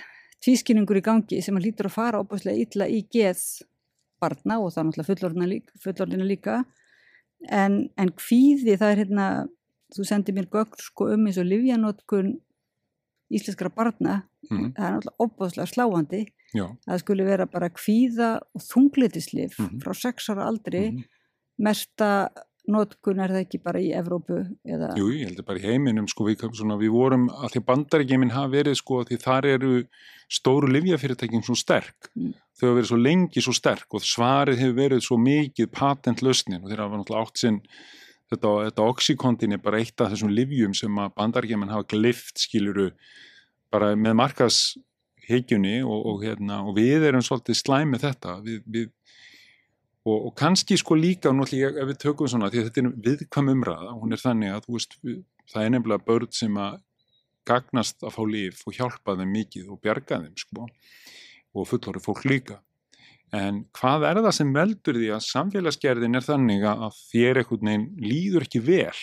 tvískinningur í gangi sem að lítur að fara óbúslega illa í geð barna og það er náttúrulega fullorðina líka, fullorðina líka. En, en hvíði það er hérna þú sendir mér gögn sko um eins og livjanótkun íslenskara barna mm. það er náttúrulega óbúslega sláandi Já. það skulle vera bara kvíða og þunglitislif mm frá sex ára aldri mm mesta nótkun er það ekki bara í Evrópu eða... Jú, ég heldur bara í heiminum sko, við, svona, við vorum að því bandaríkjuminn hafa verið sko því þar eru stóru livjafyrirtækjum svo sterk mm. þau hafa verið svo lengi svo sterk og svarið hefur verið svo mikið patentlösnin og þeir hafa náttúrulega átt sinn þetta, þetta oxykontin er bara eitt af þessum livjum sem að bandaríkjuminn hafa glift skiluru bara með markas heikjunni og, og, hérna, og við erum svolítið slæmið þetta. Við, við, og, og kannski sko líka náttúrulega ef við tökum svona því að þetta er viðkvam umræða hún er þannig að veist, það er nefnilega börn sem að gagnast að fá líf og hjálpa þeim mikið og bjarga þeim sko og fullhóru fólk líka en hvað er það sem veldur því að samfélagsgerðin er þannig að þér einhvern veginn líður ekki vel?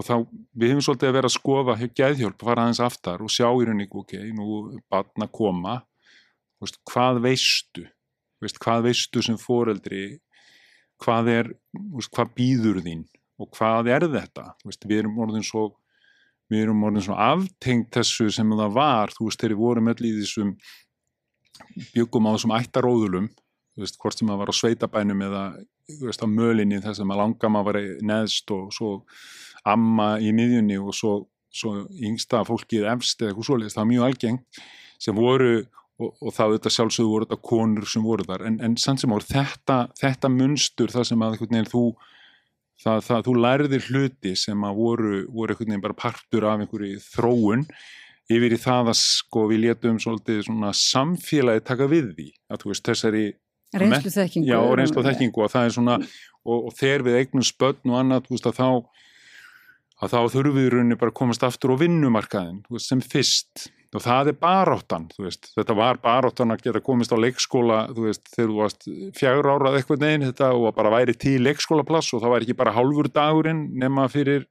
Og þá við hefum svolítið að vera að skoða hefur gæðhjálp, fara aðeins aftar og sjá í rauninni, ok, nú batna koma. Veist, hvað veistu? Veist, hvað veistu sem foreldri? Hvað er veist, hvað býður þín? Og hvað er þetta? Við erum orðin svo við erum orðin svo aftengt þessu sem það var, þú veist, þegar við vorum öll í þessum byggum á þessum ættaróðulum hvort sem það var á sveitabænum eða á mölinni þess að maður langa maður var neðst og svo amma í miðjunni og svo, svo yngsta fólkið efst eða eitthvað svolítið, það var mjög algengt sem voru og, og það þetta sjálfsögðu voru þetta konur sem voru þar. En, en sann sem voru þetta, þetta munstur það sem að nefnir, þú það, það, þú læriðir hluti sem að voru, voru veginn bara partur af einhverju þróun yfir í það að sko við létum svolítið svona samfélagi taka við því að þú veist þessari reynslu þekkingu já reynslu þekkingu og það er svona og, og þegar við eignum spötn og annað þú veist að þá að þá þurfum við rauninni bara að komast aftur á vinnumarkaðin veist, sem fyrst. Og það er baráttan, veist, þetta var baráttan að geta komist á leikskóla, þú veist, þegar þú varst fjagur árað eitthvað neginn þetta og bara væri til leikskólaplass og það var ekki bara hálfur dagurinn nema fyrir,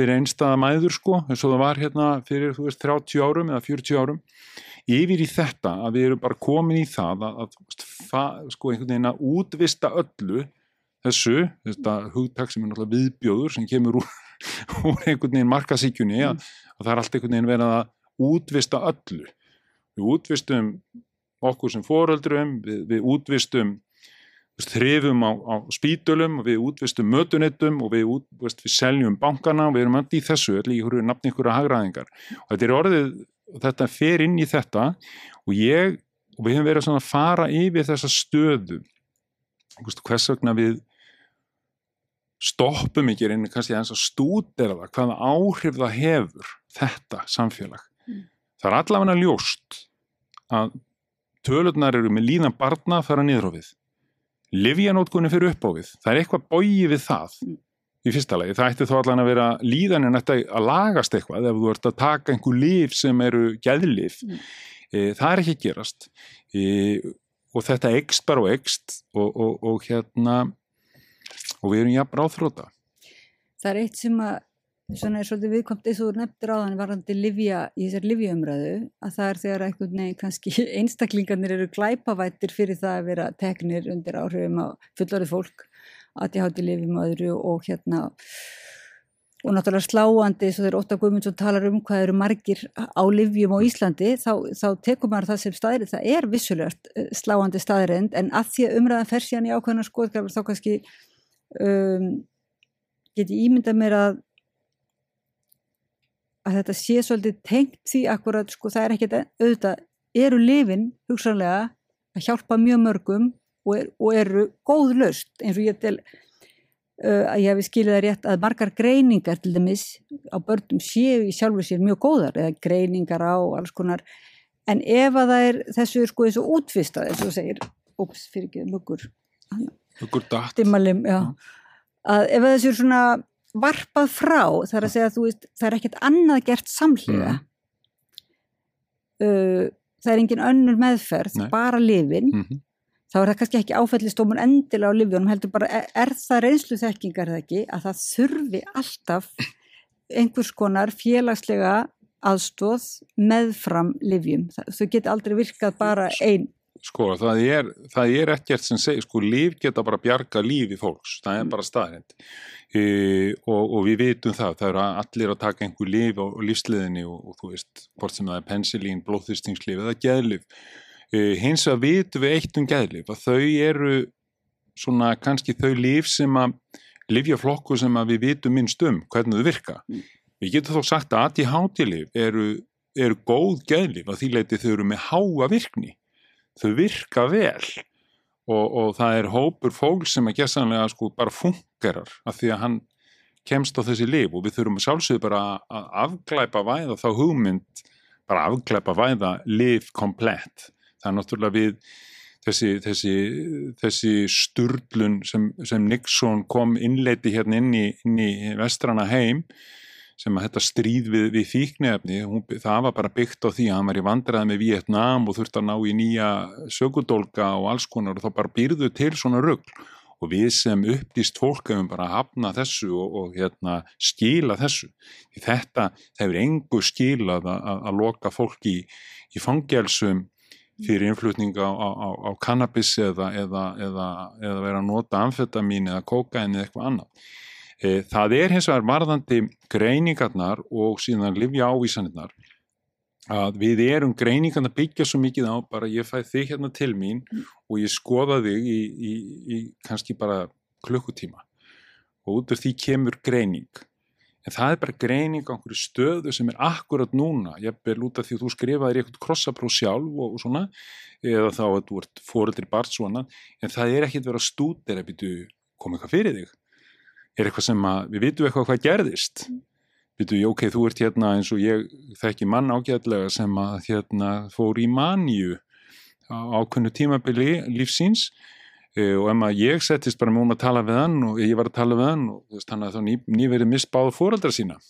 fyrir einstaða mæður sko, eins og það var hérna fyrir, þú veist, 30 árum eða 40 árum yfir í þetta að við erum bara komin í það að, að, að sko einhvern veginn að útvista öllu þessu, þetta hugtak sem er náttúrulega viðbjóður sem kemur úr, [laughs] úr einhvern veginn markasíkjunni að, að það er allt einhvern veginn verið að útvista öllu. Við útvistum okkur sem foreldrum, við, við útvistum þrifum á, á spítulum, við útvistum mötunettum og við, út, veist, við seljum bankana og við erum öll í þessu, öll í nafn ykkur að hagraðingar. Og þetta er orðið þetta fer inn í þetta og ég, og við hefum verið svona að fara yfir þessa stöðu hvers vegna við stoppum ekki reynir kannski að stúdera það hvaða áhrif það hefur þetta samfélag mm. það er allavega ljóst að tölurnar eru með líðan barna fara niður á við livjanótkunni fyrir upp á við það er eitthvað bóið við það mm í fyrsta lagi. Það ætti þó allan að vera líðanin að lagast eitthvað ef þú ert að taka einhver líf sem eru gæðlif. Mm. E, það er ekki gerast e, og þetta ekst bara og ekst og, og, og hérna og við erum jafn ráþróta. Það er eitt sem að svona er svolítið viðkomt eins og nefndir á þannig varandi livja, í þessar livjaumræðu að það er þegar einhvern veginn kannski [laughs] einstaklingarnir eru glæpavættir fyrir það að vera teknir undir áhrifum á fullorðið fólk aðtíhátti lifum öðru og hérna og náttúrulega sláandi svo þegar Óttar Guðmundsson talar um hvað eru margir á livjum á Íslandi þá, þá tekum maður það sem staðrind það er vissulegt eh, sláandi staðrind en að því að umræðan fer síðan í ákveðna skoðgrafur þá kannski um, geti ímynda mér að að þetta sé svolítið tengt því akkurat sko það er ekkert auðvitað eru lifin hugsanlega að hjálpa mjög mörgum og, er, og eru góð löst eins og ég til uh, að ég hefði skilið það rétt að margar greiningar til dæmis á börnum séu í sjálfur sér mjög góðar eða greiningar á alls konar en ef að það er þessu er sko og útvistað eins og segir, óps fyrir ekki muggur muggur dætt að ef að þessu er svona varpað frá þar að segja að veist, það er ekkert annað gert samhliða mm. uh, það er engin önnur meðferð, Nei. bara lifin mm -hmm þá er það kannski ekki áfællistómun endilega á livjónum, heldur bara er, er það reynslu þekkingar eða ekki að það þurfi alltaf einhvers konar félagslega aðstóð meðfram livjum. Þau geti aldrei virkað bara einn. Sko, það er, það er ekkert sem segir, sko, liv geta bara bjarga lífi fólks, það er mm. bara staðrind e, og, og við veitum það, það eru allir að taka einhver liv á, á lífsliðinni og, og þú veist, hvort sem það er pensilín, blóðþýstingslif eða geðlif Uh, hins að vitum við eitt um geðlif að þau eru svona kannski þau líf sem að livjaflokku sem að við vitum minnst um hvernig þau virka. Mm. Við getum þó sagt að ADHD-lif eru, eru góð geðlif að því leiti þau eru með háa virkni. Þau virka vel. Og, og það er hópur fólk sem að gessanlega sko bara fungerar af því að hann kemst á þessi lif og við þurfum sjálfsögðu bara að afglæpa væða þá hugmynd bara afglæpa væða lif komplett. Það er náttúrulega við þessi, þessi, þessi sturlun sem, sem Nixon kom innleiti hérna inn í, inn í vestrana heim sem að þetta stríð við, við fíknefni, það var bara byggt á því að hann var í vandraði með Vietnám og þurfti að ná í nýja sögudólka og alls konar og þá bara býrðu til svona rugg og við sem uppdýst fólk hefum bara hafnað þessu og, og hérna, skila þessu. Því þetta, hefur engu skilað að, að loka fólk í, í fangjálsum fyrir innflutning á, á, á kannabis eða, eða, eða, eða vera að nota amfetamin eða kokain eða eitthvað annað. E, það er hins vegar varðandi greiningarnar og síðan livja ávísanirnar að við erum greiningarna byggja svo mikið á bara ég fæ þig hérna til mín og ég skoða þig í, í, í kannski bara klukkutíma. Og út af því kemur greining. En það er bara greining á einhverju stöðu sem er akkurat núna, ég ber lúta því að þú skrifaðir eitthvað krossapróf sjálf og, og svona, eða þá að þú ert fóreldri bart svona, en það er ekkit verið að stúdera, býtu, kom eitthvað fyrir þig er eitthvað sem að, við vitum eitthvað hvað gerðist. Býtu, ok, þú ert hérna eins og ég þekki mann ágæðlega sem að hérna fór í manju á ákunnu tímabili lífsíns Uh, og ef að ég settist bara um að tala við hann og ég var að tala við hann og þannig að þá ný, nýverið missbáðu fóraldra sína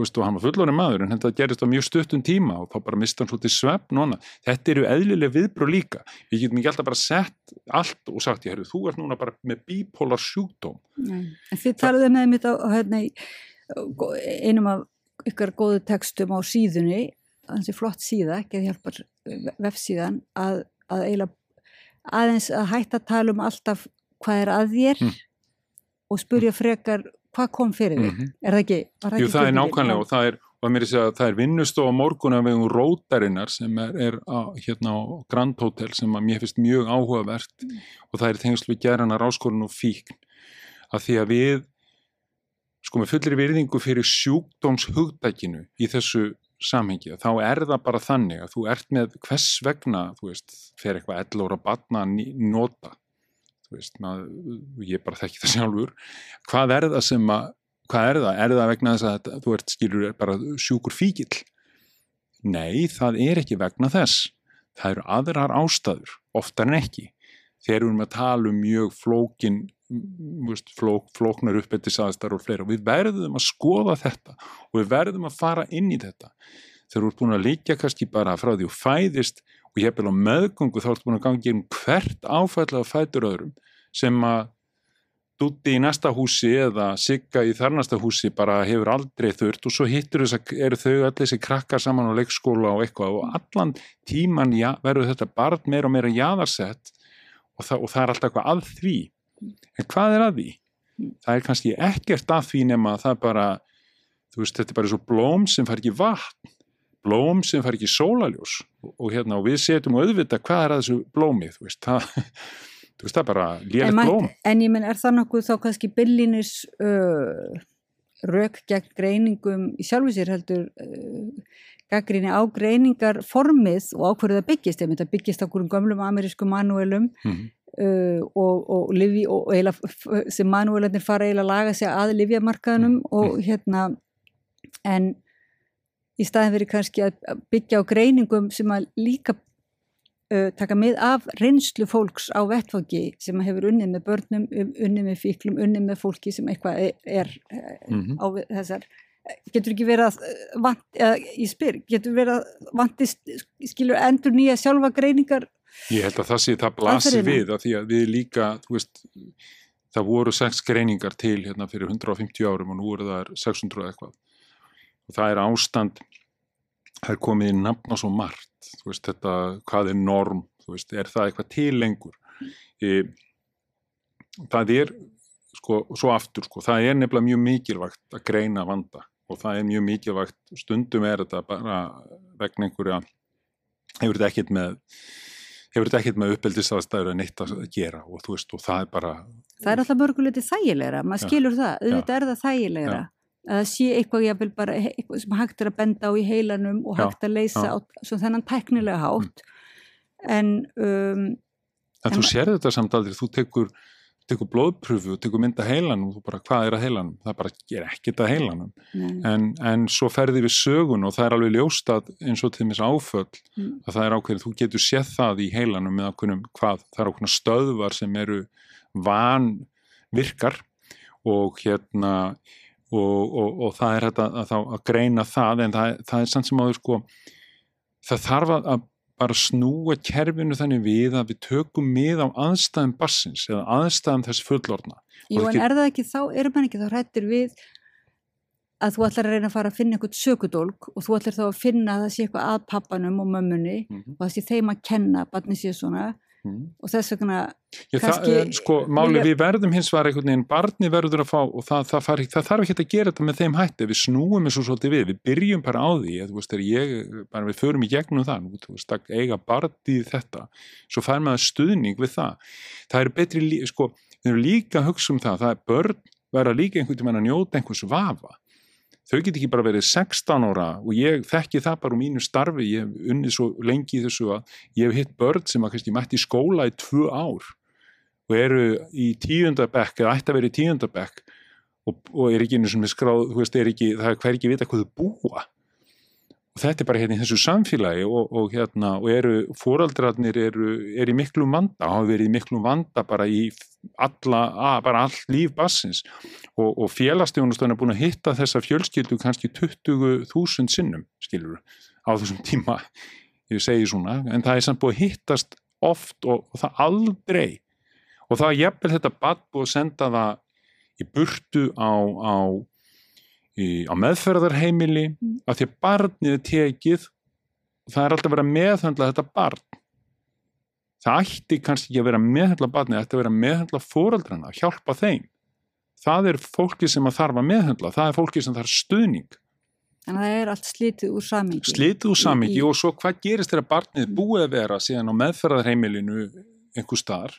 veist, og hann var fullorinn maður en þetta gerist á mjög stuttum tíma og þá bara mista hann svolítið svefn núna. Þetta eru eðlileg viðbröð líka. Við getum ekki alltaf bara sett allt og sagt, ég herru, þú ert núna bara með bípólar sjúkdóm. Nei. En þið talaðu með mitt á, hérna, einum af ykkar góðu textum á síðunni, þessi flott síða, ekki að hjálpar vefsíðan, að, að aðeins að hætta að tala um alltaf hvað er að þér Mm. og spurja frekar hvað kom fyrir þig. Mhm. Er það ekki? Var Jú, ekki það er nákvæmlega og það er, og mér er að segja, það er vinnustof á morgun af vegum rótarinnar sem er, er á, hérna á Grand Hotel sem að mér finnst mjög áhugavert og það er tengslu gerana ráskorun og fíkn að því að við sko með fullir virðingu fyrir sjúkdómshugdækinu í þessu samhengi þá er það bara þannig að þú ert með hvers vegna, þú veist, fer eitthvað 11 ára batna nota veist, maður, ég bara þekki það sjálfur hvað er það sem að hvað er það? Er það vegna þess að þú ert skilur bara sjúkur fíkil? Nei, það er ekki vegna þess. Það eru aðrar ástæður, oftar en ekki. Þegar við erum að tala um mjög flókin, veist, flók, flóknar uppbyttisaðstar og fleira. Við verðum að skoða þetta og við verðum að fara inn í þetta. Þegar þú ert búin að líka kannski bara frá því og fæðist og ég hef vel á meðgöngu þá ertu búin að ganga um hvert áfæðlega fætur öðrum sem að Dúti í næsta húsi eða Sigga í þar næsta húsi bara hefur aldrei þurft og svo hittur þess að eru þau allir þessi krakkar saman á leikskóla og eitthvað og allan tíman ja, verður þetta barn meira og meira jaðarsett og, það- og það er alltaf eitthvað að því en hvað er að því? Það er kannski ekkert að því nema að það bara þú veist, þetta er bara svo blóm sem fær ekki vatn blóm sem fær ekki sólaljós og, hérna, og við setjum auðvitað hvað er að þessu blómi, þú veist það, [laughs] þú veist, það er bara lélegt blóm. en ég menn, er það nokkuð þá kannski byllinis uh, rök gegn greiningum í sjálfu sér heldur uh, gaggrinni á greiningar formið og á hverju það byggist, ég mynd að byggist á hverjum gömlum amerísku manuelum Mhm. uh, og, og, lifi, og f- sem manuelarnir fara eiginlega að laga sig að livjamarkaðunum Mm, og hérna en í staðin verið kannski að að byggja á greiningum sem að líka uh, taka mið af reynslu fólks á vettfangi sem hefur unnið með börnum, um- unnið með fíklum, unnið með fólki sem eitthvað er, er Mhm. á við- þessar getur ekki verið að vant, eða ég spyr, getur verið að vantist skilur endur nýja sjálfa greiningar Ég held að það sé, það blasi Aðferðina. við að því að við líka, þú veist, það voru sex greiningar til hérna fyrir 150 árum og nú eru það 600 eitthvað. Og það er ástand, það er komið í nafn á svo margt, þú veist, þetta, hvað er norm, þú veist, er það eitthvað til lengur? E, það er, sko, svo aftur, sko, það er nefnilega mjög mikilvægt að greina vanda og það er mjög mikilvægt, stundum er þetta bara vegna einhverja, hefur þetta ekkert með hefur þetta ekkert með uppeldisaðstæður að neitt að gera og þú veist og það er bara það er alltaf mörguleiti þægilegra, maður skilur það. Auðvitað er það þægilegra. Já. Að það sé eitthvað, jafnvel bara, eitthvað sem hægt er að benda á í heilanum og Já, hægt að leysa á þennan tæknilega hátt. En um, en En þú sér þetta samt aldrei, þú tekur, tekur blóðpröfu, tekur mynda heilanum og þú bara hvað er að heilanum, það bara er ekkert að heilanum. En, en svo ferði við sögun og það er alveg ljóst að eins og til mis áföll Mm. að það er ákveðið, þú getur séð það í heilanum með ákveðnum hvað, það er ákveðna stöðvar sem eru van virkar og hérna og, og, og það er þetta að, að, að greina það en það, það er samt sem áður sko það þarf að, að bara snúa kerfinu þannig við að við tökum mið á aðstæðum bassins eða aðstæðum þess fullorna jú en er það ekki þá, eru mann ekki þá hrættir við að þú ætlar að reyna að fara að finna eitthvað sökudólk og þú ætlar þá að finna að það sé eitthvað að pappanum og mömmunni Mhm. og það sé þeim að kenna, barni sé svona mm. Og þess vegna Já, það, kannski eh, sko, máli vilja- við verðum hins vegar einhvern veginn, barni verður að fá og það, það, fari, það þarf ekki að gera þetta með þeim hætti. Við snúum þessu svolítið við, við byrjum bara á því að, þú veist, þegar ég, bara við förum í gegnum það, nú, þú veist, að eiga barn í þetta, svo fær maður stuðning við það, það er betri sko, við erum líka að hugsa um það það er börn verða líka einhvern tímann að njóta einhvers vafa þau get ekki bara verið 16 ára og ég þekki það bara úr mínu starfi. Ég hef unnið svo lengi í þessu að ég hef hitt börn sem að kannski mætti skóla í tvö ár og eru í tíundabekk eða ætti að vera í tíundabekk og, og er ekki einu sem er skráð, þú veist, er ekki, það er hver ekki vita hvað þau búa og þetta er bara hérna í þessu samfélagi og, og hérna, og eru, fóraldrarnir eru, eru í miklum vanda, hafa verið í miklum vanda bara í alla, að, bara allt líf bassins og, og félagstjónustöðin er búin að hitta þessa fjölskyldu kannski 20.000 sinnum, skilur á þessum tíma, ég segi svona, en það er samt búin að hittast oft og, og það aldrei. Og það er jafnvel þetta badd búið að senda það í burtu á, á í, á meðferðarheimili mm. af því að barnið er tekið það er alltaf að vera meðhandla þetta barn það ætti kannski ekki að vera meðhandla barnið, það ætti að vera meðhandla fóraldrana, hjálpa þeim það er fólki sem að þarf að meðhandla það er fólki sem þarf stuðning En það er allt slítið úr samingi. Slítið úr samingi í... og svo hvað gerist þegar barnið mm. búið að vera síðan á meðferðarheimilinu einhver staðar?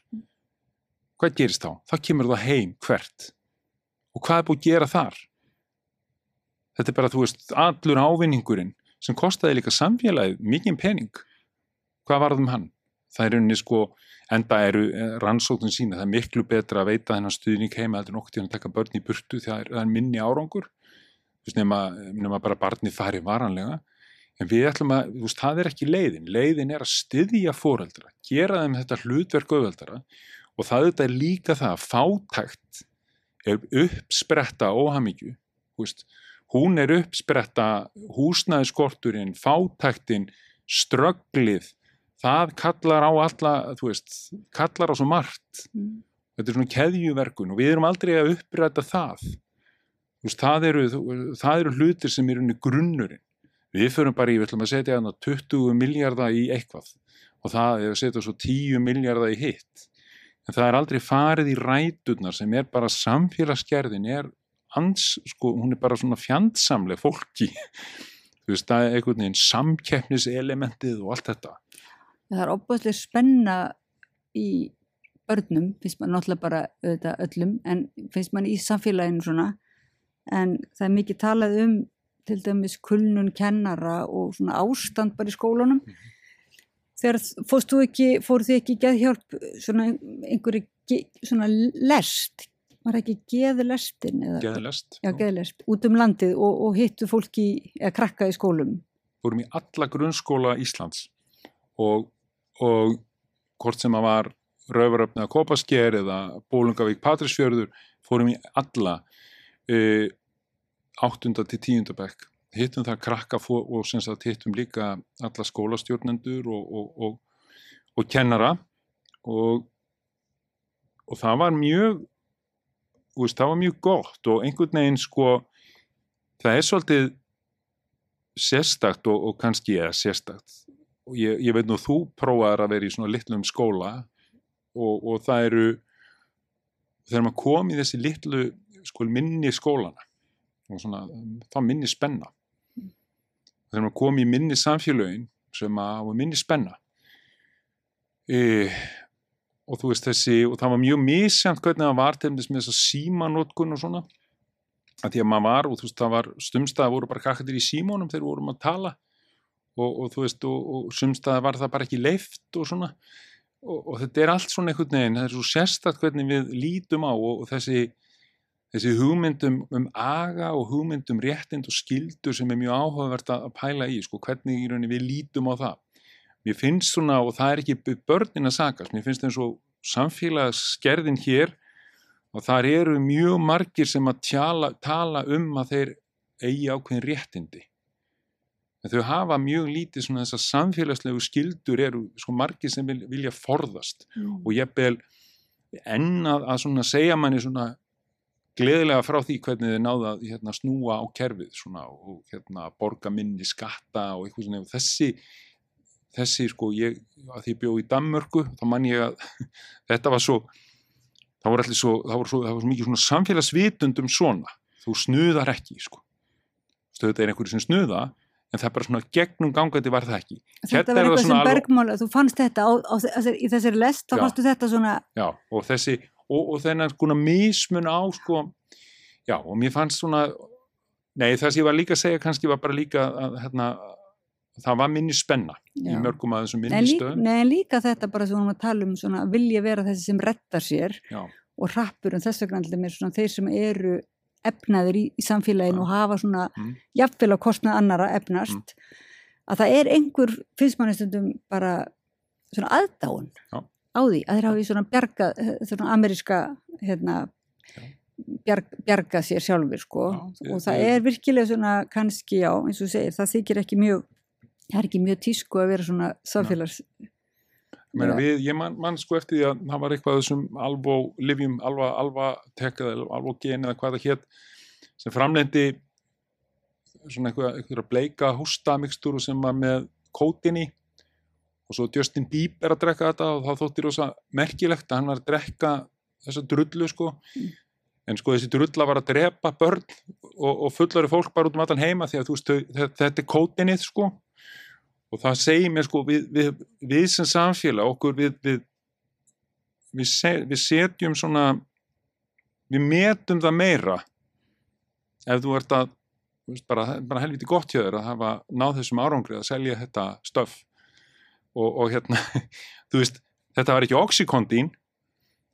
Hvað gerist þá? Það kemur það heim hvert. Og hvað er búið að gera þar? Þetta er bara, þú veist, allur ávinningurinn sem kostiði líka samfélagið mikið pening. Hvað varðum hann? Það er unni sko, enda eru eh, rannsóknum sína, það er miklu betra að veita þennan stuðning heima heldur nokkur til að taka börn í burtu því það er minni árangur, þú veist, nema, nema bara barni fari varanlega, en við ætlum að, þú veist, það er ekki leiðin, leiðin er að styðja fóreldra, gera þeim þetta hlutverk auðveldara og það þetta er líka það að fátækt er uppspretta óhamíkju, þú veist, hún er uppspretta húsnæðiskorturinn, fátæktin, strögglið, það kallar á alla, þú veist, kallar á svo margt. Mm. Þetta er svona keðjuverkun og við erum aldrei að uppræta það. Veist, það, eru, það eru hlutir sem eru grunnurinn. Við förum bara í, við ætlum að setja 20 miljardar í eitthvað og það er að setja svo 10 miljardar í hitt. En það er aldrei farið í ræturnar sem er bara samfélagsgerðin, er hans, sko, hún er bara svona fjandsamleg fólki. Þú veist, það er einhvern veginn samkeppniselementið og allt þetta. Það er óbúinlega spenna í börnum, finnst maður náttúrulega bara auðvitað öllum, en finnst maður í samfélaginu svona, en það er mikið talað um til dæmis kulnun kennara og svona ástand bara í skólunum. Mm -hmm. þegar fórstu ekki fóru þið ekki geðhjálp svona einhverju svona lest var ekki geðlestin geðlest, já, geðlest út um landið og, og hittu fólki eða krakka í skólum fórum í alla grunnskóla Íslands og, og hvort sem að var Rauvaröfn eða Kopasker eða Bólungavík Patrísfjörður fórum í alla e, 8. til 10. bekk hittum það krakka og sem sagt hittum líka alla skólastjórnendur og, og kennara og og það var mjög veist, það var mjög gott og einhvern veginn sko það er svolítið sérstakt og, og kannski eða sérstakt. Og ég, ég veit nú þú prófaður að vera í svona litlum skóla og, og það eru þegar maður kom í þessi litlu sko minni skólana og svona þá minni spenna. Þegar maður kom í minni samfélögin sem að minni spenna e, og þú veist þessi, og það var mjög misjant hvernig það var til þess með þess að símanótkun og svona, að því að maður var og þú veist það var, stumstaði voru bara kakkatir í símónum þegar vorum að tala. Og, og þú veist, og, og sumstaði var það bara ekki leift og svona. Og, og þetta er allt svona einhvern veginn, það er svo sérstatt hvernig við lítum á og þessi þessi hugmyndum um aga og hugmyndum réttind og skildur sem er mjög áhugavert að pæla í, sko, hvernig í rauninni við lítum á það mér finnst svona, og það er ekki börnin að sagast, mér finnst eins og samfélagsskerðin hér og þar eru mjög margir sem að tjala, tala um að þeir eigi ákveðin réttindi. En þau hafa mjög lítið svona þess að samfélagslegu skildur eru sko margir sem vil, vilja forðast. Mm. og ég bel enn að, að svona segja manni svona gleðilega frá því hvernig þið náða að hérna, snúa á kerfið svona, og hérna, borga minni skatta og eitthvað svona. Þessi þessi sko, ég, að því ég bjóð í Danmörku, þá mann ég að [laughs] þetta var svo, það voru allir svo, það voru svo, það voru svo mikið svona samfélagsvitundum svona, þú snuðar ekki, sko. Stöðut er einhverju sem snuða, en það er bara svona gegnum gangandi var það ekki. Þetta hérna var eitthvað sem bergmála, þú fannst þetta á, á, á, í þessari lest, þá fannstu þetta svona. Já, og þessi, og, og þennan sko mismun á, sko, já, og mér fannst svona, nei, það sem ég var líka að segja kannski var bara líka að, hérna, það var minni spenna Já. í mörgum að þessum minni stöðum Nei, líka þetta bara sem við varum að tala um vilja vera þessi sem rettar sér Já. og rappur en þess vegna er svona þeir sem eru efnaðir í, í samfélaginu Ja. og hafa svona Mm. jafnvel á kostnað annara efnast að það er einhver finnst manni stundum bara svona aðdáun Já. á því að þeir hafi svona bjarga svona ameríska hérna bjarg, bjarga sér sjálfur sko og það er virkilega svona kannski já, eins og segir, það þykir ekki mjög það er ekki mjög tísku að vera svona samfélags Meina, við, ég man, man sko eftir því að það var eitthvað þessum alvó livjum, alva, alva tekað eða alvó gen eða hvað það hétt sem framlendi svona eitthvað, eitthvað bleika hóstamikstúru sem var með kótinni og svo Justin Bieber er að drekka þetta og þá þótti rosa merkilegt að hann var að drekka þessa drullu sko. En sko þessi drulla var að drepa börn og, og fullari fólk bara út um allan heima því að þú veist, þetta er kótinnið sko og það segir mér sko við, við, við sem samfélag okkur við við, við, se, við setjum svona við metum það meira. Ef þú ert að bara, bara helviti gott hjá þér að hafa náð þessum árangri að selja þetta stöf og, og hérna [laughs] þú veist, þetta var ekki oxykondín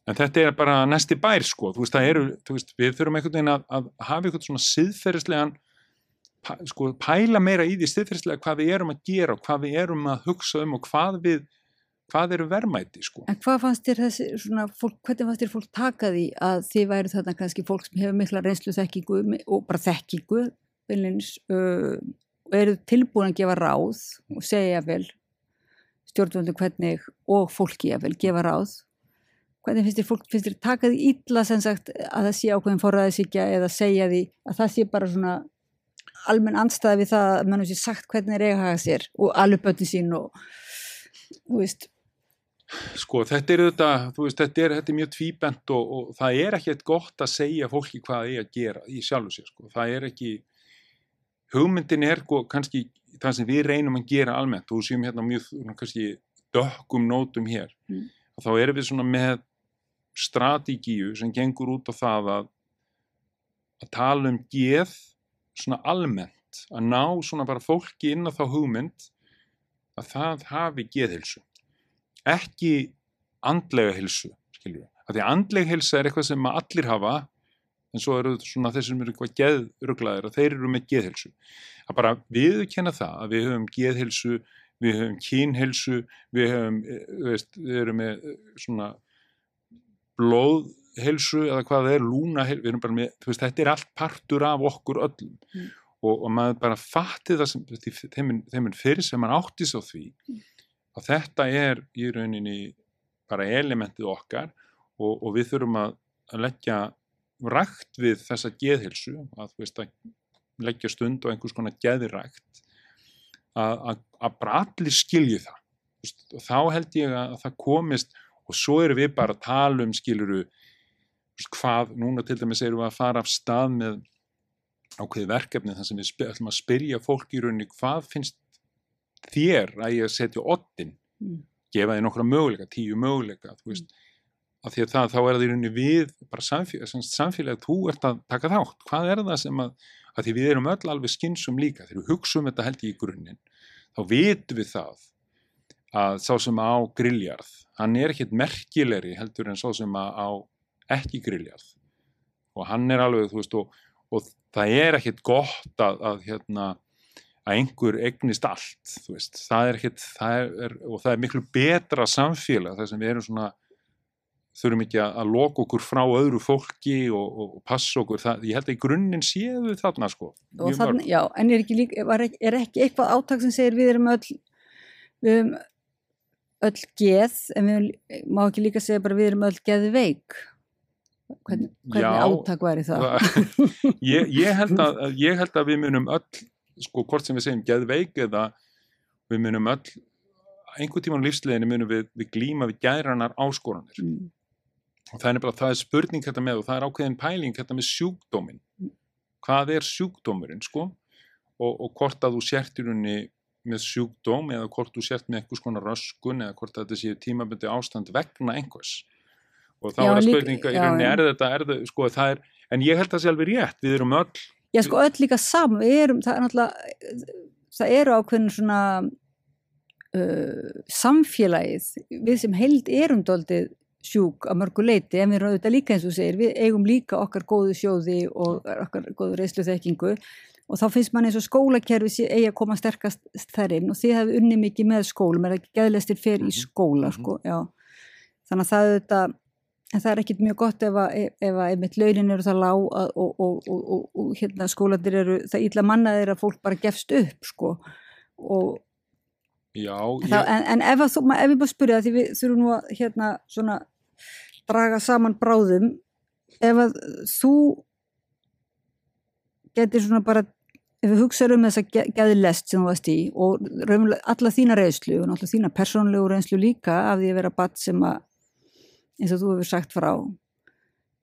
en þetta er bara næsti bær sko, þú veist, það eru veist, við þurfum einhvern veginn að, að hafa einhvern svona siðferðislegan sko, pæla meira í því stiðfyrslega hvað við erum að gera og hvað við erum að hugsa um og hvað við hvað eru verðmæti sko. En hvað fannst þér þessi svona fólk, hvernig fannst þér fólk taka því að þið væri þarna kannski fólk sem hefur mikla reynslu þekkingu og bara þekkingu beinleins uh, og eru tilbúin að gefa ráð og segja vel stjórnvöldu hvernig og fólki að vel gefa ráð hvernig finnst þér fólk, finnst þér taka því illa sem sagt að það sé ákveðin forræðisíkja eða segja því að það sé bara svona almenn andstæði við það að mannum sé sagt hvernig þeir eiga að haga sér og alveg bötni sín og þú veist sko þetta er þetta, þú veist, þetta er, þetta er mjög tvíbent og, og það er ekkert gott að segja fólki hvað það er að gera í sjálfu sér sko. það er ekki hugmyndin er sko, kannski það sem við reynum að gera almennt og séum hérna mjög kannski dökkum nótum hér Mm. þá erum við svona með strategíu sem gengur út á það að að tala um geð svona almennt að ná svona bara fólki inn á þá hugmynd að það hafi geðhilsu ekki andlega hilsu skiljum við, að því andlega hilsa er eitthvað sem að allir hafa en svo eru svona þeir sem eru eitthvað geðruglaðir að þeir eru með geðhilsu að bara viðurkenna það að við höfum geðhilsu við höfum kynhilsu við höfum, eh, þú veist, við erum með eh, svona blóðhilsu eða hvað það er lúna, með, veist, þetta er allt partur af okkur öllum. Mm. og, og maður bara fatti það sem því- þeim fyrir sem maður áttis á því að þetta er í rauninni bara elementið okkar og, og við þurfum að, að leggja rækt við þessa geðhilsu að, veist, að leggja stund og einhvers konar geðrækt að, að, að bara allir skilji það. Veist, og þá held ég að, að það komist og svo erum við bara að tala um skiluru hvað, núna til dæmis erum við að fara af stað með ákveði verkefni þar sem við ætlum að spyrja fólk í rauninni hvað finnst þér að ég setja oddin Mm. gefa þér nokkra möguleika, tíu möguleika þú veist, af því að það, þá er það í rauninni við bara samfélag, samfélag þú ert að taka þátt, hvað er það sem að að því við erum öll alveg skynsum líka þegar við hugsaum þetta held í grunninn þá vitum við það að sá sem á grilljarð hann er ekkit merkilegri heldur en sá sem á ekki grilljarð og hann er alveg þú veist og, og það er ekkit gott að, að hérna að einhver egnist allt þú veist, það er ekkit það er, og það er miklu betra samfélag þar sem við erum svona þurfum ekki að, að loka okkur frá öðru fólki og, og, og passa okkur. Það, ég held að í grunninn séu við þarna sko mörg. já, en er ekki, líka, er ekki eitthvað átak sem segir við erum öll við erum öll geð en við má ekki líka segja bara við erum öll geðveik hvernig, hvernig Já, átak væri það? [laughs] Ég, ég, held að, ég held að við munum öll sko hvort sem við segjum geðveik eða við munum öll einhvern tíman lífsleginni munum við, við glíma við gæranar áskoranir. Mm. og það er bara, það er spurning þetta með og það er ákveðin pæling þetta með sjúkdómin hvað er sjúkdómurinn sko? Og, og hvort að þú sért í rauninni með sjúkdóm eða hvort þú sért með einhvers konar röskun eða hvort þetta sé tímabundi ástand vegna einhvers og þá Já, er að spurninga í rauninni er þetta, er þetta sko það er, en ég held að það sé alveg rétt, við erum öll Já, sko, öll líka saman, við erum, það er náttúrulega, það eru ákveðin svona uh, samfélagið, við sem held erum doldið sjúk að mörgu leiti en við erum auðvitað líka eins og segir, við eigum líka okkar góðu sjóði og okkar góðu reyslu þekkingu og þá finnst mann eins og skólakerfi sé eigi að koma sterkast þær inn og þið hefðu unni mikið með skólum, er ekki geðlestir fyrir í skóla sko, já. Þannig að það er auðvitað, en það er ekkit mjög gott ef að, ef að einmitt launin eru það lág og, og, og, og hérna skólandir eru, það ítla mannaðir að fólk bara gefst upp sko. Og Já, En, það, en, en ef, að þú, ef ég bara spyrja því við þurfum nú að hérna svona draga saman bráðum ef að þú getur svona bara ef við hugsaðum um þessa ge- geðlest sem þú varst í og alla þína reynslu og náttúrulega þína persónlegu reynslu líka af því að vera batt sem að eins og þú hefur sagt frá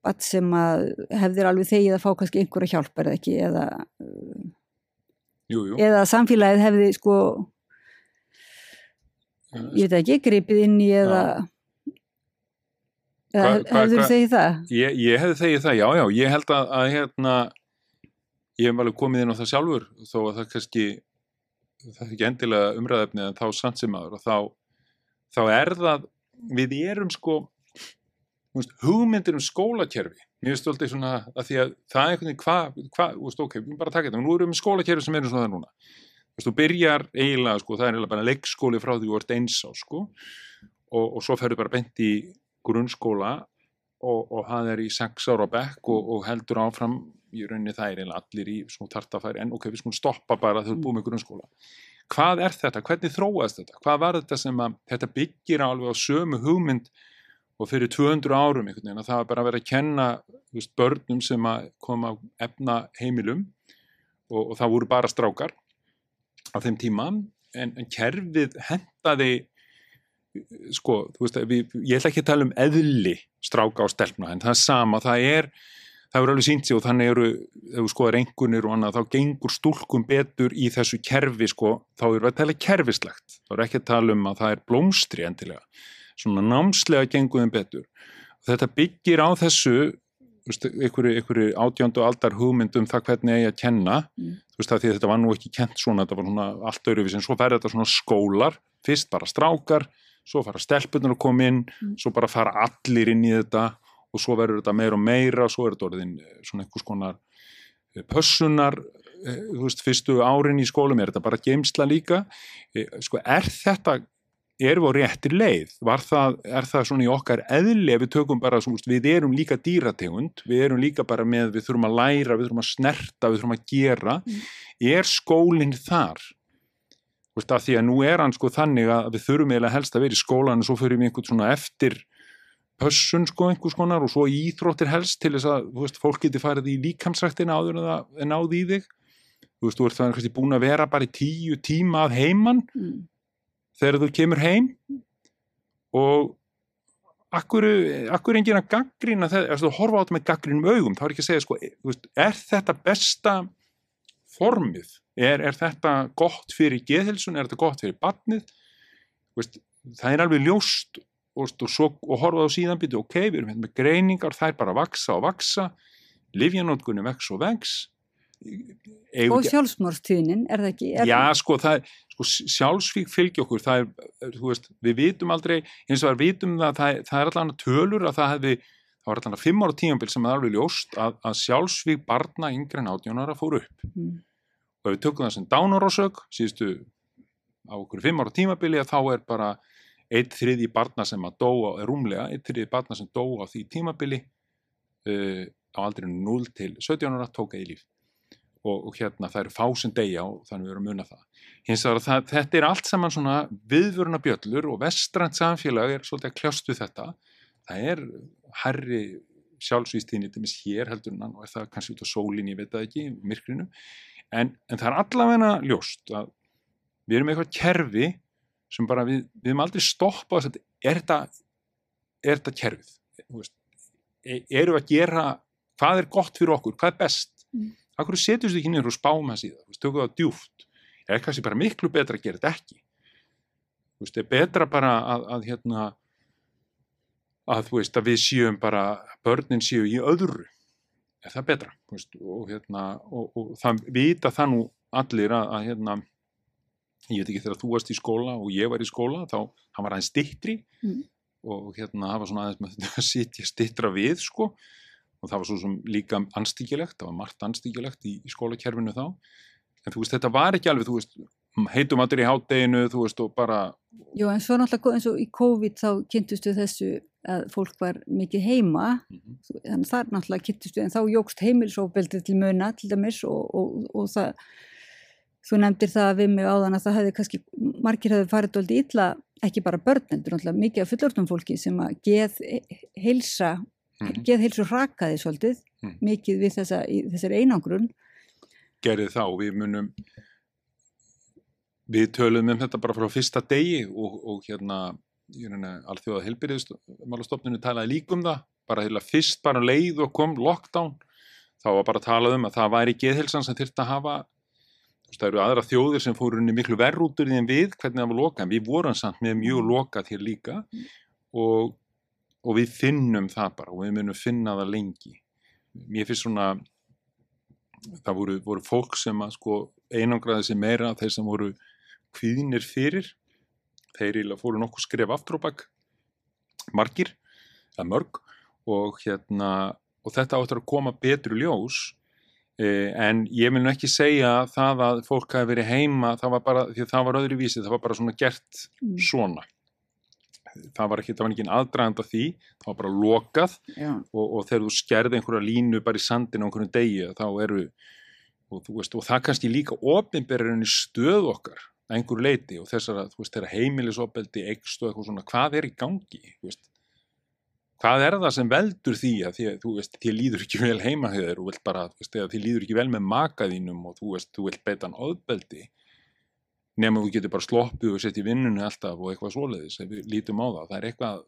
batt sem að hefðir alveg þegið að fá kannski einhverja hjálp er það ekki eða, jú, jú. eða samfélagið hefði sko ég veit ekki, gripið inn í eða eða Hva- hva- hefður þegið það? Ég, ég hefði þegið það, já, já, ég held að, að hérna, ég hef alveg komið inn á það sjálfur, þó að það kannski, það er ekki endilega umræðefni en þá samt sem aður og þá, þá er það, við erum sko, veist, hugmyndir um skólakerfi, mér finnst alltaf svona að því að það er einhvern veginn, hvað, veist, ok, bara taka þetta, nú erum við með skólakerfi sem erum svona það núna, þú veist, þú byrjar eiginlega, sko, það er eiginlega bara leikskóli frá því þú ert eins á, sko, og, og svo ferðu bara bent í grunnskóla og, og það er í sex ára bekk og, og heldur áfram í rauninni það er eiginlega allir í svona tartafæri en ok, við skulum stoppa bara við búum með grunnskóla. Hvað er þetta, hvernig þróast þetta? Hvað var þetta sem að þetta byggir alveg á sömu hugmynd og fyrir 200 árum einhvern veginn að það var bara að vera að kenna veist, börnum sem að koma á efna heimilum og, og það voru bara strákar á þeim tíma. En, en kerfið hentaði sko, þú veist, við, ég ætla ekki að tala um eðli stráka á stelpna, en það er sama, það er það er alveg sínt sig og þannig eru ef þú skoðar engunir og annað, þá gengur stúlkum betur í þessu kerfi sko, þá erum við að tala kerfislegt. Þá er ekki að tala um að það er blómstri endilega, svona námslega gengur þeim betur. Þetta byggir á þessu einhverju, átjándu aldar hugmynd um það hvernig eigi að kenna Mm. þú veist, það því þetta var nú ekki kent svona, þetta var svona allt öðruvísi, en svo færi þetta svona skólar fyrst bara strákar, svo fara stelpunar að koma inn, Mm. svo bara fara allir inn í þetta og svo verður þetta meira og meira, svo er þetta orðin eh, svona einhvers konar eh, pössunar, eh, þú veist, fyrstu árin í skólum er þetta bara geimsla líka, sko, er þetta erum við á réttir leið. Það, er það svona í okkar eðli við tökum bara, svona, við erum líka dýrategund við erum líka bara með, við þurfum að læra við þurfum að snerta, við þurfum að gera. Mm. er skólinn þar? Þú veist, að því að nú er hann sko þannig að við þurfum eiginlega helst að vera í skólan og svo fyrir við einhvern svona eftir pössun sko einhvers konar og svo íþróttir helst til þess að, þú veist, fólk geti farið í líkamsræktina áður en náði í þig. Þú veist, þú ert það kannski búin að vera bara í tíu tíma að heiman. Mm. Þegar þú kemur heim og akkur, akkur enginn að gaggrina þegar þú horfa á þetta með gaggrínum augum þá er ekki að segja sko, þú veist, er þetta besta formið? Er, er þetta gott fyrir geðhelsun, er þetta gott fyrir barnið? Veist, það er alveg ljóst og, svo, og horfa á síðan byrju, ok, við erum hérna með greiningar, það er bara að vaksa og vaksa livjanótkunni vex og vex og sjálfsmórstíðnin, er það ekki? Er, Já, sko, það er, sko, sjálfsvík fylgja okkur, það er, þú veist, við vitum aldrei, eins og við vitum það, það, er- það er allan tölur að það hefði, það var allan fimm ára tímabil sem er alveg ljóst að, að sjálfsvík barna yngre en átjónara fór upp. Mm. Og ef við tökum það sem dánarósök, síðustu á okkur fimm ára tímabili að þá er bara eitt þriði barna sem að dó á, rúmlega, eitt þriði barna sem dó á því tímabili uh, á aldrinu 0 til 17 ára tók eða líf og, og hérna það eru fá sem deyja og þannig við erum muna það. Hins vegar að það, þetta er allt saman svona viðvöruna bjöllur og vestrænt samfélag er svolítið að kljástu þetta. Það er herri sjálfsvístíðinni til mis hér heldur en og er það kannski út á sólinn, ég veit það ekki, myrkrinu. En, en það er allavega ljóst að við erum eitthvað kerfi sem bara við, við erum aldrei stoppa að er þetta, er kerfið? E- við að gera, hvað er gott fyrir okkur, hvað er best? Mm. Akkur setjum við ekki niður og spáum það síðan, veist, tökum það djúft. Er kannski bara miklu betra að gera þetta ekki? Veist, er betra bara að, að hérna, að veist, að við séum bara, börnin séu í öðru. Er það betra? Þú veist, og hérna, og, og það vita það nú allir að, að hérna, ég veit ekki þegar þú varst í skóla og ég var í skóla, þá hann var aðeins stittri Mm. og hérna hafa svona aðeins með þetta [laughs] að sitja stittra við sko og það var svo sem líka anstíkilegt, það var margt anstíkilegt í, í skólakerfinu þá en þú veist þetta var ekki alveg, þú veist heitum allir í hátteginu, þú veist og bara Jú en svo náttúrulega eins og í COVID þá kynntustu þessu að fólk var mikið heima mm -hmm. þannig þar náttúrulega kynntustu en þá jógst heimilsóbeldið til muna til dæmis og, og, og það þú nefndir það við mig áðan að það hefði kannski margir hefði farið doldi illa ekki bara börn, náttúrulega mikið af fullortum fólki sem að geð heilsa mm -hmm. geð heilsu rakaði svolítið mm -hmm. mikið við þessa, þessar einangrun. Gerði þá, við munum við töluðum um þetta bara frá fyrsta degi og, og hérna alþjóða helbyrðismálastofninu talaði líkum það bara heila fyrst bara leið og kom lockdown þá var bara að tala um að það væri geðhelsan sem þurfti að hafa. Það eru aðra þjóðir sem fóru unni miklu verrútur en við hvernig það var lokað. Við vorum samt með mjög lokað hér líka og, og við finnum það bara og við munum finna það lengi. Mér finnst svona það voru, voru fólk sem að sko einangraði sem meira þeir sem voru kvíðinir fyrir þeir íla fóru nokkuð skref aftur og bakk margir, eða mörg. Og hérna og þetta áttur að koma betur ljós. Eh, en ég vil nú ekki segja það að fólk hafi verið heima það var bara, því það var öðru vísi það var bara svona gert mm. svona það var ekki, það var ekki aðdragand af því, það var bara lokað og, og þegar þú skerði einhverja línu bara í sandinu á einhverju degi þá eru og, veist, og það kannski líka ofinberðin í stöð okkar að einhverju leiti og þessar að, þú veist, heimilisopeldi, eikst og eitthvað svona, hvað er í gangi, þú veist, hvað er það sem veldur því að því þú veist, því líður ekki vel heima hér og bara, þú veist, því líður ekki vel með makaðínum og þú veist, þú vilt beita hann óðbeldi, nema þú getur bara sloppið og setja í vinnunni alltaf og eitthvað svoleiðis, ef við lítum á það, það er eitthvað,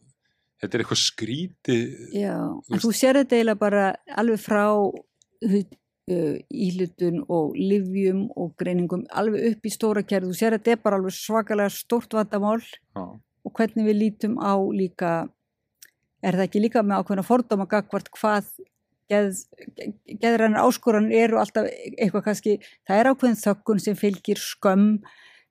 þetta er eitthvað skríti. Já, þú en þú sér þetta eiginlega bara alveg frá uh, íhlutun og livjum og greiningum alveg upp í stóra kerð. Þú sér þetta er bara alveg svakalega stórt vandamál og hvernig við lítum á líka, er það ekki líka með ákveðna fordóma gagvart hvað geð, geðrænar áskoran eru alltaf eitthvað kannski, það er ákveðin þökkun sem fylgir skömm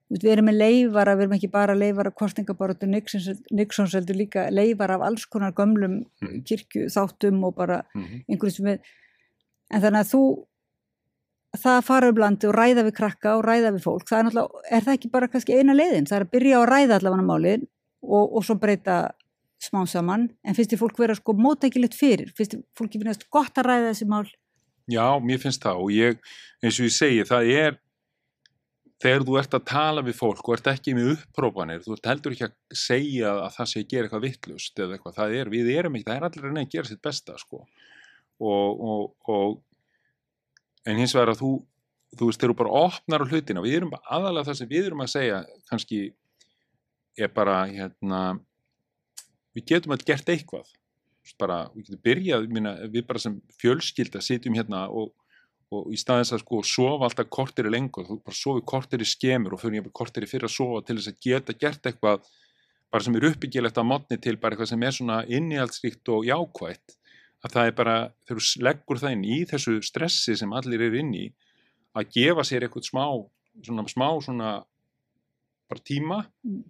við erum með leifara, við erum ekki bara leifara kostningabaróttu Nixons heldur líka leifara af alls konar gömlum mm. kirkju þáttum og bara mm -hmm. einhverjum sem við en þannig að þú það fara um landi og ræða við krakka og ræða við fólk, það er náttúrulega, er það ekki bara kannski eina leiðin, það er að byrja að ræða allavega málið og, og svo breyta smá saman, en finnst þið fólk vera sko mótækilegt fyrir, finnst þið fólki finnast gott að ræða þessi mál? Já, mér finnst það og ég, eins og ég segi, það er þegar þú ert að tala við fólk og ert ekki með upprópanir, þú ert heldur ekki að segja að það sé að gera eitthvað vittlust eða eitthvað, það er, við erum ekki, það er allir að gera sitt besta sko. Og, og, og en hins vegar að þú þú veist, þeir eru bara opnar á hlutina við erum bara aðalega það sem við erum að segja kannski er bara hérna við getum alltaf gert eitthvað. Bara, við getum byrjað, minna, við bara sem fjölskylda sitjum hérna og, og í staðins að sko sofa alltaf kortir í lengur, þú bara sofi kortir í skemur og fyrir kortir í fyrir að sofa til þess að geta gert eitthvað bara sem er uppbyggilegt á mótni til bara eitthvað sem er svona innihaldsríkt og jákvægt að það er bara, þegar þú leggur það inn í þessu stressi sem allir er inn í að gefa sér eitthvað smá svona smá svona bara tíma mm.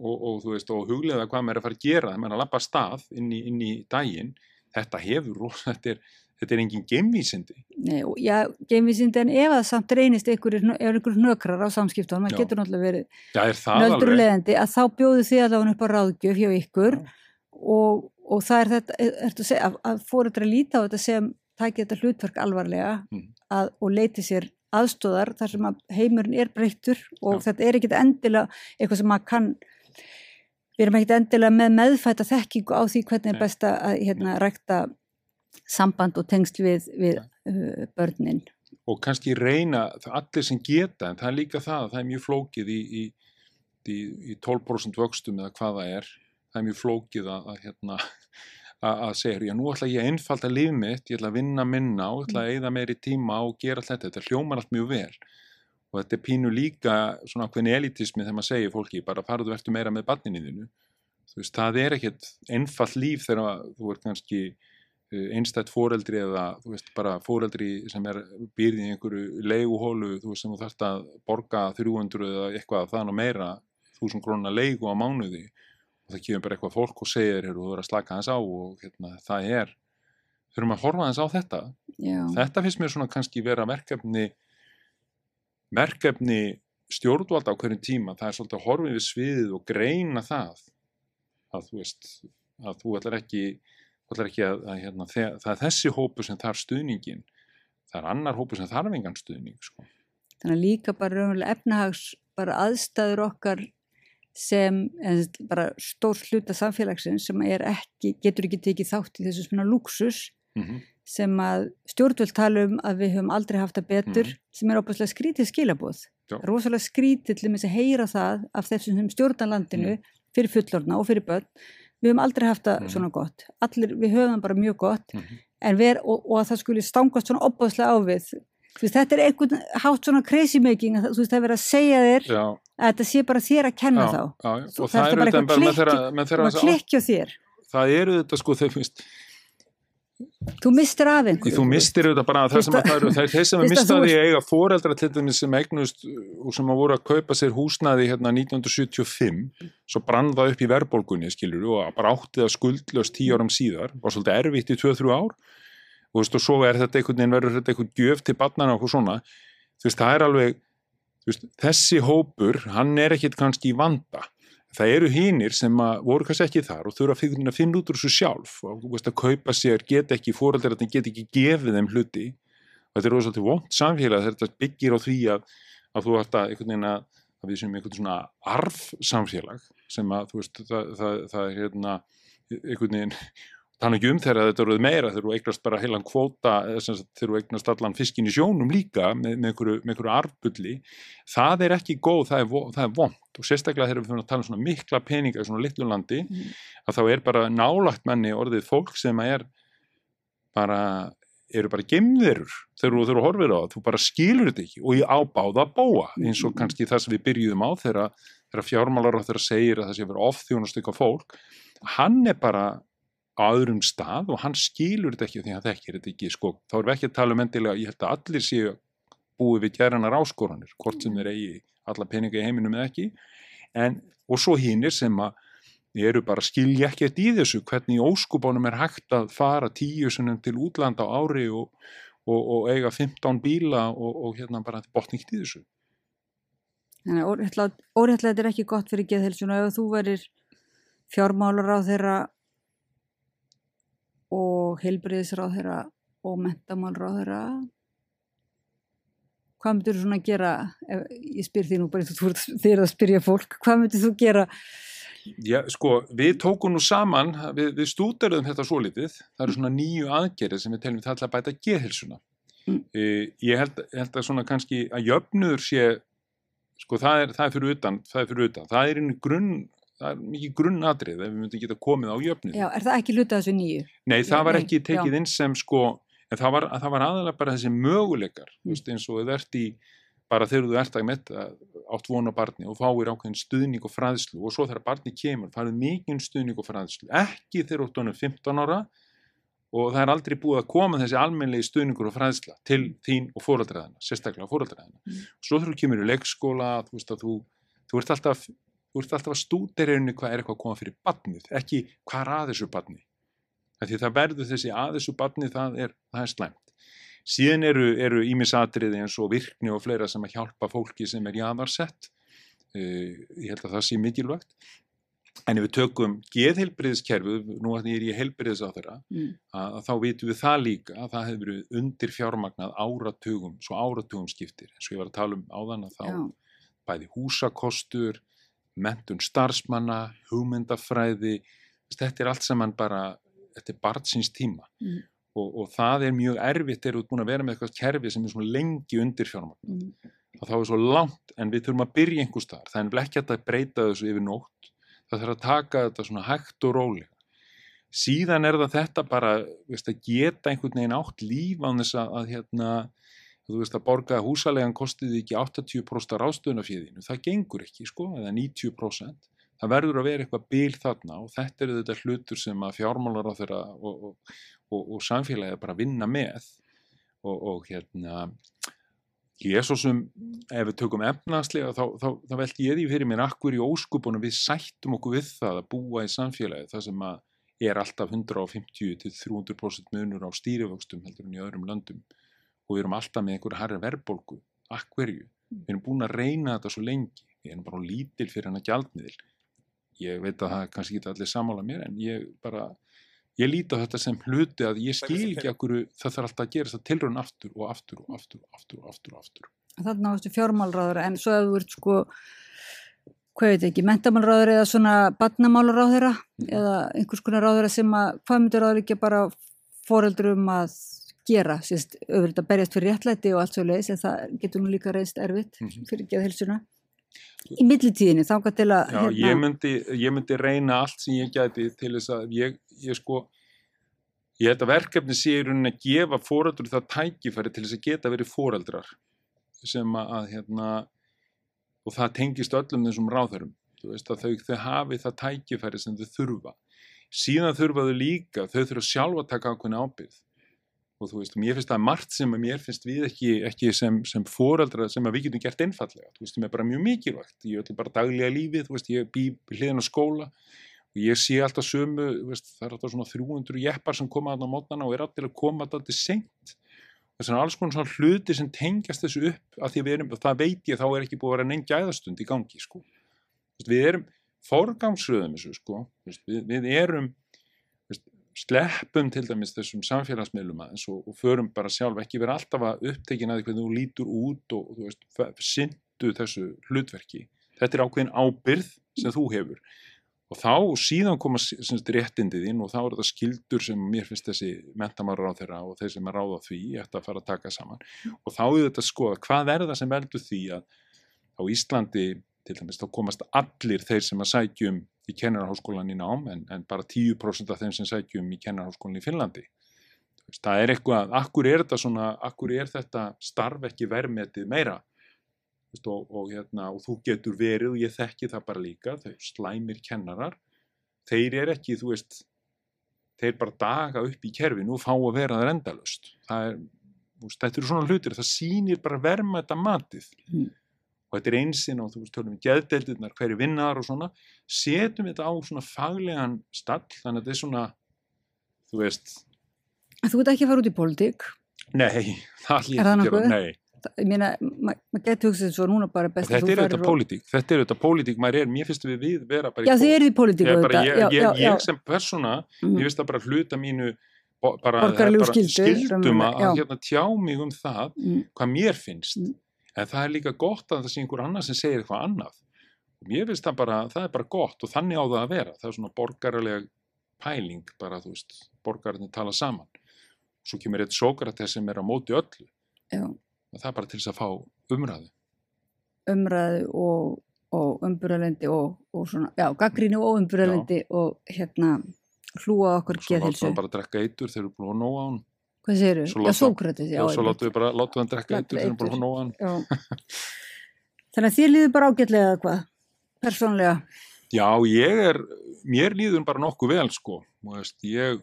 og, og þú veist og huglega hvað maður er að fara að gera það maður er að lappa stað inn í, inn í daginn þetta hefur, [laughs] þetta er þetta er engin geimvísindi Nei, já, geimvísindi en ef það samt reynist einhverjir einhver nökrar á samskiptunum maður getur náttúrulega verið nöldurleðandi að þá bjóðu þið allavega upp á ráðgjöf hjá ykkur já. og og það er þetta, að segja, að, að fóruðra líta á þetta sem tækja þetta hlutverk alvarlega mm. að, og leiti sér aðstóðar þar sem að heimurinn er breyttur og ja. þetta er ekkit endilega eitthvað sem maður kann við erum ekkit endilega með meðfætta þekkingu á því hvernig er best að hérna, rekta samband og tengsl við, við uh, börnin. Og kannski reyna allir sem geta en það er líka það, það er mjög flókið í, í, í, í 12% vöxtum eða hvaða er það er mjög flókið að, að, hérna, [laughs] að, að segja, já nú ætla ég að einfalda líf mitt, ég ætla að vinna minna og ætla að eigða meiri tíma og gera allt þetta, þetta hljómar allt mjög vel. Og þetta er pínu líka svona hvernig elitismi þegar maður segir fólki bara farðu verður meira með barninniðinu þú veist, það er ekkert einfall líf þegar þú ert kannski einstætt fóreldri eða þú veist bara fóreldri sem er býrðið í einhverju leiguhólu þú veist sem þú þarfst að borga 300 eða eitthvað þann og meira þúsund krónar leigu á mánuði. Og það kemur bara eitthvað fólk og segir hér og þú er að slaka þess á og hérna, það er. Þurfum að horfa þess á þetta. Já, þetta finnst mér svona kannski vera verkefni verkefni stjórnvalda á hverjum tíma. Það er svolítið að horfa yfir sviðið og greina það. Að þú veist að þú ætlar ekki að, að hérna, þe- það er þessi hópu sem þarf stuðningin það er annar hópu sem þarf engan stuðning sko. þannig að líka bara efnahags bara aðstæður okkar sem bara stór hluta samfélagsins sem ekki, getur ekki tekið þátt í þessu svona luxus mm -hmm. sem að stjórnvöld tala um að við höfum aldrei haft það betur Mhm. sem er opaslega skrítið skilabóð rosalega skrítið til að heyra það af þessum sem stjórna landinu fyrir fullorna og fyrir börn við höfum aldrei haft það Mhm. svona gott. Allir, við höfum bara mjög gott. Mhm. en ver, og, og að það skuli stangast svona opaslega á við. Veist, þetta er einhvern hátt svona crazy making að veist það er verið að segja þér já, að þetta sé bara þér að kenna já, þá. já, og það það er bara eitthvað klikki- það klikkja þér, það eru þetta sko þau finnst þú mistir af einhverju. Þú mistir auðvitað bara það sem að það eru, það er þeir sem að að mista því að eiga foreldra til dæmis sem eignust og sem að voru að kaupa sér húsnaði hérna 1975 svo brann það upp í verðbólgunni skilur og bara átti það skuldlöst tíu árum síðar, var svolítið erfitt í 2-3 ár. Og þú veist og svo er þetta einhvern veginn verður þetta einhvern gjöf til barnana og svona. Þú veist það er alveg þú veist, þessi hópur, hann er ekkit kannski í vanda það eru hínir sem að voru kannski ekki þar og þurfa að finna, út úr þessu sjálf. Og veist að kaupa sér, get ekki fóreldrar að get ekki gefið þeim hluti. Og þetta er rosalega vond samfélag þetta byggir á því að, að þú ætti að einhvern veginn að, að við sem einhvern svona arf samfélag sem að þú veist það, það, það er hérna einhvern veginn þannig ekki um þegar þetta eruð meira þegar þú eignast bara heilan kvóta sagt, þegar þú eignast allan fiskin í sjónum líka með, með einhverju, einhverju arfbulli það er ekki góð, það er, það er vond og sérstaklega þegar við fyrir að tala um svona mikla peninga í svona litlu landi Mhm. að þá er bara nálagt manni orðið fólk sem er bara eru bara gemðirur þegar þú þurfa að horfir á það, þú bara skilur þetta ekki. Og ég ábáða að bóa eins og kannski það sem við byrjuðum á þegar fjármálar á þeirra segir að það sé verið ofþjónast ykkur fólk hann er bara á öðrum stað og hann skilur þetta ekki því það þekkir þetta ekki sko, þá erum við ekki að tala um endilega, ég held að allir séu búið við gerðanar áskoranir, hvort sem þeir eigi alla peninga í heiminum eða ekki. En, og svo hinnir sem að eru bara skilja ekkert í þessu hvernig óskubánum er hægt að fara tíu sinnum til útlanda á ári og, og, og eiga 15 bíla og, og hérna bara botningt í þessu. Þannig að óréttlega er ekki gott fyrir geðhelsuna ef þú verir fjármálar á þeirra og þeirra og þeirra hvað myndir þú svona gera ef, ég spyr því nú bara eins og þú ert- þið er að spyrja fólk hvað myndir þú gera? Já, sko, við tókum nú saman, við, við stúderuðum þetta svo litið, það eru svona nýju aðgerið sem við teljum við ætla að bæta geðhilsuna. Mm. E, ég held, held að svona kannski að jöfnuður sé, sko, það er, það er fyrir utan, það er fyrir utan, það er einu grunn, það er mikið grunnatrið ef við myndum geta komið á jöfnuð. já, er það ekki hluta þessu nýju Nei, það var ekki tekið inn sem sko, en það var, það var aðalega bara þessi möguleikar, Mm. veist, eins og þið ert í, bara þegar þú ert að metta átt vona barni og fáir ákveðin stuðning og fræðslu og svo þegar barni kemur farið mikinn stuðning og fræðslu, ekki þegar þú ert honum 15 ára og það er aldrei búið að koma þessi almennlegi stuðningur og fræðsla til þín og fóraldræðina, sérstaklega fóraldræðina. Mm. Svo þú kemur í leikskóla, þú veist að þú, þú ert alltaf, þú ert alltaf að stúderinu hvað er eitthvað að koma fyrir barnið, ekki hvað er að þessu barni. Af Því það verður þessi að þessu barni, það er, það er slæmt. Síðan eru, eru ímisatriði eins og virkni og fleira sem að hjálpa fólki sem er jaðarsett. Uh, ég held að það sé mikilvægt. En ef við tökum geðheilbriðiskerfið, nú að ég er í heilbriðis á þeirra, mm. að, að þá vitum við það líka að það hefur verið undir fjármagnað áratugum, svo áratugum skiptir. En svo ég var að tala um áðan að þá já, bæði húsakostur, mentun starfsmanna, hugmyndafræði, þetta er allt saman bara, þetta er barnsins tíma. Mm. og, og það er mjög erfitt þegar þú ert búin að vera með eitthvað kerfi sem er svona lengi undir fjármagn mm. og þá er svo langt en við þurfum að byrja einhvers staðar, það er nefnilega ekki að breyta þessu yfir nótt, það þarf að taka þetta svona hægt og rólega. Síðan er það þetta bara veist, að geta einhvern veginn átt líf á þess að, að hérna þú veist að borga húsalegan kostið ekki 80% rástöðunafíðinu, það gengur ekki sko, eða 90% það verður að vera eitthvað bil þarna og þetta eru þetta hlutur sem að fjármálar á þeirra og, og, og, og samfélagið bara vinna með. Og, og hérna Ég er svo sem, ef við tökum efnaðslega, þá, þá, þá veldi ég því fyrir mér akkur í óskupunum við sættum okkur við það að búa í samfélagi það sem að er alltaf 150 til 300% munur á stýrivöxtum heldur en í öðrum löndum og við erum alltaf með einhverja harri verbolgu, akkverju. Við erum búin að reyna þetta svo lengi, við erum bara lítil fyrir hennar gjaldmiðil. Ég veit að það er kannski ekki allir samála mér en ég bara, ég líti á þetta sem hluti að ég skil ekki okkur það þarf alltaf að gera þetta tilraun aftur og aftur og aftur og aftur og aftur og aftur. Þannig náðustu fjármálráður en svo ef þú ert sko hvað veit ekki, mentamálráður eða svona badnamálráður eða einhvers konar ráður sem að hvað myndir ráður ekki bara foreldrum um að gera, sérst, auðvitað berjast fyrir réttlæti og allt svo leiðis en það getur nú líka reist erfitt Mhm. fyrir geða helsuna í millitíðinu, þá til að Já, ég, myndi, ég myndi reyna allt sem ég gæti til þess að ég, ég sko, ég held að verkefni sé í rauninni að gefa fóreldur það tækifæri til þess að geta verið fóreldrar sem að, hérna, og það tengist öllum þessum ráðhörum, þú veist að þau, þau hafi það tækifæri sem þau þurfa. Síðan þurfa þau líka, þau þurfa sjálfa að taka ákveðna ábyrgð og þú veist, mér finnst það margt sem mér finnst við ekki, ekki sem, sem foreldra sem að við getum gert einfallega, þú veist, mér er bara mjög mikilvægt, ég öll bara daglega lífið, þú veist, ég bý hliðin á skóla og ég sé alltaf sömu, veist, það er alltaf svona 300 jeppar sem koma þarna á mótnana og er allir að koma alltaf seint, þess að alls konar svona hluti sem tengjast þessu upp að því við erum, það veit ég þá er ekki búið að vera neinn gæðastund í gangi, sko, við erum forgangsröðum þessu, sko, við, við erum sleppum til dæmis þessum samfélagsmiðlum aðeins og, og förum bara sjálf ekki vera alltaf að upptekin að því hvernig þú lítur út og, og þú veist, syndu þessu hlutverki. Þetta er ákveðin ábyrð sem þú hefur og þá síðan koma réttindið inn og þá er þetta skildur sem mér finnst þessi mentamara á þeirra og þeir sem er ráð á því eftir að fara að taka saman og þá er þetta að skoða hvað er það sem veldur því að á Íslandi til dæmis þá komast allir þeir sem að sækjum í kennarháskólan í nám en, en bara 10% af þeim sem sækjum í kennarháskólan í Finnlandi. Það er eitthvað, akkur er þetta svona, akkur er þetta starf ekki verðmetið meira og, og, hérna, og þú getur verið og ég þekki það bara líka, þau slæmir kennarar, þeir er ekki, þú veist, þeir bara daga upp í kerfinu og fá að vera það endalust. Það er, þetta eru svona hlutir, það sýnir bara verðmeta matið. Mm og þetta er einsinn og þú veist, tölum við geðdeldirnar, hverju vinnar og svona, setjum þetta á svona faglegan stall, þannig að þetta er svona, þú veist. Þú ert ekki að fara út í pólitík? Nei, [laughs] það er það nokkuð? Nei. Ég meina, maður getur hugsað svo núna bara best að þú færir og... Er pólitík, þetta er auðvitað pólitík, maður er, mér finnst við við vera bara. Já, þið eru í pólitík auðvitað. Ég, ég, ég, ég sem persóna, mm. ég finnst það bara hluta mínu, bara, bara skildu, skildum að hérna tjá mig um það, mm. hvað mér finnst. Mm en það er líka gott að það sé einhver annar sem segir eitthvað annað. Og mér finnst það bara, það er bara gott og þannig á það að vera, það er svona borgarlega pæling bara, þú veist borgarinn tala saman. Svo kemur eitt Sókrates sem er á móti öllu. Já. og það er bara til þess að fá umræðu. Umræðu og, og umburðalendi og, og svona, já, gaggrínu og umburðalendi og hérna hlúa okkur geðhilsu Svo láta hann bara drekka eitur þegar þú er búin að nóa á hann Hvað segir þú? Já, Sókrates, já. Já, svo látum við bara, látum við hann drekka þegar hann bara hún á hann. Þannig að þér líður bara ágætlega eða hvað, persónlega? Já, ég er, mér líður bara nokkuð vel, sko. Veist, ég,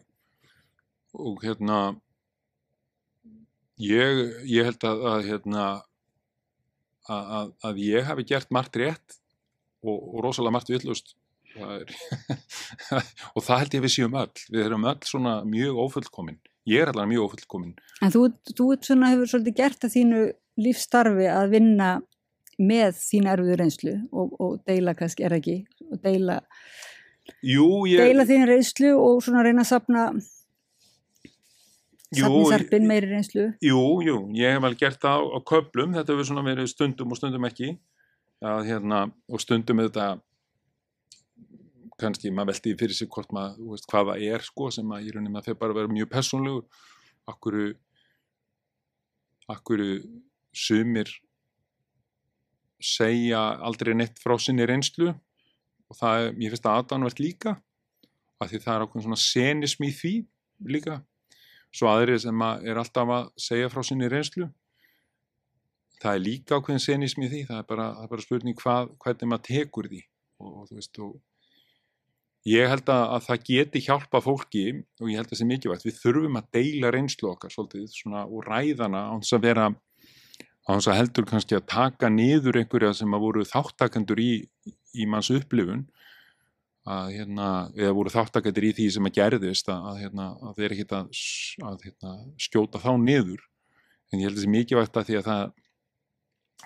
og hérna, ég, ég held að, að hérna, að, að, að ég hafi gert margt rétt og, og rosalega margt villust. Það [laughs] og það held ég við séum öll. Við erum öll svona mjög ófullkominn ég er alveg mjög ofullkominn. En þú, þú svona, hefur svolítið gert að þínu lífstarfi að vinna með þín erfiðu reynslu og, og deila kannski, er ekki, og deila, jú, ég, deila þín reynslu og svona reyna að sapna sarpin meiri reynslu. Jú, jú, ég hef vel gert það á, á köplum, þetta hefur svona verið stundum og stundum ekki, að, hérna, og stundum þetta kannski maður veldi fyrir sig hvort maður, veist, hvaða er sko sem að í rauninni maður fyrir bara að vera mjög personlegur akkuru akkuru sumir segja aldrei neitt frá sinni reynslu og það er, ég finnst að aðdánvert líka af því það er ákveðin svona senism í því líka. Svo aðrið sem að er alltaf að segja frá sinni reynslu það er líka ákveðin senism í því það er bara, það er bara spurning hvað, hvernig maður tekur því og, og þú veist og Ég held að, að það geti hjálpa fólki og ég held að það sé mikilvægt. Við þurfum að deila reynslu okkar svolítið svona úr ræðana á þess að vera, á þess að heldur kannski að taka niður einhverja sem að voru þáttakendur í, í manns upplifun að hérna, eða voru þáttakendur í því sem að gerðist að, að hérna, að þeir ekki að, hérna, skjóta þá niður en ég held að þessi mikilvægt að því að það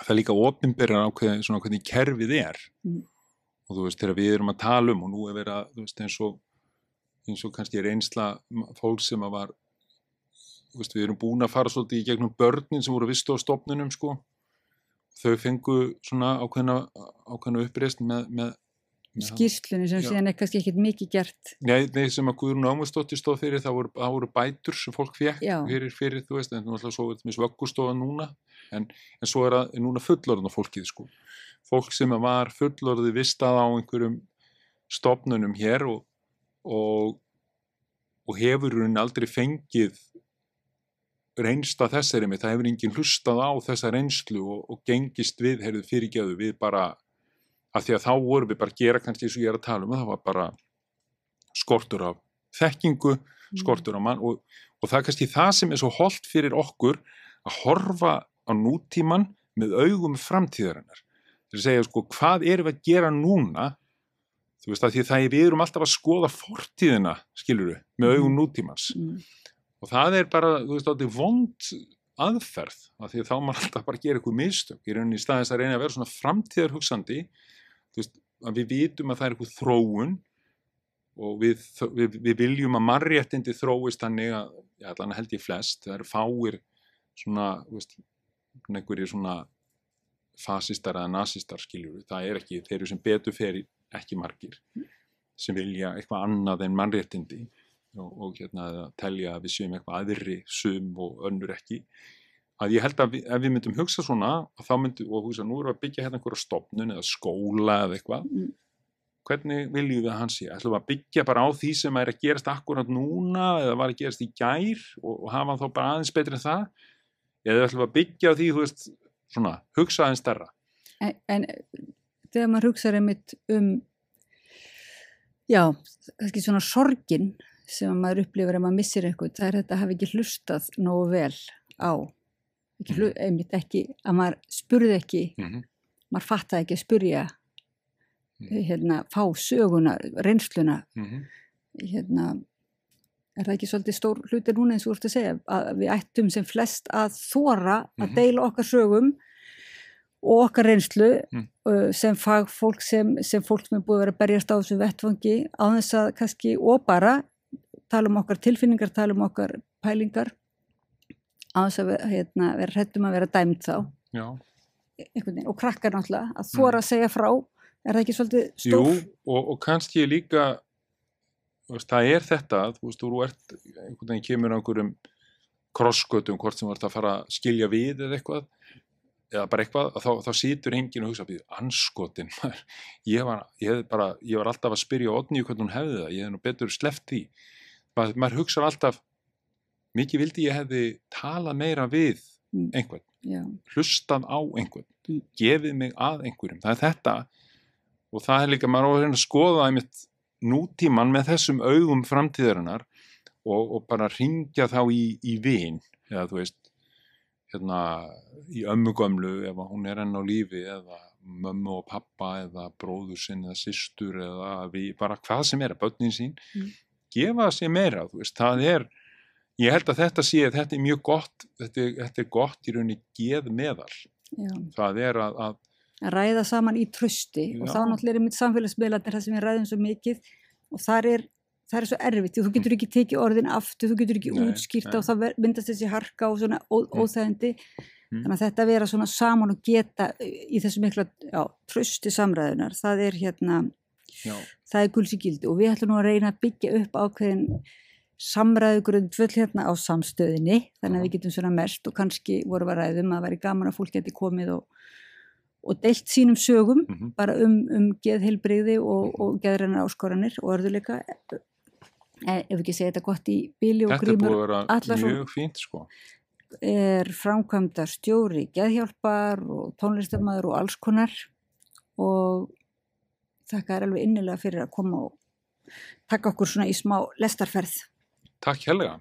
það líka ákveðin svona hvernig kerfið er Mm. Og þú veist, þegar við erum að tala um og nú er verið að, þú veist, eins og eins og kannski reynsla fólk sem að var þú veist, við erum búin að fara svolítið í gegnum börnin sem voru vistu á stopnunum sko. Þau fengu svona ákveðna ákveðna uppreist með, með, með skýrslunni sem Já. síðan er kannski ekkit mikið gert. Nei, nei, sem að Guðrún Ámustóttir stóð fyrir, það voru, það voru bætur sem fólk fekk fyrir, fyrir, þú veist, en náttúrulega svo er svöggustofa núna, en, en svo er það núna fullorðna fólkið, sko. Fólk sem var fullorðið vistað á einhverjum stopnunum hér og, og, og hefur hún aldrei fengið reynsta þessari með, það hefur enginn hlustað á þessa reynslu og, og gengist við, heyrðu fyrirgjöðu, við bara, að því að þá vorum við bara að gera kannski eins og ég er að tala um, það var bara skortur af þekkingu, skortur af mann og, og það er kannski það sem er svo holdt fyrir okkur að horfa á nútíman með augum framtíðarinnar. Þeir segja sko, hvað erum við að gera núna? Þú veist að því það er, við erum alltaf að skoða fortíðina, skilur við, með augum nútímans. Mm. Og það er bara, þú veist, er vond aðferð, af því að þá maður alltaf bara að gera eitthvað mistök. Í rauninni í staðins að reyna að vera svona framtíðar hugsandi, þú veist, að við vitum að það er eitthvað þróun og við, við, við viljum að marréttindi þróist þannig að, já, allan held ég flest, það eru fáir svona, þú veist, einhverjir svona fasistar eða nasistar skiljur, það er ekki, þeir eru sem betur fer ekki margir sem vilja eitthvað annað en mannréttindi og, og hérna að telja að við séum eitthvað aðri sum og önnur ekki. Að ég held að við, ef við myndum hugsa svona þá myndum, og hugsa, nú erum við að byggja hérna einhverja stopnun eða skóla eða eitthvað. Mm. hvernig viljum við að hann sé? Ætlum við að byggja bara á því sem er að gerast akkurat núna eða var að gerast í gær og, og hafa þá bara aðeins betri en það? Eða ætlum við að byggja á því, þú veist svona, hugsa aðeins stærra en, en þegar maður hugsaður einmitt um já, kannski svona sorgin sem maður upplifir ef maður missir eitthvað, það er þetta að hafa ekki hlustað nógu vel á ekki, hlu- einmitt ekki, að maður spurði ekki, mm -hmm. maður fattaði ekki að spurja Mm. hérna, fá söguna, reynsluna Mm hérna er það ekki svolítið stór hluti núna eins og þú ert að segja að við ættum sem flest að þóra að Mhm. deila okkar sögum og okkar reynslu Mm. sem fagfólk sem, sem fólk sem er búið að vera að berjast á þessu vettfangi á þess að kannski og bara tala um okkar tilfinningar, tala um okkar pælingar á þess að hérna, vera hrættum að vera dæmt þá veginn og krakkar náttúrulega að þóra að segja frá er það ekki svolítið Mm. Jú, stór og, og kannski líka veist, það er þetta þú veist, þú ert einhvern veginn kemur á einhverjum krossgötum hvort sem þú ert að fara að skilja við eða eitthvað eða bara eitthvað, þá, þá situr enginn og hugsa býð, anskotin [laughs] maður. ég var, ég, bara, ég var alltaf að spyrja Odni hvernig hún hefði það, ég hef nú betur sleppt því maður, maður hugsa alltaf mikið vildi ég hefði talað meira við Mm. einhvern, já, hlustað á einhvern Mm. gefið mig að einhverjum, það er þetta og það er líka, maður á að skoða einmitt nútíman með þessum augum framtíðarinnar og, og bara ringja þá í, í vin eða þú veist hérna í ömmugömlu ef hún er enn á lífi eða mömmu og pappa eða bróður sinn eða systur eða við, bara hvað sem er að börnin sín. Mm. gefa sér meira, þú veist, það er ég held að þetta sé, þetta er mjög gott þetta, er- þetta er gott í rauninni geð meðal, já. Það er að að ræða saman í trösti og Já. þá náttúrulega er mitt samfélagsmiðlarnir það sem við ræðum svo mikið og þar er, það er svo erfitt þú getur ekki tekið orðin aftur, þú getur ekki Nei, útskýrt nei. og ver- myndast þessi harka og svona ó, Mm. óþægindi Mm. þannig að þetta vera svona saman og geta í þessu mikla já, trösti samræðunar það er hérna, já, það er gulsi gildi og við ætlum nú að reyna að byggja upp ákveðin samræðugrund full hérna á samstöðinni þannig að við getum svona mest og kannski voru að ræðum að það væri gaman að fólk geti komið og, og deilt sínum sögum mhm, bara um, um geðheilbrigði og, og geðrænar áskoranir og örðuleika Eh, ef ekki segja þetta gott í bíli og þetta er búið grímur að vera mjög fínt sko. Er framkvæmda stjóri geðhjálpar og tónlistamæður og alls konar og þakka er alveg innilega fyrir að koma og taka okkur svona í smá lestarferð. Takk hérlega